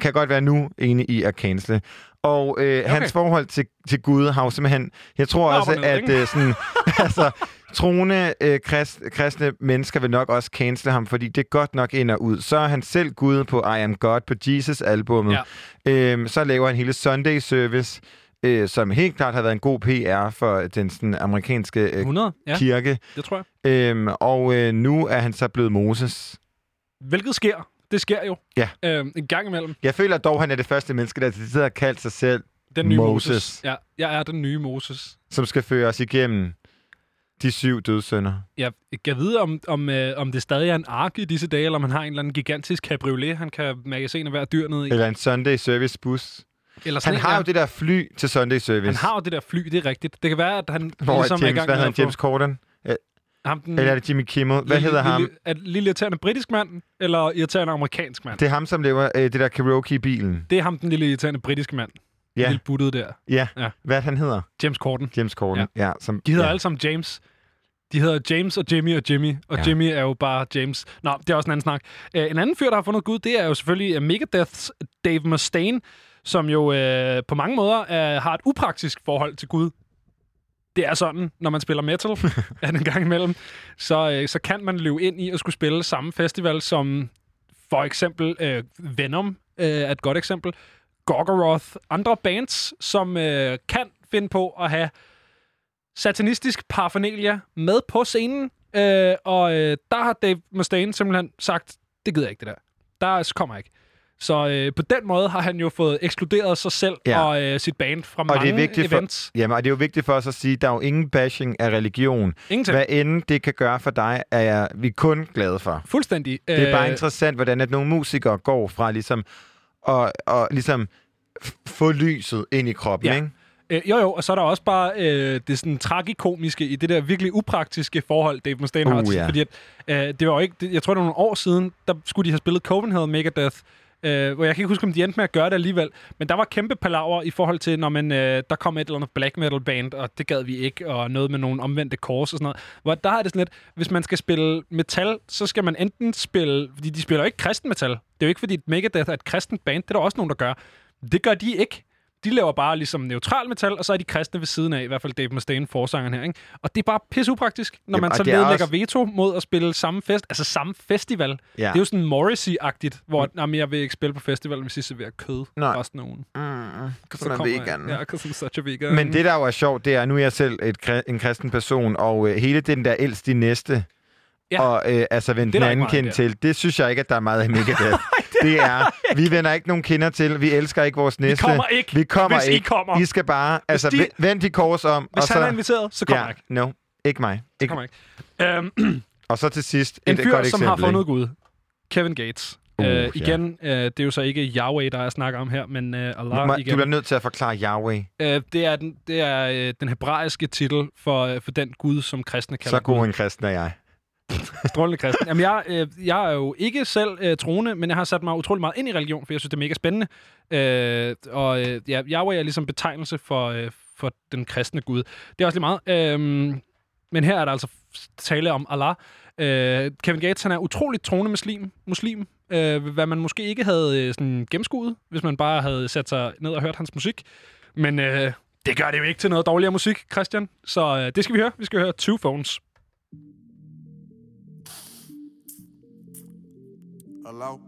kan godt være nu enig i at cancele. Og øh, okay. hans forhold til, til Gud har jo simpelthen... Jeg tror Nå, også, ned, at øh, sådan, <laughs> altså, troende øh, krist, kristne mennesker vil nok også cancele ham, fordi det er godt nok ind og ud. Så er han selv Gud på I Am God på Jesus-albummet. Ja. Øhm, så laver han hele Sunday Service, øh, som helt klart har været en god PR for den sådan, amerikanske øh, 100, ja. kirke. Det tror jeg. Øhm, og øh, nu er han så blevet Moses. Hvilket sker. Det sker jo. Ja. Øhm, en gang imellem. Jeg føler dog, han er det første menneske, der sidder og kaldt sig selv Den nye Moses. Moses, Ja, jeg er den nye Moses. som skal føre os igennem de syv dødsønder. Jeg kan vide, om, om, øh, om det stadig er en ark i disse dage, eller om han har en eller anden gigantisk cabriolet, han kan magasine hver dyr ned i. Eller en Sunday Service bus. Eller Han en, har ja. jo det der fly til Sunday Service. Han har jo det der fly, det er rigtigt. Det kan være, at han Hvor ligesom er er i James, gang hvad med at han? James Corden? Øh, Ham, den Eller er det Jimmy Kimmel? Hvad lille- hedder ham? lille- Er det lille irriterende britisk mand, eller irriterende amerikansk mand? Det er ham, som laver øh, det der karaoke i bilen. Det er ham, den lille irriterende britiske mand. Ja. Ja. Lille buttet der. Ja. Ja. Hvad han hedder? James Corden. James Corden, ja. ja som, De hedder ja. alle sammen James. De hedder James og Jimmy og Jimmy, og Ja. Jimmy er jo bare James. Nå, det er også en anden snak. Uh, en anden fyr, der har fundet Gud, det er jo selvfølgelig uh, Megadeths Dave Mustaine, som jo uh, på mange måder uh, har et upraktisk forhold til Gud. Det er sådan, når man spiller metal, at <laughs> en gang imellem, så, uh, så kan man løbe ind i at skulle spille samme festival som for eksempel uh, Venom uh, er et godt eksempel, Gorgoroth, andre bands, som uh, kan finde på at have satanistisk paraphernalia med på scenen. Øh, og øh, der har Dave Mustaine simpelthen sagt, det gider jeg ikke, det der. Der kommer jeg ikke. Så øh, på den måde har han jo fået ekskluderet sig selv Ja. og øh, sit band fra Og mange det er vigtigt events. for, jamen, og det er jo vigtigt for os at sige, at der er jo ingen bashing af religion. Ingenting. Hvad end det kan gøre for dig, er jeg, vi er kun glade for. Fuldstændig. Det er bare Øh, interessant, hvordan at nogle musikere går fra ligesom og, og ligesom få lyset ind i kroppen, Ja. ikke? Øh, jo, jo, og så er der også bare øh, det sådan tragikomiske i det der virkelig upraktiske forhold, Dave Mustaine har Uh, til. ja. Fordi at, øh, det var jo ikke, det, jeg tror, det var nogle år siden, der skulle de have spillet Copenhagen Megadeth, øh, hvor jeg kan ikke huske, om de endte med at gøre det alligevel. Men der var kæmpe palaver i forhold til, når man, øh, der kom et eller andet black metal band, og det gad vi ikke, og noget med nogle omvendte kors og sådan noget. Hvor der er det sådan lidt, hvis man skal spille metal, så skal man enten spille, fordi de spiller jo ikke kristen metal. Det er jo ikke, fordi Megadeth er et kristen band, det er der også nogen, der gør. Det gør de ikke. De laver bare ligesom neutral metal, og så er de kristne ved siden af, i hvert fald Dave Mustaine, forsangeren her. Ikke? Og det er bare pisse upraktisk, når Jamen, man så det er vedlægger også- veto mod at spille samme fest, altså samme festival. Ja. Det er jo sådan Morrissey-agtigt, hvor mm. jamen, jeg vil ikke spille på festivalen, hvis I serverer kød Nej. resten af ugen. Mm, Så kommer vegan. Jeg, ja, I'm such a vegan. Men det, der jo er sjovt, det er, nu er jeg selv et, en kristen person, og øh, hele den der ældst de næste, Ja. og øh, altså vende den anden kind til, det synes jeg ikke, at der er meget af Megadeth. <laughs> det er, vi vender ikke nogen kinder til, vi elsker ikke vores næste. kommer ikke, Vi kommer hvis I ikke. kommer. I skal bare, altså, de- de, vend de kors om. Hvis og så, han er inviteret, så kommer ja, ikke. No, ikke mig. Det kommer ikke. Øhm, Og så til sidst, en et fyr, godt som eksempel. har fundet ikke? Gud. Kevin Gates. Uh, Uh, igen, uh, det er jo så ikke Yahweh, der er snakker om her, men Du, Allah må, igen. du bliver nødt til at forklare Yahweh. Uh, det er, den, det er uh, den hebraiske titel for, uh, for den Gud, som kristne kalder Så god en kristen er jeg. Strålende kristen. Jamen, jeg, øh, jeg er jo ikke selv øh, troende, men jeg har sat mig utrolig meget ind i religion, for jeg synes, det er mega spændende. Øh, og øh, ja, Yahweh er ligesom betegnelse for, øh, for den kristne Gud. Det er også lige meget. Øh, men her er der altså tale om Allah. Øh, Kevin Gates, han er utroligt troende muslim, muslim øh, hvad man måske ikke havde øh, sådan gennemskuet, hvis man bare havde sat sig ned og hørt hans musik. Men øh, det gør det jo ikke til noget dårligere musik, Christian. Så øh, det skal vi høre. Vi skal høre Two Phones. Hello?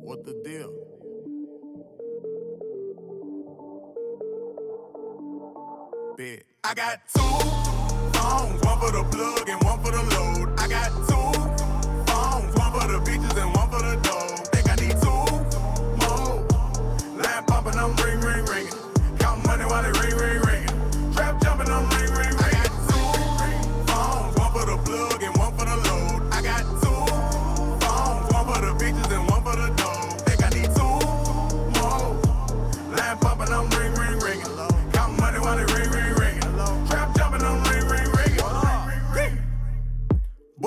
What the deal? Bet. I got two phones, one for the plug and one for the load. I got two phones, one for the bitches and one for the dough. Think I need two more. Line popping, I'm ring, ring, ringing. Count money while it ring, ring, ringing.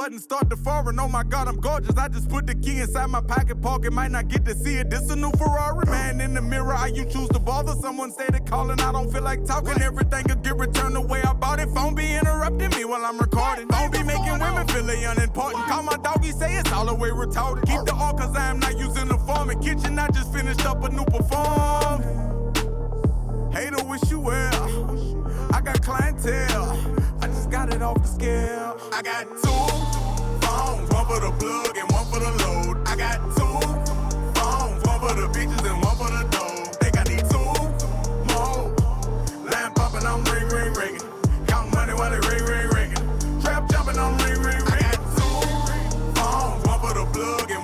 Button start to foreign, oh my god, I'm gorgeous. I just put the key inside my pocket pocket, might not get to see it. This a new Ferrari, man. In the mirror, how you choose to bother? Someone say they calling, I don't feel like talking. Everything could get returned the way I bought it. Phone be interrupting me while I'm recording. Phone be making women feel unimportant. Call my doggy, say it's all the way retarded. Keep the all cause I am not using the form. In kitchen, I just finished up a new perform. Hater, wish you well. I got clientele. I just got it off the scale. I got two one for the plug and one for the load. I got two phones, one for the bitches and one for the dough. Think I need two more. Line popping, I'm ring, ring, ringing. Count money while it ring, ring, ringing. Trap jumping, I'm ring, ring, ringing. I got two phones, one for the plug and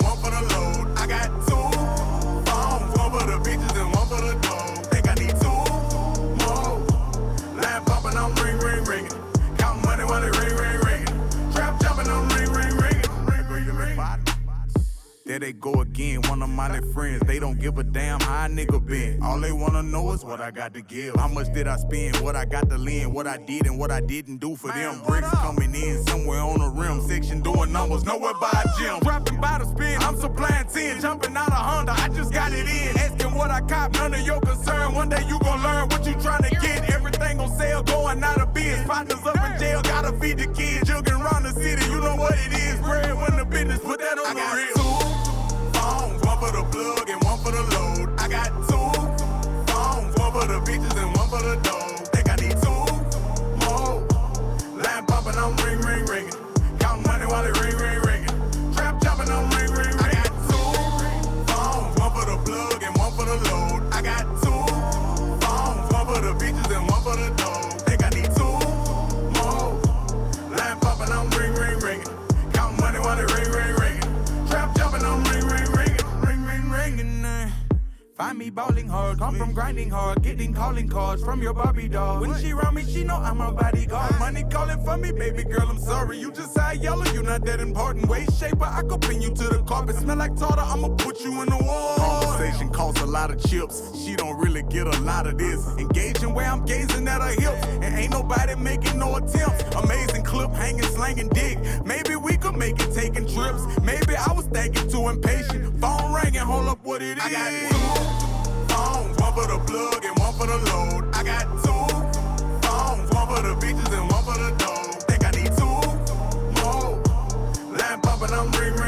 There they go again, one of my little friends. They don't give a damn how a nigga been. All they wanna know is what I got to give. How much did I spend? What I got to lend? What I did and what I didn't do for them. Bricks coming in somewhere on the rim. Section doing numbers, nowhere by a gym. Dropping by the spin, I'm supplying 10. Jumping out of Honda, I just got it in. Asking what I cop, none of your concern. One day you gon' learn what you trying to get. Everything on sale, going out of biz. Partners up in jail, gotta feed the kids. Jugging around the city, you know what it is. Bread when the business, put that on the real. For the plug and one for the load. I got two phones, one for the bitches and one for the dough. Think I need two more. Line popping, I'm ring, ring, ringing. Count money while it ring, ring, ringing. Find me bowling hard, come from grinding hard, getting calling cards from your Barbie doll. When she around me, she know I'm a bodyguard. Money calling for me, baby girl, I'm sorry. You just eye yellow, you not that important. Waist shaper, I could pin you to the carpet. Smell like tartar, I'ma put you in the wall. Conversation costs a lot of chips. She don't really get a lot of this. Engaging where I'm gazing at her hips. And ain't nobody making no attempts. Amazing clip, hanging, slanging dick. Maybe we could make it taking trips. Maybe I was thinking too impatient. Phone ringing, hold up what it is. I got two phones, one for the plug and one for the load. I got two phones, one for the bitches and one for the dough. Think I need two more. Line popping, I'm ring, ring, ringing.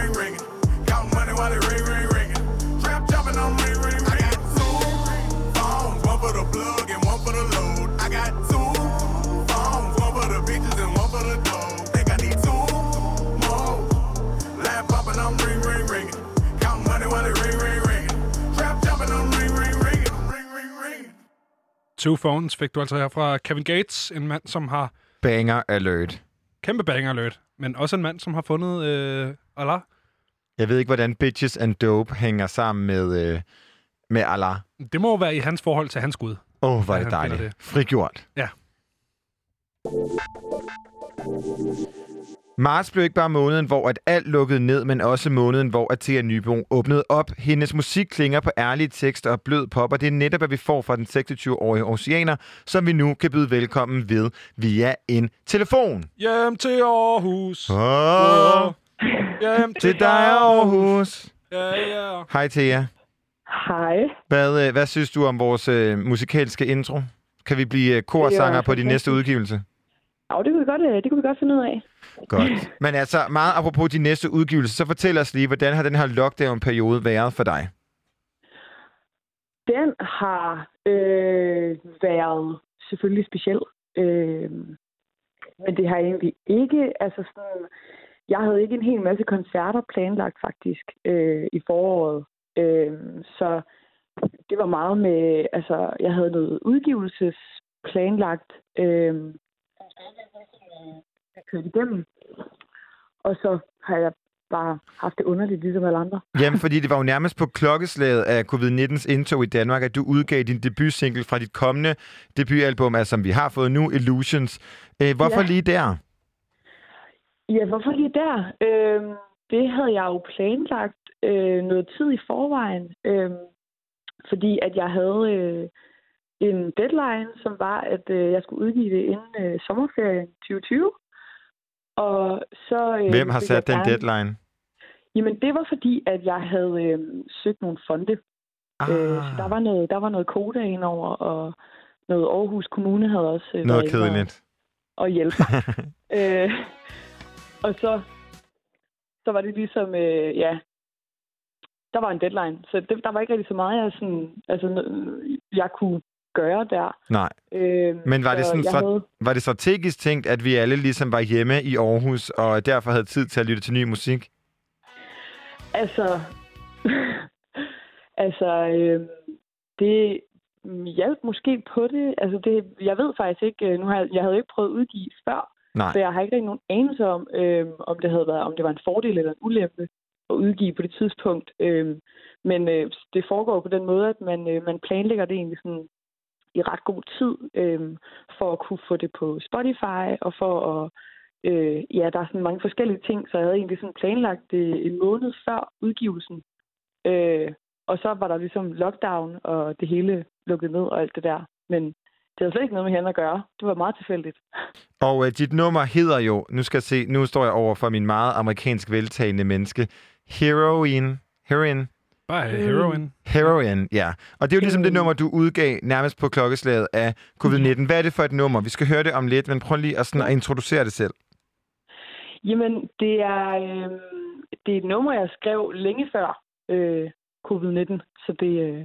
Two Phones fik du altså her fra Kevin Gates, en mand, som har Banger alert. kæmpe banger alert, men også en mand, som har fundet øh, Allah. Jeg ved ikke, hvordan Bitches and Dope hænger sammen med, øh, med Allah. Det må være i hans forhold til hans gud. Åh, oh, hvor er det dejligt. Frigjort. Ja. Marts blev ikke bare måneden, hvor at alt lukkede ned, men også måneden, hvor Athea Nybo åbnede op. Hendes musik klinger på ærlige tekster og blød pop, og det er netop, hvad vi får fra den 26-årige oceaner, som vi nu kan byde velkommen ved via en telefon. Hjem til Aarhus. Åh, Hjem til dig, Aarhus. Ja, ja. Hej, Thea. Hej. Hvad, øh, hvad synes du om vores øh, musikalske intro? Kan vi blive øh, korsanger på din næste udgivelse? Ja, det kunne vi godt, øh, det kunne vi godt finde ud af. Godt. <laughs> Men altså, meget apropos din næste udgivelse, så fortæl os lige, hvordan har den her lockdown-periode været for dig? Den har øh, været selvfølgelig speciel. Øh, men det har egentlig ikke, altså sådan, jeg havde ikke en hel masse koncerter planlagt faktisk øh, i foråret. Øh, så det var meget med, altså jeg havde noget udgivelses planlagt, øh, jeg kørte igennem. Og så har jeg bare haft det underligt, ligesom alle andre. Jamen, fordi det var jo nærmest på klokkeslaget af covid-19's indtog i Danmark, at du udgav din debutsingle fra dit kommende debutalbum, altså som vi har fået nu, Illusions. Øh, hvorfor Ja. lige der? Ja, hvorfor lige der? Øhm, det havde jeg jo planlagt øh, noget tid i forvejen, øh, fordi at jeg havde øh, en deadline, som var, at øh, jeg skulle udgive det inden øh, sommerferien 2020. Og så, øh, Hvem har sat den gerne- deadline? Jamen, det var fordi, at jeg havde øh, søgt nogle fonde. Ah. Øh, så der var noget, der var noget koda indover, og noget Aarhus Kommune havde også øh, Noget kedeligt. og hjælpe mig. <laughs> øh, og så, så var det ligesom, øh, ja, der var en deadline. Så det, der var ikke rigtig så meget, jeg, sådan, altså, jeg kunne gøre der. Nej. Øh, Men var det, så sådan, fra, havde- var det strategisk tænkt, at vi alle ligesom var hjemme i Aarhus, og derfor havde tid til at lytte til ny musik? Altså, <laughs> altså, øh, det hjalp måske på det. Altså, det, jeg ved faktisk ikke, øh, nu har jeg, jeg havde ikke prøvet at udgive før, Nej. så jeg har ikke rigtig nogen anelse om, øh, om det havde været, om det var en fordel eller en ulempe at udgive på det tidspunkt. Øh, men øh, det foregår på den måde, at man, øh, man planlægger det egentlig sådan i ret god tid, øh, for at kunne få det på Spotify, og for at, øh, ja, der er sådan mange forskellige ting, så jeg havde egentlig sådan planlagt det en måned før udgivelsen. Øh, og så var der ligesom lockdown, og det hele lukket ned og alt det der. Men det havde slet ikke noget med hende at gøre. Det var meget tilfældigt. Og øh, dit nummer hedder jo, nu skal jeg se, nu står jeg over for min meget amerikansk veltalende menneske, Heroin. Heroin. Bare heroin. Heroin, ja. Og det er jo ligesom det nummer, du udgav nærmest på klokkeslaget af covid-19. Hvad er det for et nummer? Vi skal høre det om lidt, men prøv lige at, sådan at introducere det selv. Jamen, det er, øh, det er et nummer, jeg skrev længe før øh, covid-19, så det øh,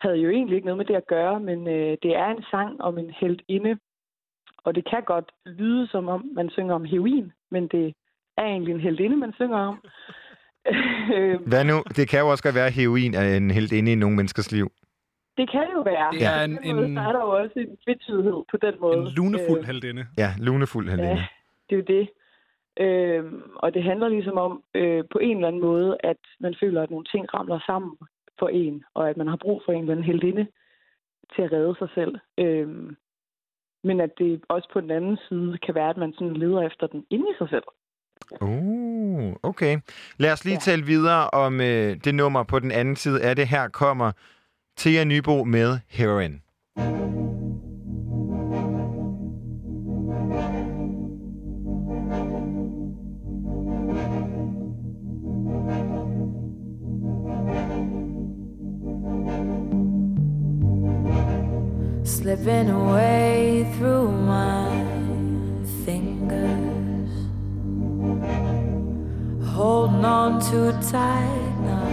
havde jo egentlig ikke noget med det at gøre, men øh, det er en sang om en inde, og det kan godt lyde som om, man synger om heroin, men det er egentlig en heldinde, man synger om. Øh, Hvad nu? Det kan jo også godt være, at heroin er en helt inde i nogle menneskers liv. det kan jo være. Det er en- den måde, en- Så er der jo også en tvetydighed på den måde. En lunefuld Øh, heldinde. Ja, lunefuld Helene. Ja, det er jo det. Øhm, og det handler ligesom om øh, på en eller anden måde, at man føler, at nogle ting ramler sammen for en, og at man har brug for en eller anden heldinde til at redde sig selv. Øhm, men at det også på den anden side kan være, at man sådan leder efter den inde i sig selv. Uh, okay. Lad os lige ja. tale videre om øh, det nummer på den anden side af det. Her kommer Thea Nybo med Heroin. slipping away through my holding on too tight, not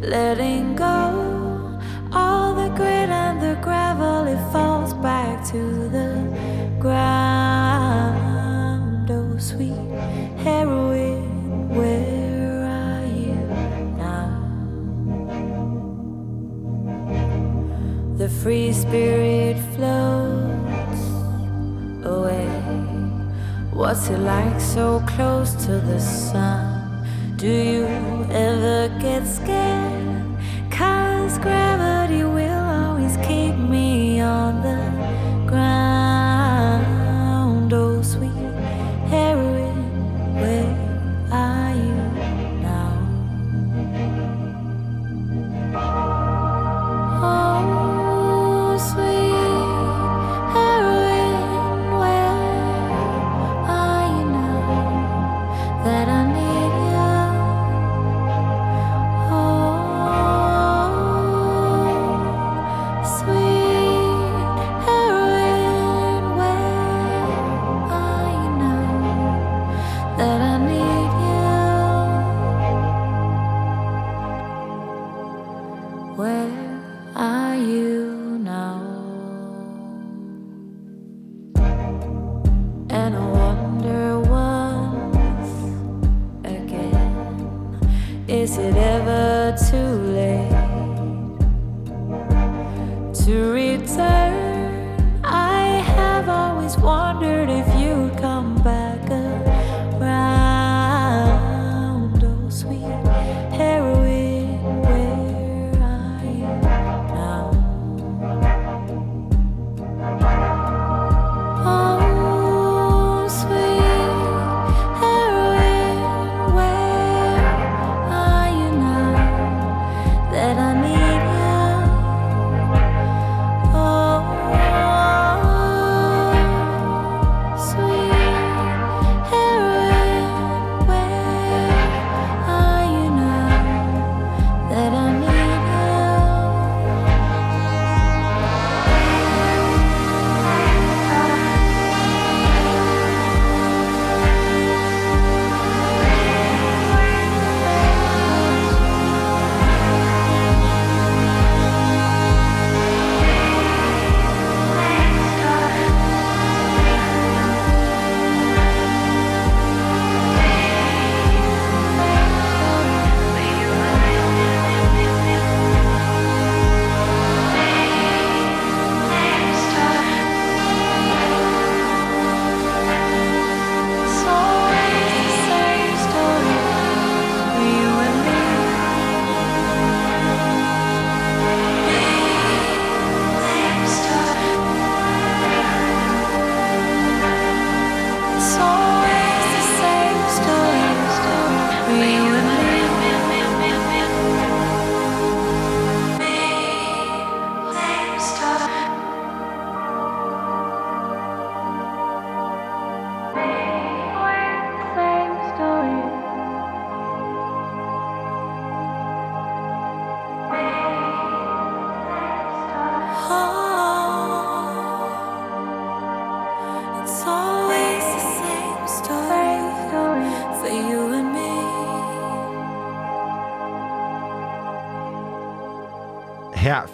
letting go. All the grit and the gravel, it falls back to the ground. Oh, sweet heroin, where are you now? The free spirit floats away. What's it like so close to the sun? Do you ever get scared? Cause gravity will always keep me on the ground.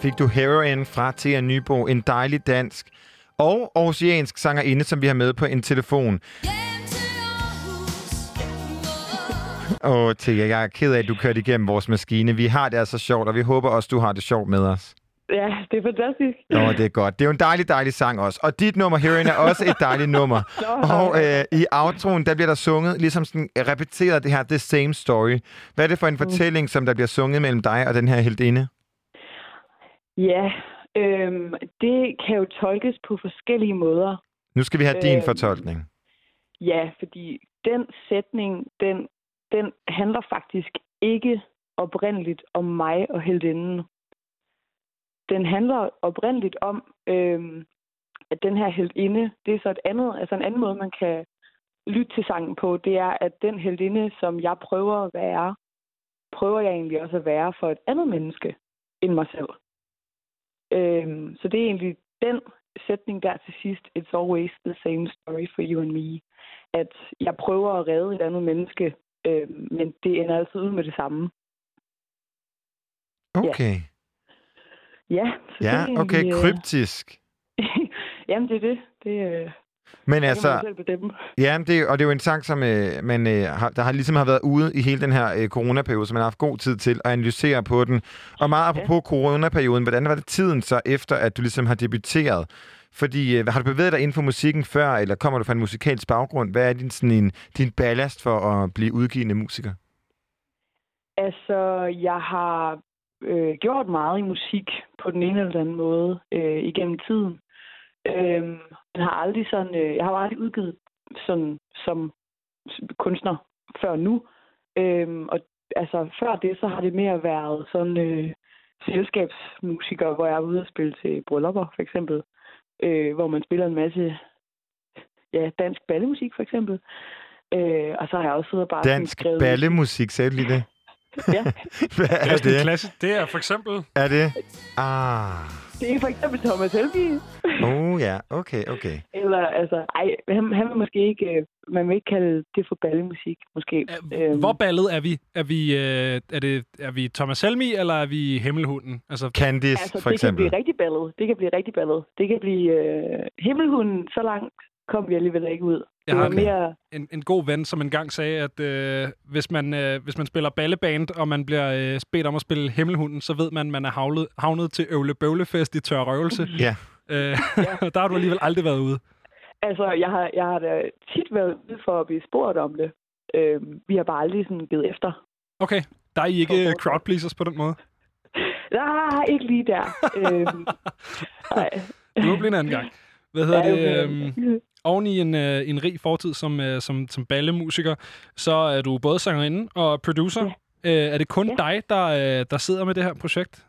Fik du Heroin fra Thea Nybo, en dejlig dansk og oceansk sangerinde, som vi har med på en telefon. Og Thea, jeg er ked af, at du kørte igennem vores maskine. Vi har det altså sjovt, og vi håber også, du har det sjovt med os. Ja, det er fantastisk. Nå, det er godt. Det er jo en dejlig, dejlig sang også. Og dit nummer, Heroin, er også et dejligt nummer. <laughs> Og øh, i outroen, der bliver der sunget, ligesom sådan repeteret det her The Same Story. Hvad er det for en fortælling, som der bliver sunget mellem dig og den her heldinde? Ja, øhm, det kan jo tolkes på forskellige måder. Nu skal vi have din Øhm, fortolkning. Ja, fordi den sætning, den, den handler faktisk ikke oprindeligt om mig og heldinden. Den handler oprindeligt om, øhm, at den her heldinde, det er så et andet, altså en anden måde, man kan lytte til sangen på, det er, at den heldinde, som jeg prøver at være, prøver jeg egentlig også at være for et andet menneske end mig selv. Øhm, så det er egentlig den sætning der til sidst, it's always the same story for you and me. At jeg prøver at redde et andet menneske, øhm, men det ender altid ud med det samme. Okay. Ja, så det er Ja, okay. egentlig, øh, Kryptisk. <laughs> Jamen, det er det. Det, øh, Men altså, selv bedømme. ja, det, og det er jo en sang, som øh, man, øh, har, der har ligesom har været ude i hele den her øh, coronaperiode, så man har haft god tid til at analysere på den. Og meget apropos ja. coronaperioden, hvordan var det tiden så efter, at du ligesom har debuteret? Fordi øh, har du bevæget dig inden for musikken før, eller kommer du fra en musikalsk baggrund? Hvad er din, sådan en, din ballast for at blive udgivende musiker? Altså, jeg har øh, gjort meget i musik på den ene eller den anden måde øh, igennem tiden. Øhm, jeg har aldrig sådan, øh, jeg har jo aldrig udgivet sådan som kunstner før nu. Øhm, og altså før det, så har det mere været sådan øh, selskabsmusiker, hvor jeg er ude og spille til bryllupper, for eksempel. Øh, hvor man spiller en masse ja, dansk ballemusik, for eksempel. Øh, og så har jeg også siddet og bare Dansk skrevet... ballemusik, sagde du lige det? <laughs> Ja. <laughs> Hvad Det er er det? klasse. Det er for eksempel... Er det? Ah. Det er for eksempel Thomas Helby. <laughs> Oh ja, okay, okay. Eller, altså, ej, han, han vil måske ikke, øh, man vil ikke kalde det for ballemusik, måske. Øhm, Hvor ballet er vi? Er vi, øh, er det, er vi Thomas Helmi, eller er vi Himmelhunden? Altså, Candice, altså, det kan blive rigtig ballet. Det kan blive rigtig ballet. Det kan blive øh, himmelhunden, så langt kom vi alligevel ikke ud. Jeg Det har mere... en, en god ven, som engang sagde, at øh, hvis, man, øh, hvis man spiller balleband, og man bliver øh, bedt om at spille Himmelhunden, så ved man, at man er havlet, havnet til Øvle Bøvlefest i Tør Røvelse. Ja. Øh, <laughs> der har du alligevel aldrig været ude. Altså, jeg har, jeg har da tit været ude for at blive spurgt om det. Øh, vi har bare aldrig sådan givet efter. Okay, der er I ikke øh, crowdpleasers på den måde. <laughs> Nej, ikke lige der. øhm, <laughs> nej. Det må blive en anden gang. Hvad hedder Ja, det? Øhm, oven i en, øh, en rig fortid som, øh, som, som ballemusiker, så er du både sangerinde og producer. Ja. Øh, er det kun ja. dig, der, øh, der sidder med det her projekt?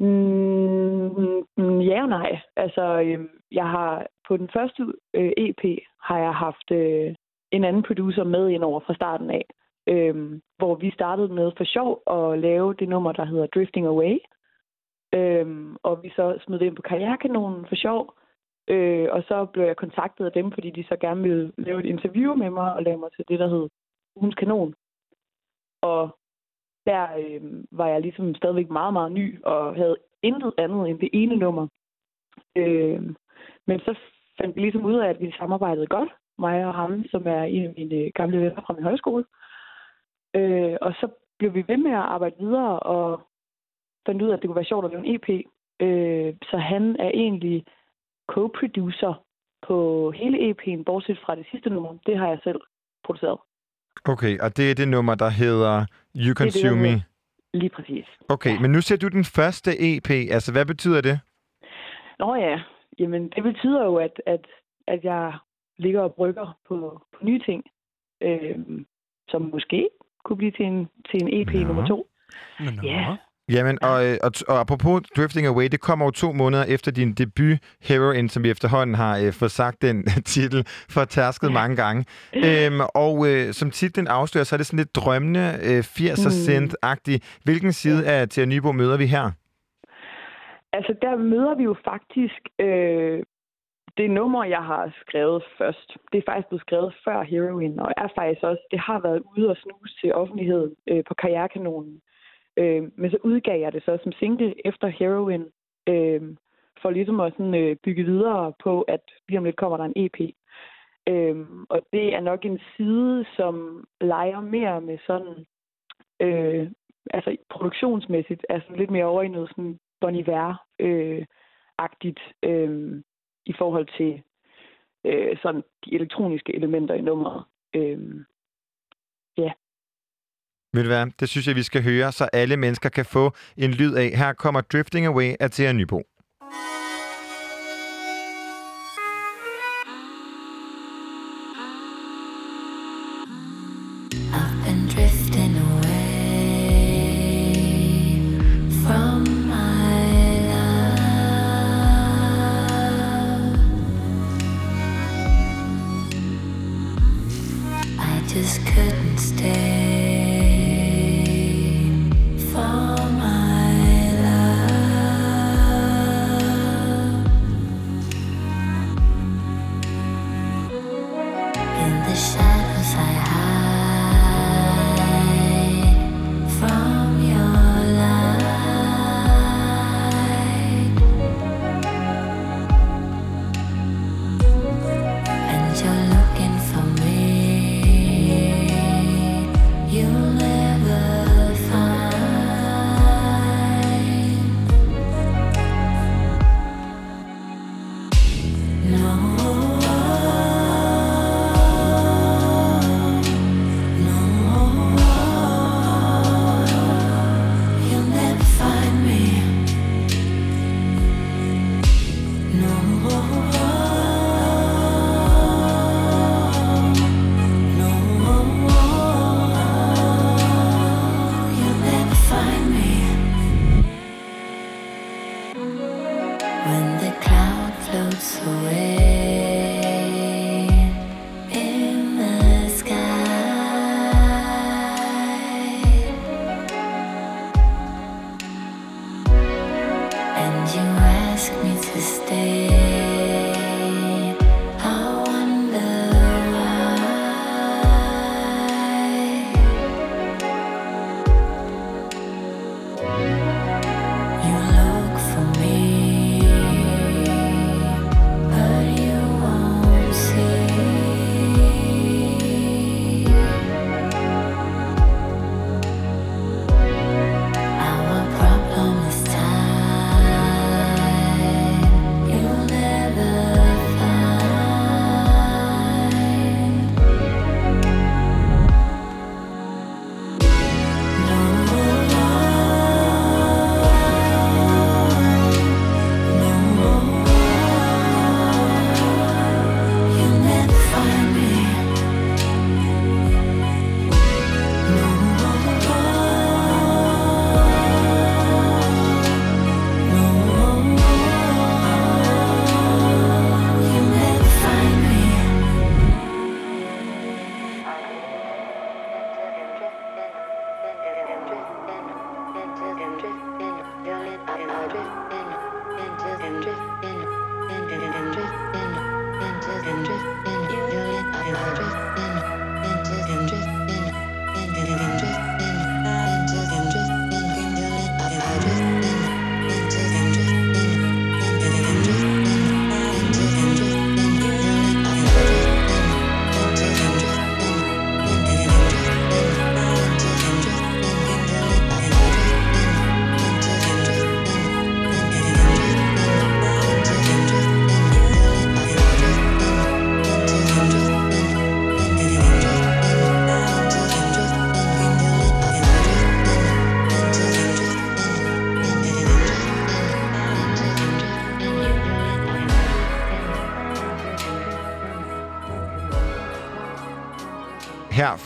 Mm, mm, ja og nej. Altså, øh, jeg har på den første øh, EP har jeg haft øh, en anden producer med ind over fra starten af, øh, hvor vi startede med for sjov at lave det nummer, der hedder Drifting Away. Øh, og vi så smed det ind på Karrierekanonen for sjov. Øh, og så blev jeg kontaktet af dem, fordi de så gerne ville lave et interview med mig og lave mig til det, der hed Ugens Kanon. Og der øh, var jeg ligesom stadigvæk meget, meget ny, og havde intet andet end det ene nummer. Øh, men så fandt vi ligesom ud af, at vi samarbejdede godt, mig og ham, som er en af mine øh, gamle venner fra min højskole. Øh, og så blev vi ved med at arbejde videre, og fandt ud af, at det kunne være sjovt at lave en EP. Øh, så han er egentlig co-producer på hele EP'en, bortset fra det sidste nummer. Det har jeg selv produceret. Okay, og det er det nummer, der hedder You Det det, der Consume Me. Lige præcis. Okay, men nu ser du den første EP. Altså, hvad betyder det? Nå ja, jamen det betyder jo, at, at, at jeg ligger og brygger på, på nye ting, øh, som måske kunne blive til en, til en EP nummer to. Ja, Jamen, og, øh, og, og apropos Drifting Away, det kommer jo to måneder efter din debut, Heroin, som vi efterhånden har øh, fået sagt den <laughs> titel for tærsket mange gange. Øhm, og øh, som titlen afslører, så er det sådan lidt drømmende, øh, 80'er Mm. Hvilken side af Thea Nybo møder vi her? altså der møder vi jo faktisk øh, det nummer, jeg har skrevet først. Det er faktisk blevet skrevet før Heroin, og er faktisk også, det har været ude og snuse til offentligheden øh, på Karrierekanonen. Øh, Øh, men så udgav jeg det så som single efter Heroin, øh, for ligesom at sådan, øh, bygge videre på, at lige om lidt kommer der en EP. Øh, og det er nok en side, som leger mere med sådan, øh, altså produktionsmæssigt, altså lidt mere over i noget sådan Bon Iver-agtigt øh, øhm, i forhold til øh, sådan de elektroniske elementer i nummeret. Øh. Ved du hvad? Det synes jeg, vi skal høre, så alle mennesker kan få en lyd af. Her kommer Drifting Away af Thea Nybo. Ask me to stay.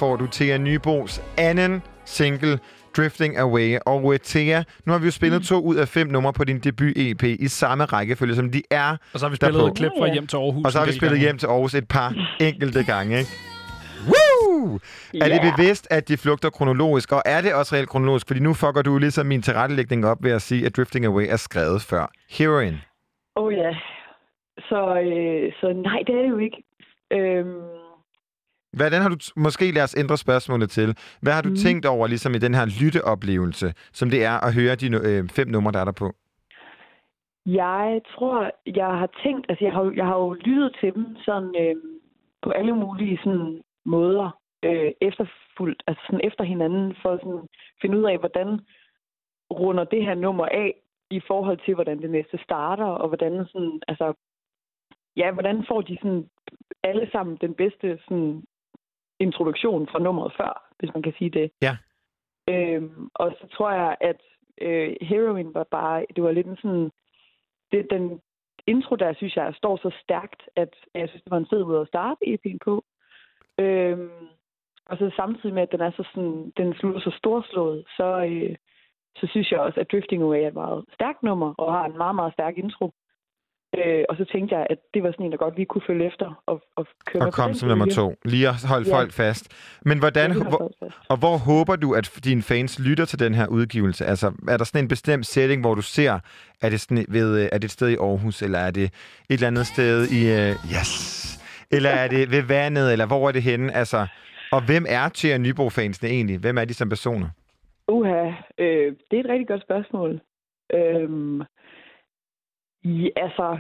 Får du Thea Nybos anden single, Drifting Away. Og uh, Thea, nu har vi jo spillet Mm. to ud af fem numre på din debut-EP i samme rækkefølge, som de er Og så har vi spillet derpå. et klip fra Hjem til Aarhus. Og så har vi spillet gange. hjem til Aarhus et par <laughs> enkelte gange, ikke? Woo! Er det bevidst, at de flugter kronologisk, og er det også reelt kronologisk? Fordi nu fucker du ligesom min tilrettelægning op ved at sige, at Drifting Away er skrevet før Heroin. Oh, ja. Så, øh, så nej, det er det jo ikke. Øhm, Hvordan har du måske lad os ændre spørgsmålet til? Hvad har du Mhm. tænkt over ligesom i den her lytteoplevelse, som det er at høre de øh, fem numre, der er der på? Jeg tror, jeg har tænkt, altså jeg har, jeg har jo lyttet til dem sådan øh, på alle mulige sådan måder øh, efterfulgt, altså sådan efter hinanden, for at sådan finde ud af, hvordan runder det her nummer af i forhold til, hvordan det næste starter, og hvordan sådan, altså, ja, hvordan får de sådan alle sammen den bedste sådan, introduktion fra nummeret før, hvis man kan sige det. Ja. Øhm, og så tror jeg, at øh, Heroin var bare, det var lidt en sådan, det, den intro der, synes jeg, står så stærkt, at jeg synes, det var en fed måde at starte EP'en på. Øhm, og så samtidig med, at den er så sådan, den slutter så storslået, så, øh, så synes jeg også, at Drifting Away er et meget stærkt nummer, og har en meget, meget stærk intro. Øh, og så tænkte jeg, at det var sådan en, der godt lige kunne følge efter og, og køre Og på kom den som nummer to. Lige at holde Ja. folk fast. Men hvordan, Ja, hvor, og hvor håber du, at dine fans lytter til den her udgivelse? Altså, er der sådan en bestemt setting, hvor du ser, er det, sådan ved, øh, er det et sted i Aarhus, eller er det et eller andet sted i... Uh, yes! Eller er det ved vandet, eller hvor er det henne? Altså, og hvem er Thea Nybro-fansene egentlig? Hvem er de som personer? Uha, øh, det er et rigtig godt spørgsmål. Øhm, ja, altså,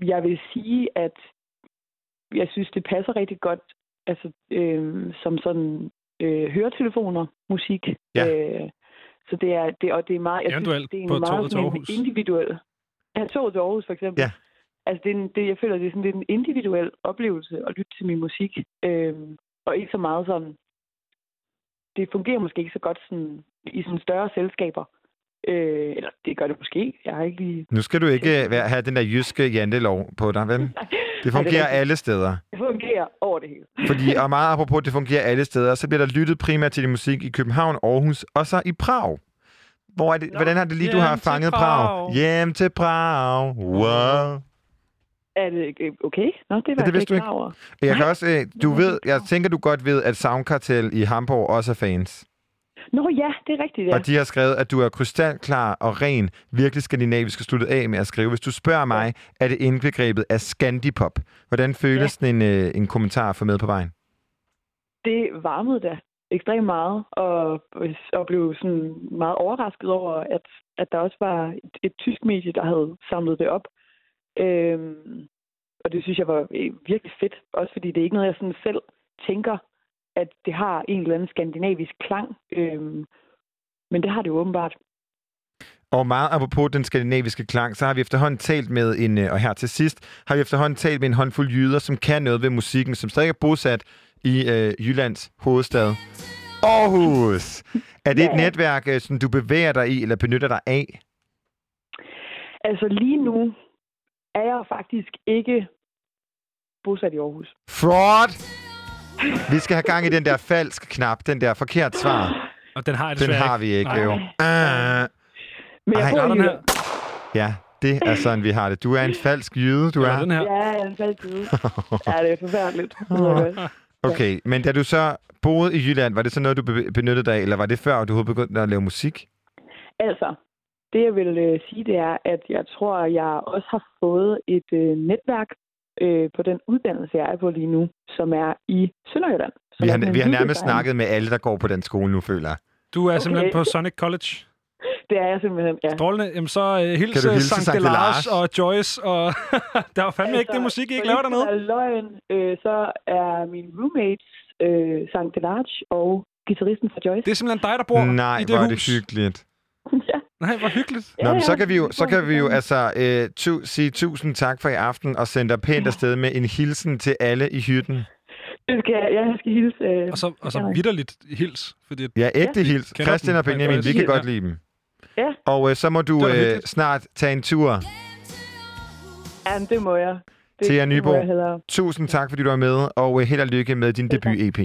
jeg vil sige, at jeg synes, det passer rigtig godt altså, øh, som sådan øh, høretelefoner, musik. Ja. Øh, så det er, det, og det er meget, jeg Eventuelt synes, det er en på meget sådan individuel. Ja, toget til Aarhus for eksempel. Ja. Altså, det er en, det, jeg føler, det er sådan lidt en individuel oplevelse at lytte til min musik. Øhm, og ikke så meget sådan... Det fungerer måske ikke så godt sådan, i sådan større selskaber. Øh, eller det gør det måske. Jeg har ikke lige... Nu skal du ikke være, have den der jyske jantelov på dig, vel? <laughs> Det er fungerer alle steder. Det fungerer over det hele. <laughs> Fordi, og meget apropos, det fungerer alle steder, så bliver der lyttet primært til din musik i København, Aarhus og så i Prag. Hvor er det, hvordan har det lige, du har fanget Prag? Prag. Hjem til Prag. Wow. Er det øh, okay? Nå, det var Ja, det jeg vidste du ikke ikke. klar over. Jeg kan også, øh, du ved, jeg tænker, du godt ved, at Soundkartel i Hamburg også er fans. Nå ja, det er rigtigt, ja. Og de har skrevet, at du er krystalklar og ren, virkelig skandinavisk og sluttet af med at skrive. Hvis du spørger mig, er det indbegrebet af skandipop. Hvordan føles ja. en, øh, en kommentar få med på vejen? det varmede da ekstremt meget, og, og blev sådan meget overrasket over, at, at der også var et, et tysk medie, der havde samlet det op. Øhm, og det synes jeg var øh, virkelig fedt, også fordi det er ikke noget, jeg sådan selv tænker, at det har en eller anden skandinavisk klang. Øhm, men det har det jo åbenbart. Og meget apropos den skandinaviske klang, så har vi efterhånden talt med en, øh, og her til sidst, har vi efterhånden talt med en håndfuld jyder, som kan noget ved musikken, som stadig er bosat i øh, Jyllands hovedstad. Aarhus! Er det et Ja. netværk, øh, som du bevæger dig i, eller benytter dig af? Altså lige nu er jeg faktisk ikke bosat i Aarhus. Fraud! Vi skal have gang i den der falsk knap, den der forkert svar. Og den har jeg Den har vi ikke, Nej. jo. Uh, Men jeg Ej. bor i ja, det er sådan, vi har det. Du er en falsk jyde, du er. den her? Ja, jeg er en falsk jyde. Ja, det er forfærdeligt. Det ved jeg godt. <laughs> Okay, men da du så boede i Jylland, var det så noget, du be- benyttede dig af, eller var det før, du havde begyndt at lave musik? Altså, det jeg vil øh, sige, det er, at jeg tror, jeg også har fået et øh, netværk øh, på den uddannelse, jeg er på lige nu, som er i Sønderjylland. Som Vi er har, vi har nærmest lyddesign. snakket med alle, der går på den skole nu, føler jeg. Du er Okay. simpelthen på Sonic College. <laughs> Det er jeg simpelthen, ja. Strålende. Jamen så uh, hils Kan du hilse Sankt Sankt Delars? og Joyce. Og <laughs> der var fandme ikke det musik, I ikke laver dernede. Være løgn, øh, så er min roommates øh, Sankt Delarge og guitaristen fra Joyce. Det er simpelthen dig, der bor Nej, i det hvor er det hyggeligt. Nej, hvor hyggeligt. Nå, men så kan vi jo, så kan vi jo altså øh, tu, sige tusind tak for i aften og sende dig pænt afsted med en hilsen til alle i hytten. Det skal, jeg, jeg skal hilse. Øh, Og så, og så vidderligt hils. Fordi Ja, ægte Ja. hils. Kender Christian dem. og Benjamin, vi kan Ja. godt lide dem. Ja, Og øh, så må du Det var da øh, hyggeligt. snart tage en tur ja, det må jeg. Det, til jer det må jeg hellere. Tusind tak, fordi du var med, og øh, held og lykke med din debut-EP.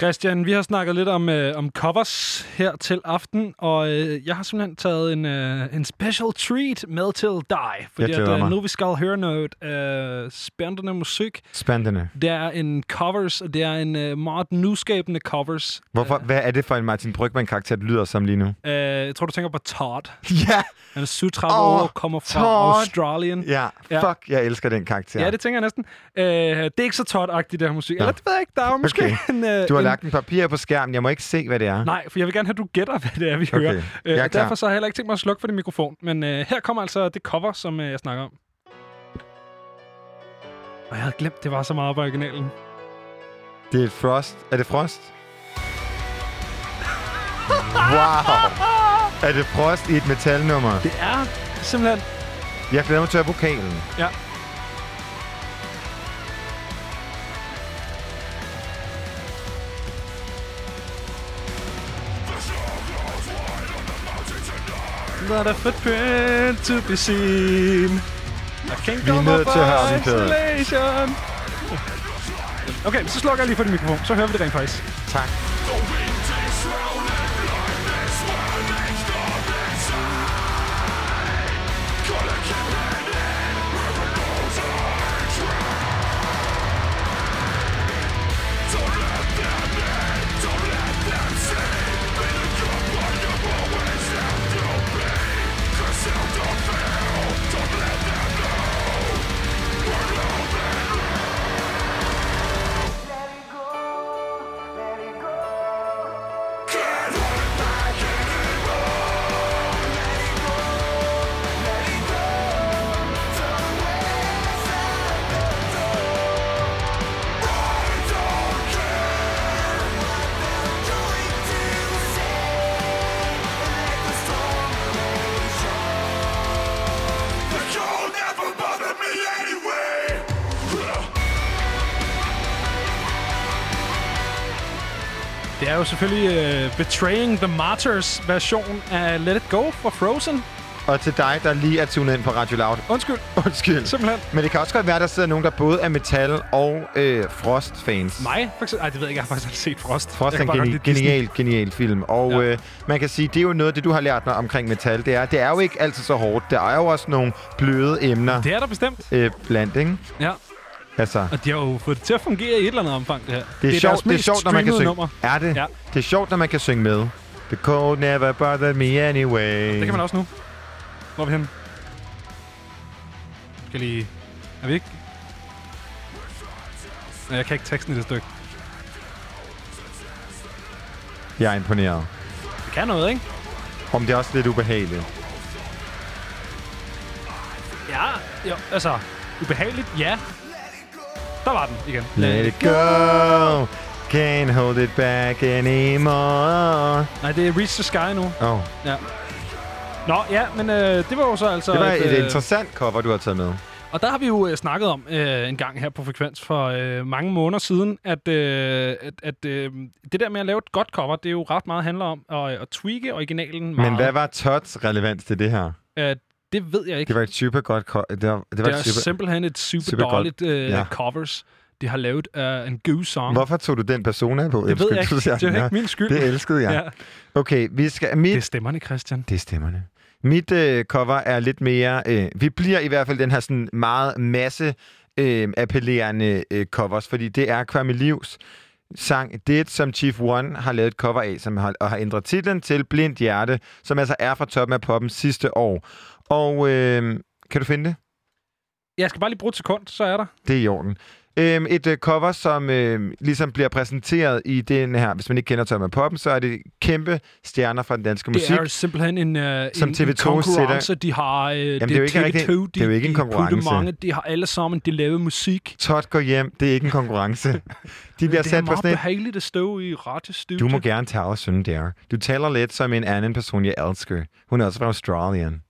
Christian, vi har snakket lidt om, øh, om covers her til aften, og øh, jeg har simpelthen taget en, øh, en special treat med til dig. Fordi at, øh, nu vi skal høre noget øh, spændende musik. Spændende. Det er en covers, og det er en øh, meget nyskabende covers. Hvorfor, hvad er det for en Martin Brygman-karakter, der lyder som lige nu? Øh, jeg tror, du tænker på Todd. <laughs> Ja! Han er 37 Åh, år, kommer fra Todd! Australien. Ja, Ja. fuck, jeg elsker den karakter. Ja, det tænker jeg næsten. Øh, det er ikke så Todd-agtigt, det her musik. Eller det ved jeg ikke, der er måske Okay. <laughs> en... Øh, lagt en papir på skærmen. Jeg må ikke se, hvad det er. Nej, for jeg vil gerne have, at du gætter, hvad det er, vi Okay, hører. Øh, og derfor så har jeg heller ikke tænkt mig at slukke for din mikrofon. Men øh, her kommer altså det cover, som øh, jeg snakker om. Og jeg havde glemt, det var så meget på originalen. Det er et Frost. Er det Frost? Wow. Er det Frost i et metalnummer? Det er simpelthen... Jeg glæder mig til at vokalen. Ja. Not a footprint to be seen. I can't Vi er nødt til at have Peder. isolation. Okay, så slukker jeg lige for din mikrofon. Så hører vi det rent faktisk. Tak. Er jo selvfølgelig uh, Betraying the Martyrs version af Let It Go fra Frozen. Og til dig, der lige er tunet ind på Radio Loud. Undskyld. <laughs> Undskyld. Simpelthen. Men det kan også godt være, der sidder nogen, der både er metal og øh, Frost-fans. Mig, for eksempel. Ej, det ved jeg ikke. Jeg har faktisk aldrig set Frost. Frost er en geni- genial, genial film. Og Ja. ja. øh, man kan sige, det er jo noget af det, du har lært mig omkring metal. Det er, det er jo ikke altid så hårdt. Der er jo også nogle bløde emner. Det er der bestemt. Øh, blandt, ikke? Ja. Altså, Og de har jo fået det til at fungere i et eller andet omfang, det her. det er, deres sjovt, det er sjovt, når man kan synge. Nummer. Er det? Ja. Det er sjovt, når man kan synge med. The cold never bothered me anyway. Det kan man også nu. Hvor er vi henne? Skal lige... Er vi ikke... Nej, jeg kan ikke teksten i det stykke. Jeg er imponeret. Det kan noget, ikke? Om det er også lidt ubehageligt. Ja, jo, altså... Ubehageligt, ja. Der var den igen. Let it go. Can't hold it back anymore. Nej, det er Reach the Sky nu. Oh. Ja. Nå, ja, men øh, det var jo så altså... Det var et øh, interessant cover, du har taget med. Og der har vi jo øh, snakket om øh, en gang her på Frekvens for øh, mange måneder siden, at, øh, at, at øh, det der med at lave et godt cover, det er jo ret meget handler om at, at tweake originalen meget. Men hvad var Tods relevans til det her? Øh, det ved jeg ikke. Det var et super godt cover. Det var, det var det et er super... simpelthen et super, super super godt. dårligt øh, Ja. ja. covers. De har lavet uh, en god song. Hvorfor tog du den persona på? Det ved jeg ikke. Det er jo "Nå, ikke min skyld." Det elskede jeg. Ja. Okay, vi skal... Mit, Det er stemmerne, Christian. Det er stemmerne. Mit øh, cover er lidt mere... Øh, vi bliver i hvert fald den her sådan meget masse øh, appellerende øh, covers, fordi det er Kwame Livs sang Det, som Chief One har lavet et cover af, som har, og har ændret titlen til Blindt Hjerte, som altså er fra toppen af poppen sidste år. Og øh, kan du finde det? Jeg skal bare lige bruge et sekund, så er der. Det er i orden. Øhm, et øh, cover, som øh, ligesom bliver præsenteret i den her, hvis man ikke kender Tom Poppen, så er det kæmpe stjerner fra den danske musik. Det er simpelthen en, uh, Som en, TV2 en konkurrence. sætter- De har, uh, det, det er jo ikke TV2, rigtig- de, det er jo ikke en konkurrence. Mange, de har alle sammen, de laver musik. Todd går hjem, det er ikke en konkurrence. <laughs> De bliver det er sat på meget sådan et... behageligt at stå i radiostudiet. Du må gerne tage og synge der. Du taler lidt som en anden person, jeg elsker. Hun er også fra Australien.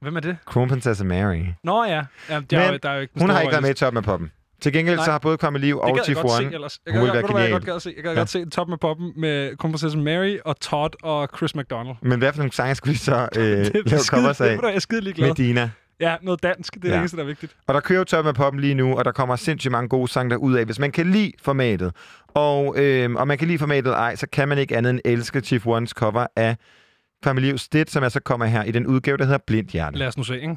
Hvem er det? Kronprinsesse Mary. Nå ja, ja der, er, jo- der er jo ikke hun har ikke været med i. Toppen af Poppen. Til gengæld Nej. så har både Kwame Liv Det og Chief One. Hun gad, vil være jeg godt gad se. Jeg gad Ja. godt se top med poppen med kronprinsesse Mary og Todd og Chris McDonald. Men hvad for nogle sange skulle vi så øh, <laughs> Det er lave covers det af? ved du, jeg er skide ligeglad. Med Dina. Ja, noget dansk. Det er Ja. det eneste, der er vigtigt. Og der kører jo Toppen af Poppen lige nu, og der kommer sindssygt mange gode sange derud af. Hvis man kan lide formatet, og, øh, og man kan lide formatet ej, så kan man ikke andet end elske Chief Ones cover af Familie Stedt, som altså kommer her i den udgave, der hedder Blindt Hjerte. Lad os nu se, ikke?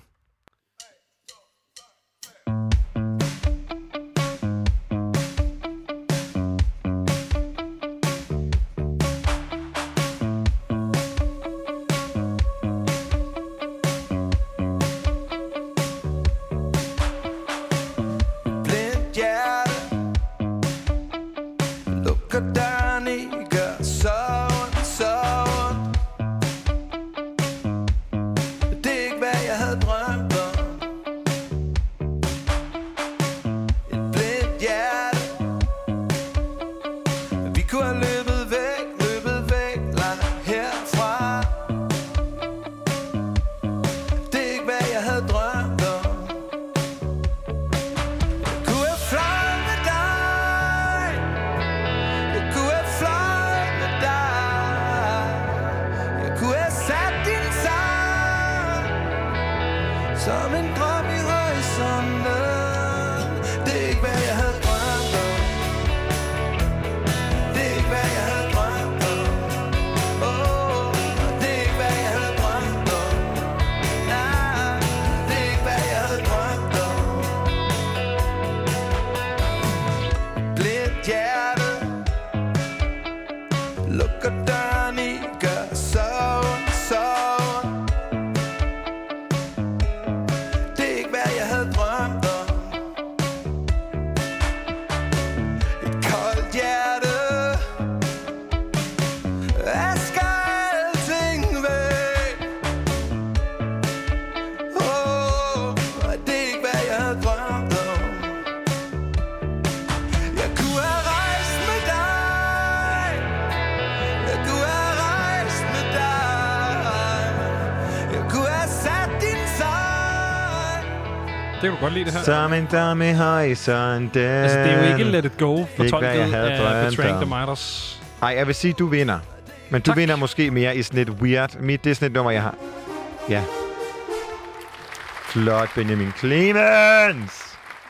Lide, det her. Som en dame i horisonten. Altså, det er jo ikke Let It Go, fortolket af Betraying om. the Midas. Ej, jeg vil sige, du vinder. Men du vinder måske mere i sådan et weird... Mit, det er sådan et nummer, jeg har. Ja. Flot, Benjamin Clemens!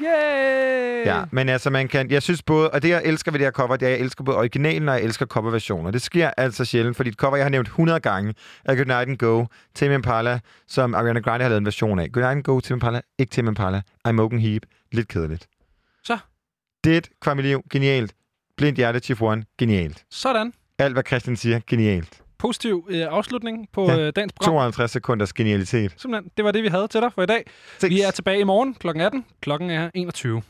Yay! Ja, men altså man kan... Jeg synes både... Og det, jeg elsker ved det her cover, det er, at jeg elsker både originalen, og jeg elsker coverversioner. Det sker altså sjældent, fordi et cover, jeg har nævnt 100 gange, er Good Night and Go, Tame Impala, som Ariana Grande har lavet en version af. Good Night and Go, Tame Impala, ikke Tame Impala, I'm Open Heap, lidt kedeligt. Så. Det, Quamilio, genialt. Blind Hjerte, Chief One, genialt. Sådan. Alt, hvad Christian siger, genialt. Positiv øh, afslutning på ja. øh, dagens program. 52 sekunders genialitet. Simpelthen, det var det, vi havde til dig for i dag. Vi er tilbage i morgen kl. 18. Klokken er 21.